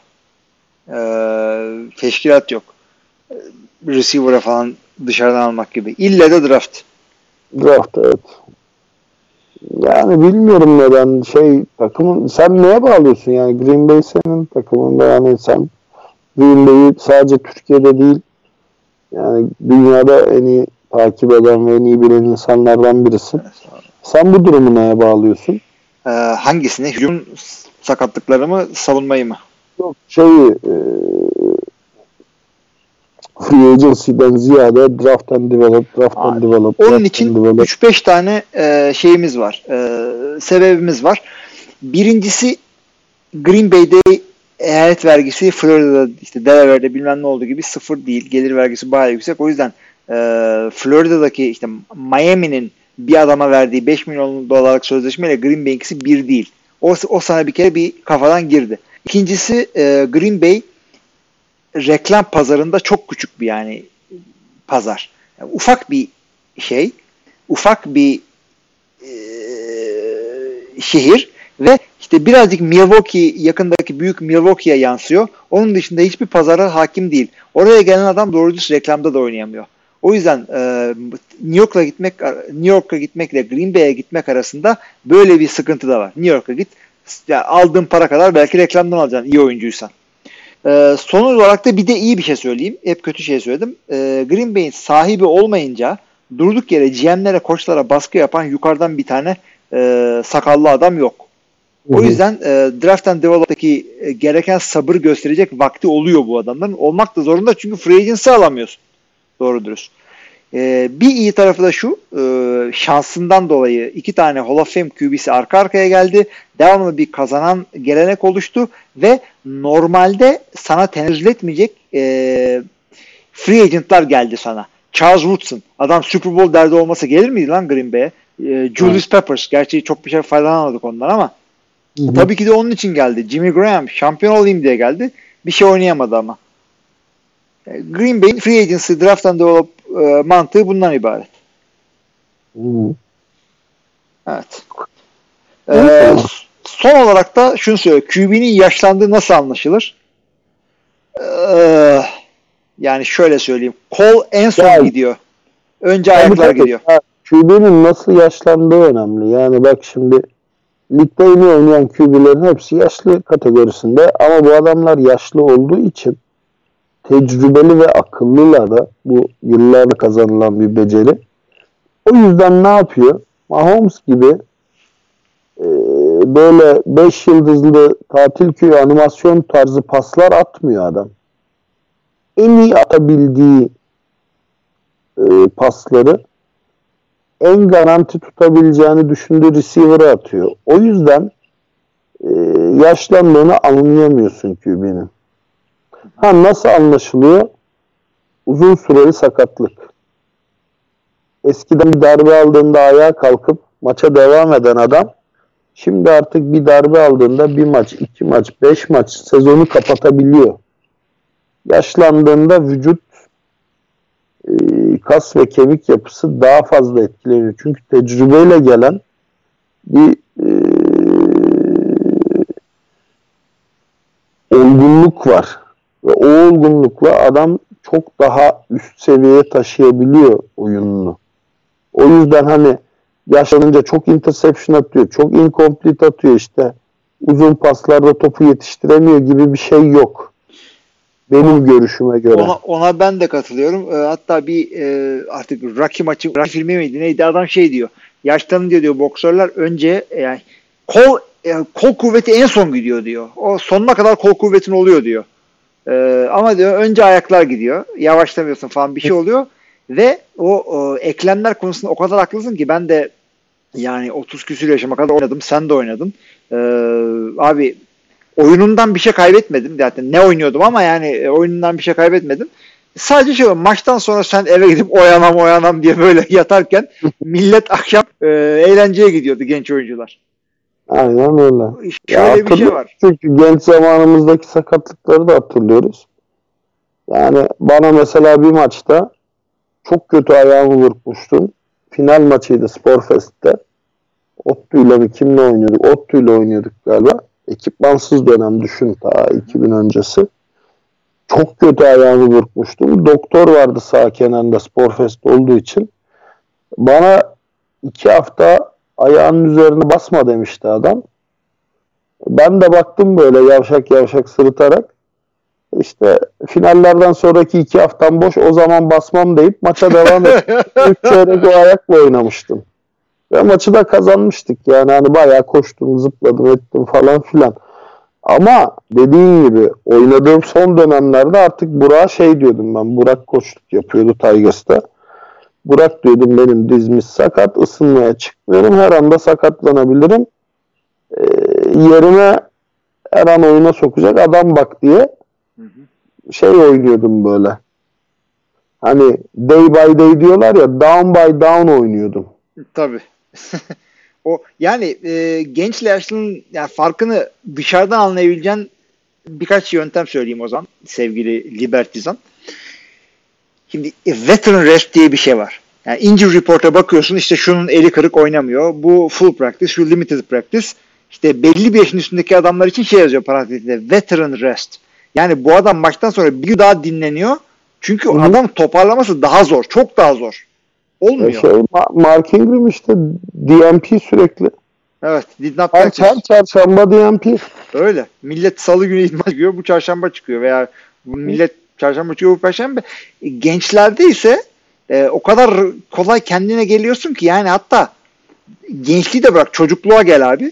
Ee, teşkilat yok. Receiver'a falan dışarıdan almak gibi. İlle de draft. Draft evet. Yani bilmiyorum neden şey takımın sen neye bağlıyorsun yani Green Bay senin takımında yani sen Green Bay'i sadece Türkiye'de değil yani dünyada en iyi takip eden ve en iyi bilen insanlardan birisin. Sen bu durumu neye bağlıyorsun? Ee, hangisini? Hücum sakatlıkları mı, savunmayı mı? Yok şeyi e, free agency'den ziyade draft and develop, draft and develop, Onun için and develop. 3-5 tane e, şeyimiz var. E, sebebimiz var. Birincisi Green Bay'de eyalet vergisi Florida'da işte Delaware'de bilmem ne olduğu gibi sıfır değil. Gelir vergisi bayağı yüksek. O yüzden e, Florida'daki işte Miami'nin bir adama verdiği 5 milyon dolarlık sözleşmeyle Green Bay'inkisi bir değil. O, o sana bir kere bir kafadan girdi. İkincisi e, Green Bay reklam pazarında çok küçük bir yani pazar. Yani ufak bir şey, ufak bir e, şehir ve işte birazcık Milwaukee yakındaki büyük Milwaukee'ye yansıyor. Onun dışında hiçbir pazara hakim değil. Oraya gelen adam doğru düz reklamda da oynayamıyor. O yüzden e, New York'a gitmek New York'a gitmekle Green Bay'e gitmek arasında böyle bir sıkıntı da var. New York'a git ya aldığın para kadar belki reklamdan alacaksın iyi oyuncuysan. Ee, son olarak da bir de iyi bir şey söyleyeyim. Hep kötü şey söyledim. Ee, Green Bay'in sahibi olmayınca durduk yere GM'lere, koçlara baskı yapan yukarıdan bir tane e, sakallı adam yok. O yüzden e, draft and develop'taki e, gereken sabır gösterecek vakti oluyor bu adamların. Olmak da zorunda çünkü free agency alamıyorsun. Doğru dürüst. E, bir iyi tarafı da şu e, şansından dolayı iki tane Hall of Fame QB'si arka arkaya geldi. Devamlı bir kazanan gelenek oluştu ve normalde sana tenezzül etmeyecek e, free agentlar geldi sana. Charles Woodson. Adam Super Bowl derdi olmasa gelir miydi lan Green Bay'e? E, Julius Peppers. Gerçi çok bir şey faydalanamadık ondan ama Hı hı. tabii ki de onun için geldi. Jimmy Graham şampiyon olayım diye geldi. Bir şey oynayamadı ama. E, Green Bay'in free agency draft and develop e, mantığı bundan ibaret. Hı. Evet. Ee, son olarak da şunu söylüyor. QB'nin yaşlandığı nasıl anlaşılır? Ee, yani şöyle söyleyeyim. Kol en son Yani- gidiyor. Önce ayaklar gidiyor. QB'nin nasıl yaşlandığı önemli. Yani bak şimdi ligde en iyi oynayan QB'lerin hepsi yaşlı kategorisinde ama bu adamlar yaşlı olduğu için tecrübeli ve akıllılar da bu yıllarla kazanılan bir beceri. O yüzden ne yapıyor? Mahomes gibi e, böyle 5 yıldızlı tatil köyü animasyon tarzı paslar atmıyor adam. En iyi atabildiği e, pasları en garanti tutabileceğini düşündüğü receiver'a atıyor. O yüzden e, yaşlandığını anlayamıyorsun QB'nin. Ha nasıl anlaşılıyor? Uzun süreli sakatlık. Eskiden bir darbe aldığında ayağa kalkıp maça devam eden adam şimdi artık bir darbe aldığında bir maç, iki maç, beş maç sezonu kapatabiliyor. Yaşlandığında vücut e, kas ve kemik yapısı daha fazla etkileniyor. Çünkü tecrübeyle gelen bir e, olgunluk var. Ve o olgunlukla adam çok daha üst seviyeye taşıyabiliyor oyununu. O yüzden hani yaşlanınca çok interception atıyor, çok incomplete atıyor işte. Uzun paslarda topu yetiştiremiyor gibi bir şey yok. Benim görüşüme göre. Ona, ona ben de katılıyorum. E, hatta bir e, artık Rocky maçı, Rocky filmi miydi neydi adam şey diyor. Yaşlanınca diyor boksörler önce e, yani kol e, kol kuvveti en son gidiyor diyor. O sonuna kadar kol kuvvetin oluyor diyor. E, ama diyor önce ayaklar gidiyor. Yavaşlamıyorsun falan bir şey oluyor. Ve o, o eklemler konusunda o kadar haklısın ki ben de yani 30 küsür yaşıma kadar oynadım. Sen de oynadın. E, abi oyunundan bir şey kaybetmedim zaten. Ne oynuyordum ama yani e, oyunundan bir şey kaybetmedim. Sadece şey var, maçtan sonra sen eve gidip oyanam oyanam diye böyle yatarken millet akşam e, eğlenceye gidiyordu genç oyuncular. Aynen öyle. Şöyle Ya bir şey var. Çünkü genç zamanımızdaki sakatlıkları da hatırlıyoruz. Yani bana mesela bir maçta çok kötü ayağımı vurmuştum. Final maçıydı Sporfest'te. Ottu'yla mı kimle oynuyorduk? Ottu'yla oynuyorduk galiba. Ekipmansız dönem düşün ta 2000 öncesi. Çok kötü ayağımı vurmuştum. Doktor vardı sağ kenarında Sporfest olduğu için. Bana iki hafta ayağının üzerine basma demişti adam. Ben de baktım böyle yavşak yavşak sırıtarak. İşte finallerden sonraki iki haftam boş o zaman basmam deyip maça devam ettim. Üç çeyrek o ayakla oynamıştım. Ve maçı da kazanmıştık yani hani bayağı koştum zıpladım ettim falan filan. Ama dediğin gibi oynadığım son dönemlerde artık Burak'a şey diyordum ben. Burak koçluk yapıyordu Tigers'ta. Burak diyordum benim dizimiz sakat ısınmaya çıkmıyorum. Her anda sakatlanabilirim. Ee, yerime her an oyuna sokacak adam bak diye şey oynuyordum böyle. Hani day by day diyorlar ya down by down oynuyordum. Tabii. o yani e, gençle yaşlının yani farkını dışarıdan anlayabileceğin birkaç yöntem söyleyeyim o zaman sevgili Libertizan. Şimdi e, veteran rest diye bir şey var. Yani injury report'a bakıyorsun işte şunun eli kırık oynamıyor. Bu full practice, şu limited practice. İşte belli bir yaşın üstündeki adamlar için şey yazıyor parantezinde veteran rest. Yani bu adam maçtan sonra bir daha dinleniyor. Çünkü Hı adam toparlaması daha zor. Çok daha zor. Olmuyor. şey, Ma- Mark Ingram işte DMP sürekli. Evet. Did not Her, her çarşamba DMP. Öyle. Millet salı günü idman çıkıyor. Bu çarşamba çıkıyor. Veya millet çarşamba bu perşembe. E, Gençlerde ise e, o kadar kolay kendine geliyorsun ki yani hatta gençliği de bırak çocukluğa gel abi.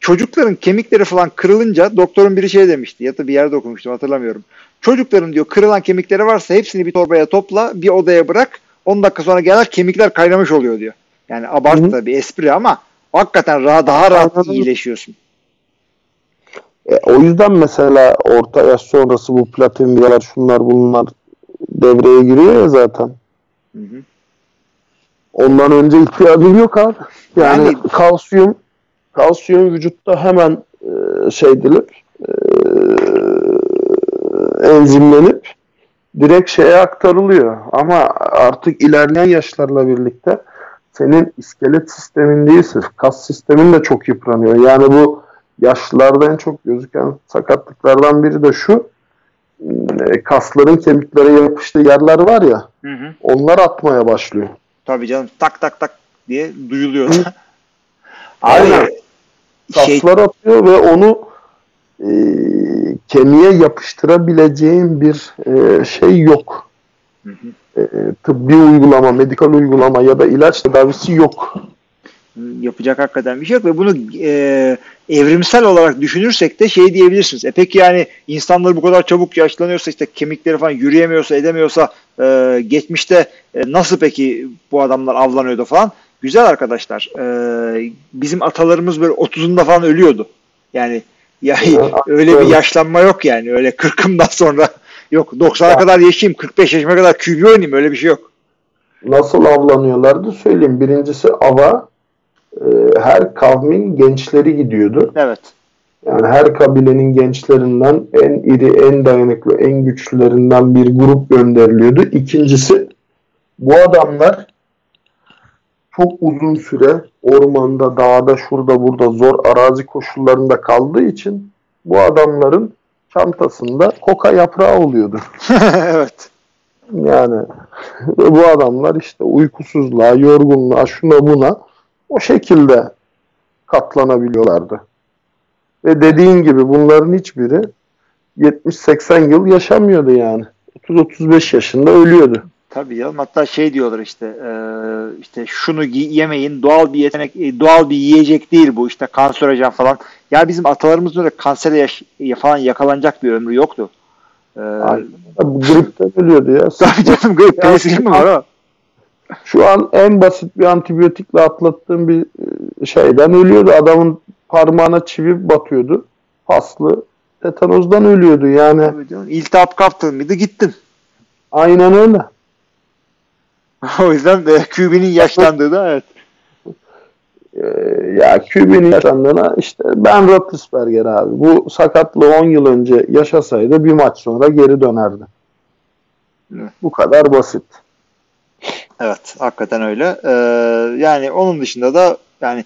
Çocukların kemikleri falan kırılınca doktorun biri şey demişti ya da bir yerde okumuştum hatırlamıyorum. Çocukların diyor kırılan kemikleri varsa hepsini bir torbaya topla bir odaya bırak 10 dakika sonra gelir kemikler kaynamış oluyor diyor. Yani abart Hı hı. da bir espri ama hakikaten daha rahat Anladım. iyileşiyorsun. E, o yüzden mesela orta yaş sonrası bu platin viyalar şunlar bunlar devreye giriyor ya zaten. Hı hı. Ondan önce ihtiyacın yok abi. Yani, Yani- kalsiyum kalsiyum vücutta hemen e, şey edilip e, enzimlenip direkt şeye aktarılıyor. Ama artık ilerleyen yaşlarla birlikte senin iskelet sistemin değil sırf kas sistemin de çok yıpranıyor. Yani bu yaşlılarda en çok gözüken sakatlıklardan biri de şu. e, Kasların kemiklere yapıştığı yerler var ya. Hı hı. Onlar atmaya başlıyor. Tabii canım tak tak tak diye duyuluyor. Hı. Abi Aynen. şey Kaslar atıyor ve onu e, kemiğe yapıştırabileceğin bir e, şey yok. Hı hı. E, tıbbi uygulama, medikal uygulama ya da ilaç tedavisi yok. Yapacak hakikaten bir şey yok ve bunu e, evrimsel olarak düşünürsek de şey diyebilirsiniz. E peki yani insanlar bu kadar çabuk yaşlanıyorsa işte kemikleri falan yürüyemiyorsa edemiyorsa e, geçmişte e, nasıl peki bu adamlar avlanıyordu falan? Güzel arkadaşlar. E, bizim atalarımız böyle 30'unda falan ölüyordu. Yani ya, Evet, öyle bir yaşlanma yok yani. Öyle 40'ımdan sonra yok 90'a kadar yaşayayım 45 yaşıma kadar QB oynayayım öyle bir şey yok. Nasıl avlanıyorlardı söyleyeyim. Birincisi ava e, her kavmin gençleri gidiyordu. Evet. Yani her kabilenin gençlerinden en iri, en dayanıklı, en güçlülerinden bir grup gönderiliyordu. İkincisi bu adamlar çok uzun süre ormanda, dağda, şurada, burada zor arazi koşullarında kaldığı için bu adamların çantasında koka yaprağı oluyordu. evet. Yani bu adamlar işte uykusuzluğa, yorgunluğa, şuna buna o şekilde katlanabiliyorlardı. Ve dediğin gibi bunların hiçbiri 70-80 yıl yaşamıyordu yani. 30-35 yaşında ölüyordu. Tabii canım. Hatta şey diyorlar işte e, işte şunu yemeyin doğal bir yetenek e, doğal bir yiyecek değil bu işte kanserojen falan. Ya bizim atalarımızın öyle kansere ya falan yakalanacak bir ömrü yoktu. E, Aynen. Gripten ölüyordu ya. tabii canım grip Ya- mi var? Şu an en basit bir antibiyotikle atlattığım bir e, şeyden ölüyordu. Adamın parmağına çivi batıyordu. Paslı. Tetanozdan ölüyordu yani. İltihap kaptın mıydı gittin. Aynen öyle. o yüzden de QB'nin yaşlandığı da evet. Ee, ya QB'nin yaşandığına işte Ben Roethlisberger abi. Bu sakatlığı 10 yıl önce yaşasaydı bir maç sonra geri dönerdi. Evet. Bu kadar basit. Evet, hakikaten öyle. Ee, yani onun dışında da yani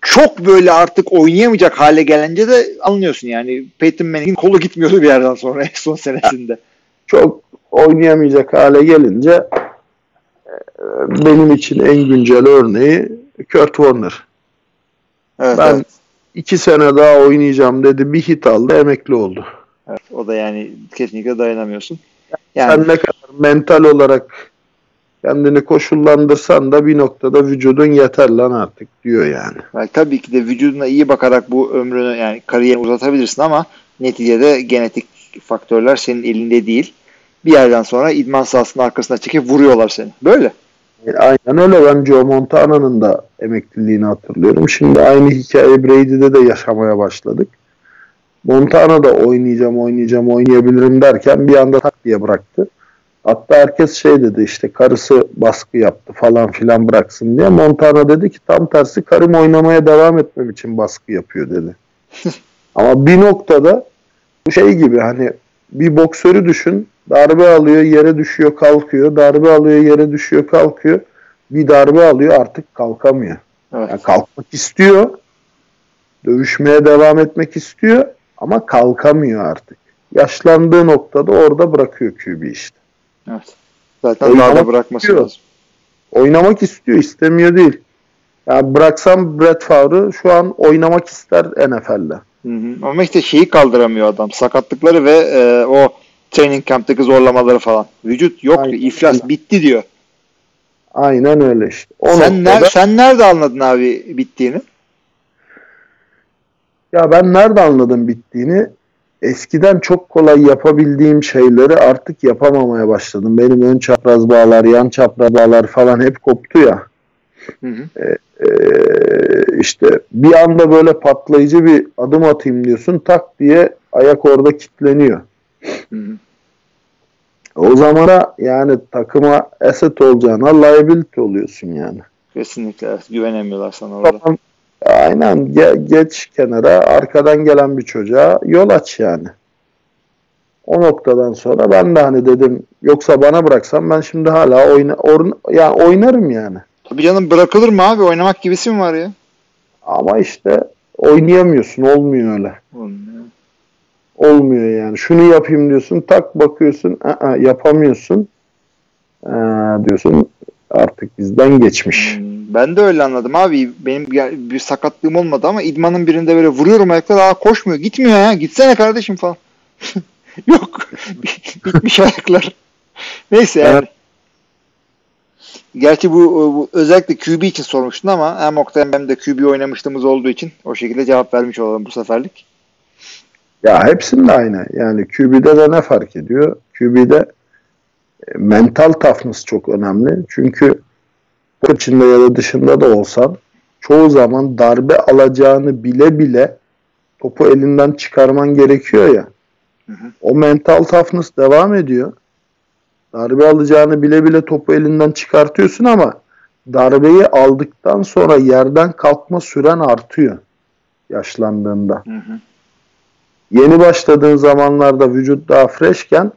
çok böyle artık oynayamayacak hale gelince de anlıyorsun yani. Peyton Manning'in kolu gitmiyordu bir yerden sonra en son senesinde. Çok oynayamayacak hale gelince e, benim için en güncel örneği Kurt Warner. Evet, Ben evet, iki sene daha oynayacağım dedi. Bir hit aldı emekli oldu. evet. O da yani kesinlikle dayanamıyorsun. Yani Sen ne kadar mental olarak kendini koşullandırsan da bir noktada vücudun yeter lan artık diyor yani. belki tabii ki de vücuduna iyi bakarak bu ömrünü yani kariyerini uzatabilirsin ama neticede genetik faktörler senin elinde değil. Bir yerden sonra idman sahasının arkasına çekip vuruyorlar seni. Böyle. E, Aynen öyle. Ben Joe Montana'nın da emekliliğini hatırlıyorum. Şimdi aynı hikaye Brady'de de yaşamaya başladık. Montana da oynayacağım, oynayacağım, oynayabilirim derken bir anda tak diye bıraktı. Hatta herkes şey dedi işte karısı baskı yaptı falan filan bıraksın diye. Montana dedi ki tam tersi karım oynamaya devam etmem için baskı yapıyor dedi. Ama bir noktada bu şey gibi hani bir boksörü düşün. Darbe alıyor, yere düşüyor, kalkıyor. Darbe alıyor, yere düşüyor, kalkıyor. Bir darbe alıyor artık kalkamıyor. Evet. Yani kalkmak istiyor. Dövüşmeye devam etmek istiyor ama kalkamıyor artık. Yaşlandığı noktada orada bırakıyor QB işte. Evet. Zaten Oynamak daha da bırakması istiyor. lazım. Oynamak istiyor, istemiyor değil. Yani bıraksam Brett Favre şu an oynamak ister NFL'de. Hı hı. Ama işte şeyi kaldıramıyor adam. Sakatlıkları ve e, o training camp'taki zorlamaları falan. Vücut yok Aynen. diyor. iflas bitti diyor. Aynen öyle işte. O sen, noktada- ner- sen nerede anladın abi bittiğini? Ya ben nerede anladım bittiğini? Eskiden çok kolay yapabildiğim şeyleri artık yapamamaya başladım. Benim ön çapraz bağlar, yan çapraz bağlar falan hep koptu ya. Hı hı. Ee, işte bir anda böyle patlayıcı bir adım atayım diyorsun. Tak diye ayak orada kilitleniyor. Hı hı. O zamana yani takıma asset olacağına liability oluyorsun yani. Kesinlikle güvenemiyorlar sana orada. Tamam. Aynen Ge- geç kenara arkadan gelen bir çocuğa yol aç yani. O noktadan sonra ben de hani dedim yoksa bana bıraksam ben şimdi hala oyna or- yani oynarım yani. Tabii canım bırakılır mı abi? Oynamak gibisi mi var ya? Ama işte oynayamıyorsun. Olmuyor öyle. Olmuyor. Olmuyor yani. Şunu yapayım diyorsun. Tak bakıyorsun. Aa, yapamıyorsun. Aa, diyorsun artık bizden geçmiş. Hmm, Ben de öyle anladım abi. Benim bir, bir sakatlığım olmadı ama idmanın birinde böyle vuruyorum ayakta daha koşmuyor. Gitmiyor ya. Gitsene kardeşim falan. Yok. Bitmiş ayaklar. Neyse yani. Evet. Gerçi bu, bu özellikle QB için sormuştun ama hem Oktay hem de QB oynamışlığımız olduğu için o şekilde cevap vermiş olalım bu seferlik. Ya hepsinde aynı. Yani QB'de de ne fark ediyor? QB'de e, mental toughness çok önemli. Çünkü bu içinde ya da dışında da olsan çoğu zaman darbe alacağını bile bile topu elinden çıkarman gerekiyor ya. Hı hı. O mental toughness devam ediyor. Darbe alacağını bile bile topu elinden çıkartıyorsun ama darbeyi aldıktan sonra yerden kalkma süren artıyor yaşlandığında. Hı hı. Yeni başladığın zamanlarda vücut daha freshken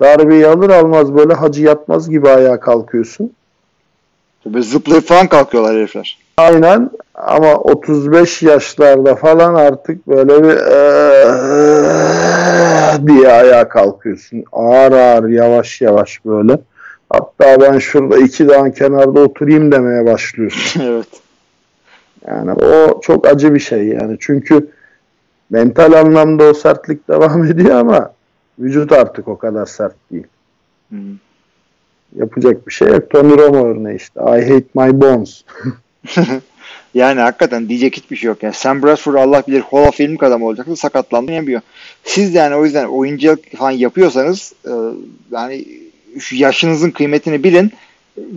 darbeyi alır almaz böyle hacı yatmaz gibi ayağa kalkıyorsun. Böyle zıplayıp falan kalkıyorlar herifler. Aynen ama 35 yaşlarda falan artık böyle bir "Eee" diye ayağa kalkıyorsun. Ağır ağır yavaş yavaş böyle. Hatta ben şurada iki dağın kenarda oturayım demeye başlıyorsun. evet. Yani o çok acı bir şey yani. Çünkü mental anlamda o sertlik devam ediyor ama vücut artık o kadar sert değil. Hı. Yapacak bir şey yok. Tony Romo örneği işte. I hate my bones. Yani hakikaten diyecek hiçbir şey yok. Yani Sam Bradford Allah bilir Hall of Fame adamı olacaktı. Sakatlandı yapıyor. Siz de yani o yüzden oyunculuk falan yapıyorsanız e, yani şu yaşınızın kıymetini bilin.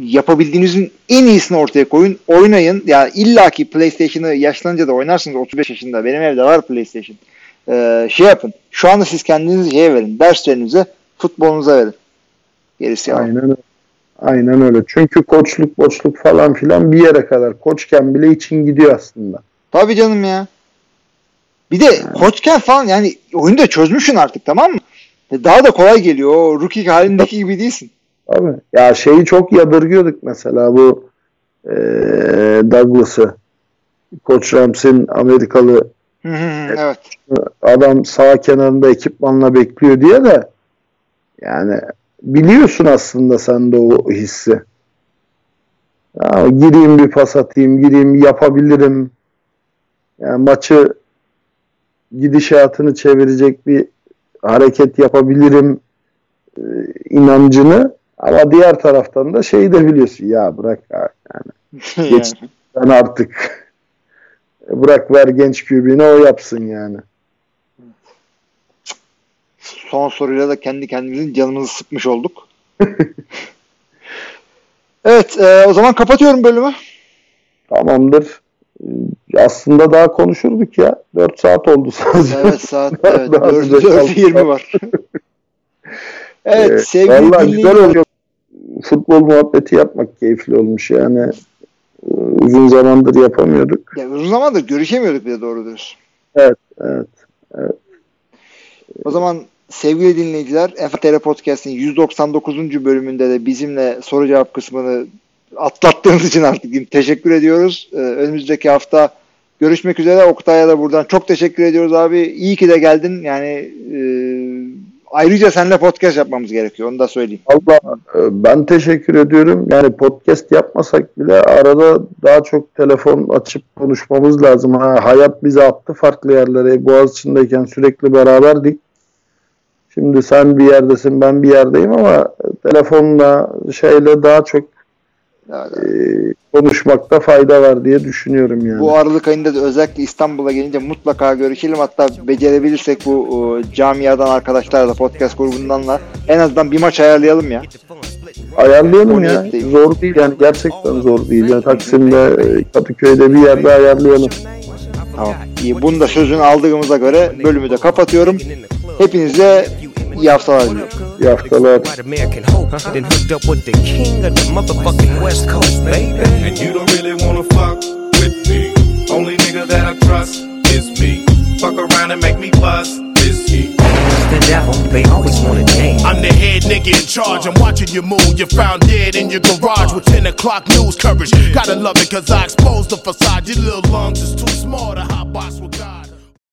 Yapabildiğinizin en iyisini ortaya koyun. Oynayın. Yani illaki PlayStation'ı yaşlanınca da oynarsınız 35 yaşında. Benim evde var PlayStation. E, şey yapın. Şu anda siz kendinizi şeye verin. Derslerinize, futbolunuza verin. Gerisi. Aynen öyle. Aynen öyle. Çünkü koçluk boçluk falan filan bir yere kadar. Koçken bile için gidiyor aslında. Tabii canım ya. Bir de koçken falan yani oyunu da çözmüşsün artık tamam mı? E, Daha da kolay geliyor. O rookie halindeki gibi değilsin. Abi ya şeyi çok yadırgıyorduk mesela bu eee Douglas'ı. Koç Rams'in Amerikalı Hı hı hı, evet. adam sağ kenarında ekipmanla bekliyor diye de yani biliyorsun aslında sen de o hissi. Ya, gireyim bir pas atayım, gireyim yapabilirim. Yani maçı gidişatını çevirecek bir hareket yapabilirim e, inancını ama diğer taraftan da şeyi de biliyorsun ya bırak ya, yani Geç. Sen artık bırak ver genç kübüğünü o yapsın yani. Son soruyla da kendi kendimizin canımızı sıkmış olduk. evet e, o zaman kapatıyorum bölümü. Tamamdır. Ee, Aslında daha konuşurduk ya. 4 saat oldu sadece. Evet saat evet, Daha 4, sıcak 4.20 var. evet Ee, sevgili Vallahi güzel oldu. Futbol muhabbeti yapmak keyifli olmuş yani. Ee, Uzun zamandır yapamıyorduk. Ya, uzun zamandır görüşemiyorduk bir de doğru diyorsun. Evet, evet. O zaman sevgili dinleyiciler FTR Podcast'in 199. bölümünde de bizimle soru cevap kısmını atlattığınız için artık teşekkür ediyoruz. Ee, önümüzdeki hafta görüşmek üzere. Oktay'a da buradan çok teşekkür ediyoruz abi. İyi ki de geldin. Yani e, ayrıca seninle podcast yapmamız gerekiyor. Onu da söyleyeyim. Allah ben teşekkür ediyorum. Yani podcast yapmasak bile arada daha çok telefon açıp konuşmamız lazım. Ha, hayat bizi attı farklı yerlere. Boğaziçi'ndeyken sürekli beraberdik. Şimdi sen bir yerdesin ben bir yerdeyim ama telefonla şeyle daha çok Yani e, konuşmakta fayda var diye düşünüyorum yani. Bu Aralık ayında da özellikle İstanbul'a gelince mutlaka görüşelim. Hatta becerebilirsek bu o, camiadan arkadaşlarla podcast grubundanla en azından bir maç ayarlayalım ya. Ayarlayalım ya. Zor değil yani gerçekten zor değil. Yani Taksim'de, e, Kadıköy'de bir yerde ayarlayalım. Tamam. İyi, bunu da sözünü aldığımıza göre bölümü de kapatıyorum. Hepinize iyi haftalar diliyorum. İyi haftalar. White American hope, then hooked up with the king of the motherfucking West Coast, baby. And you don't really wanna fuck with me. Only nigga that I trust is me. Fuck around and make me bust this heat. the devil, they always wanna change. I'm the head nigga in charge. I'm watching you move. You're found dead in your garage with 10 o'clock news coverage. Gotta love it cause I exposed the facade. Your little lungs is too small to hot box with God.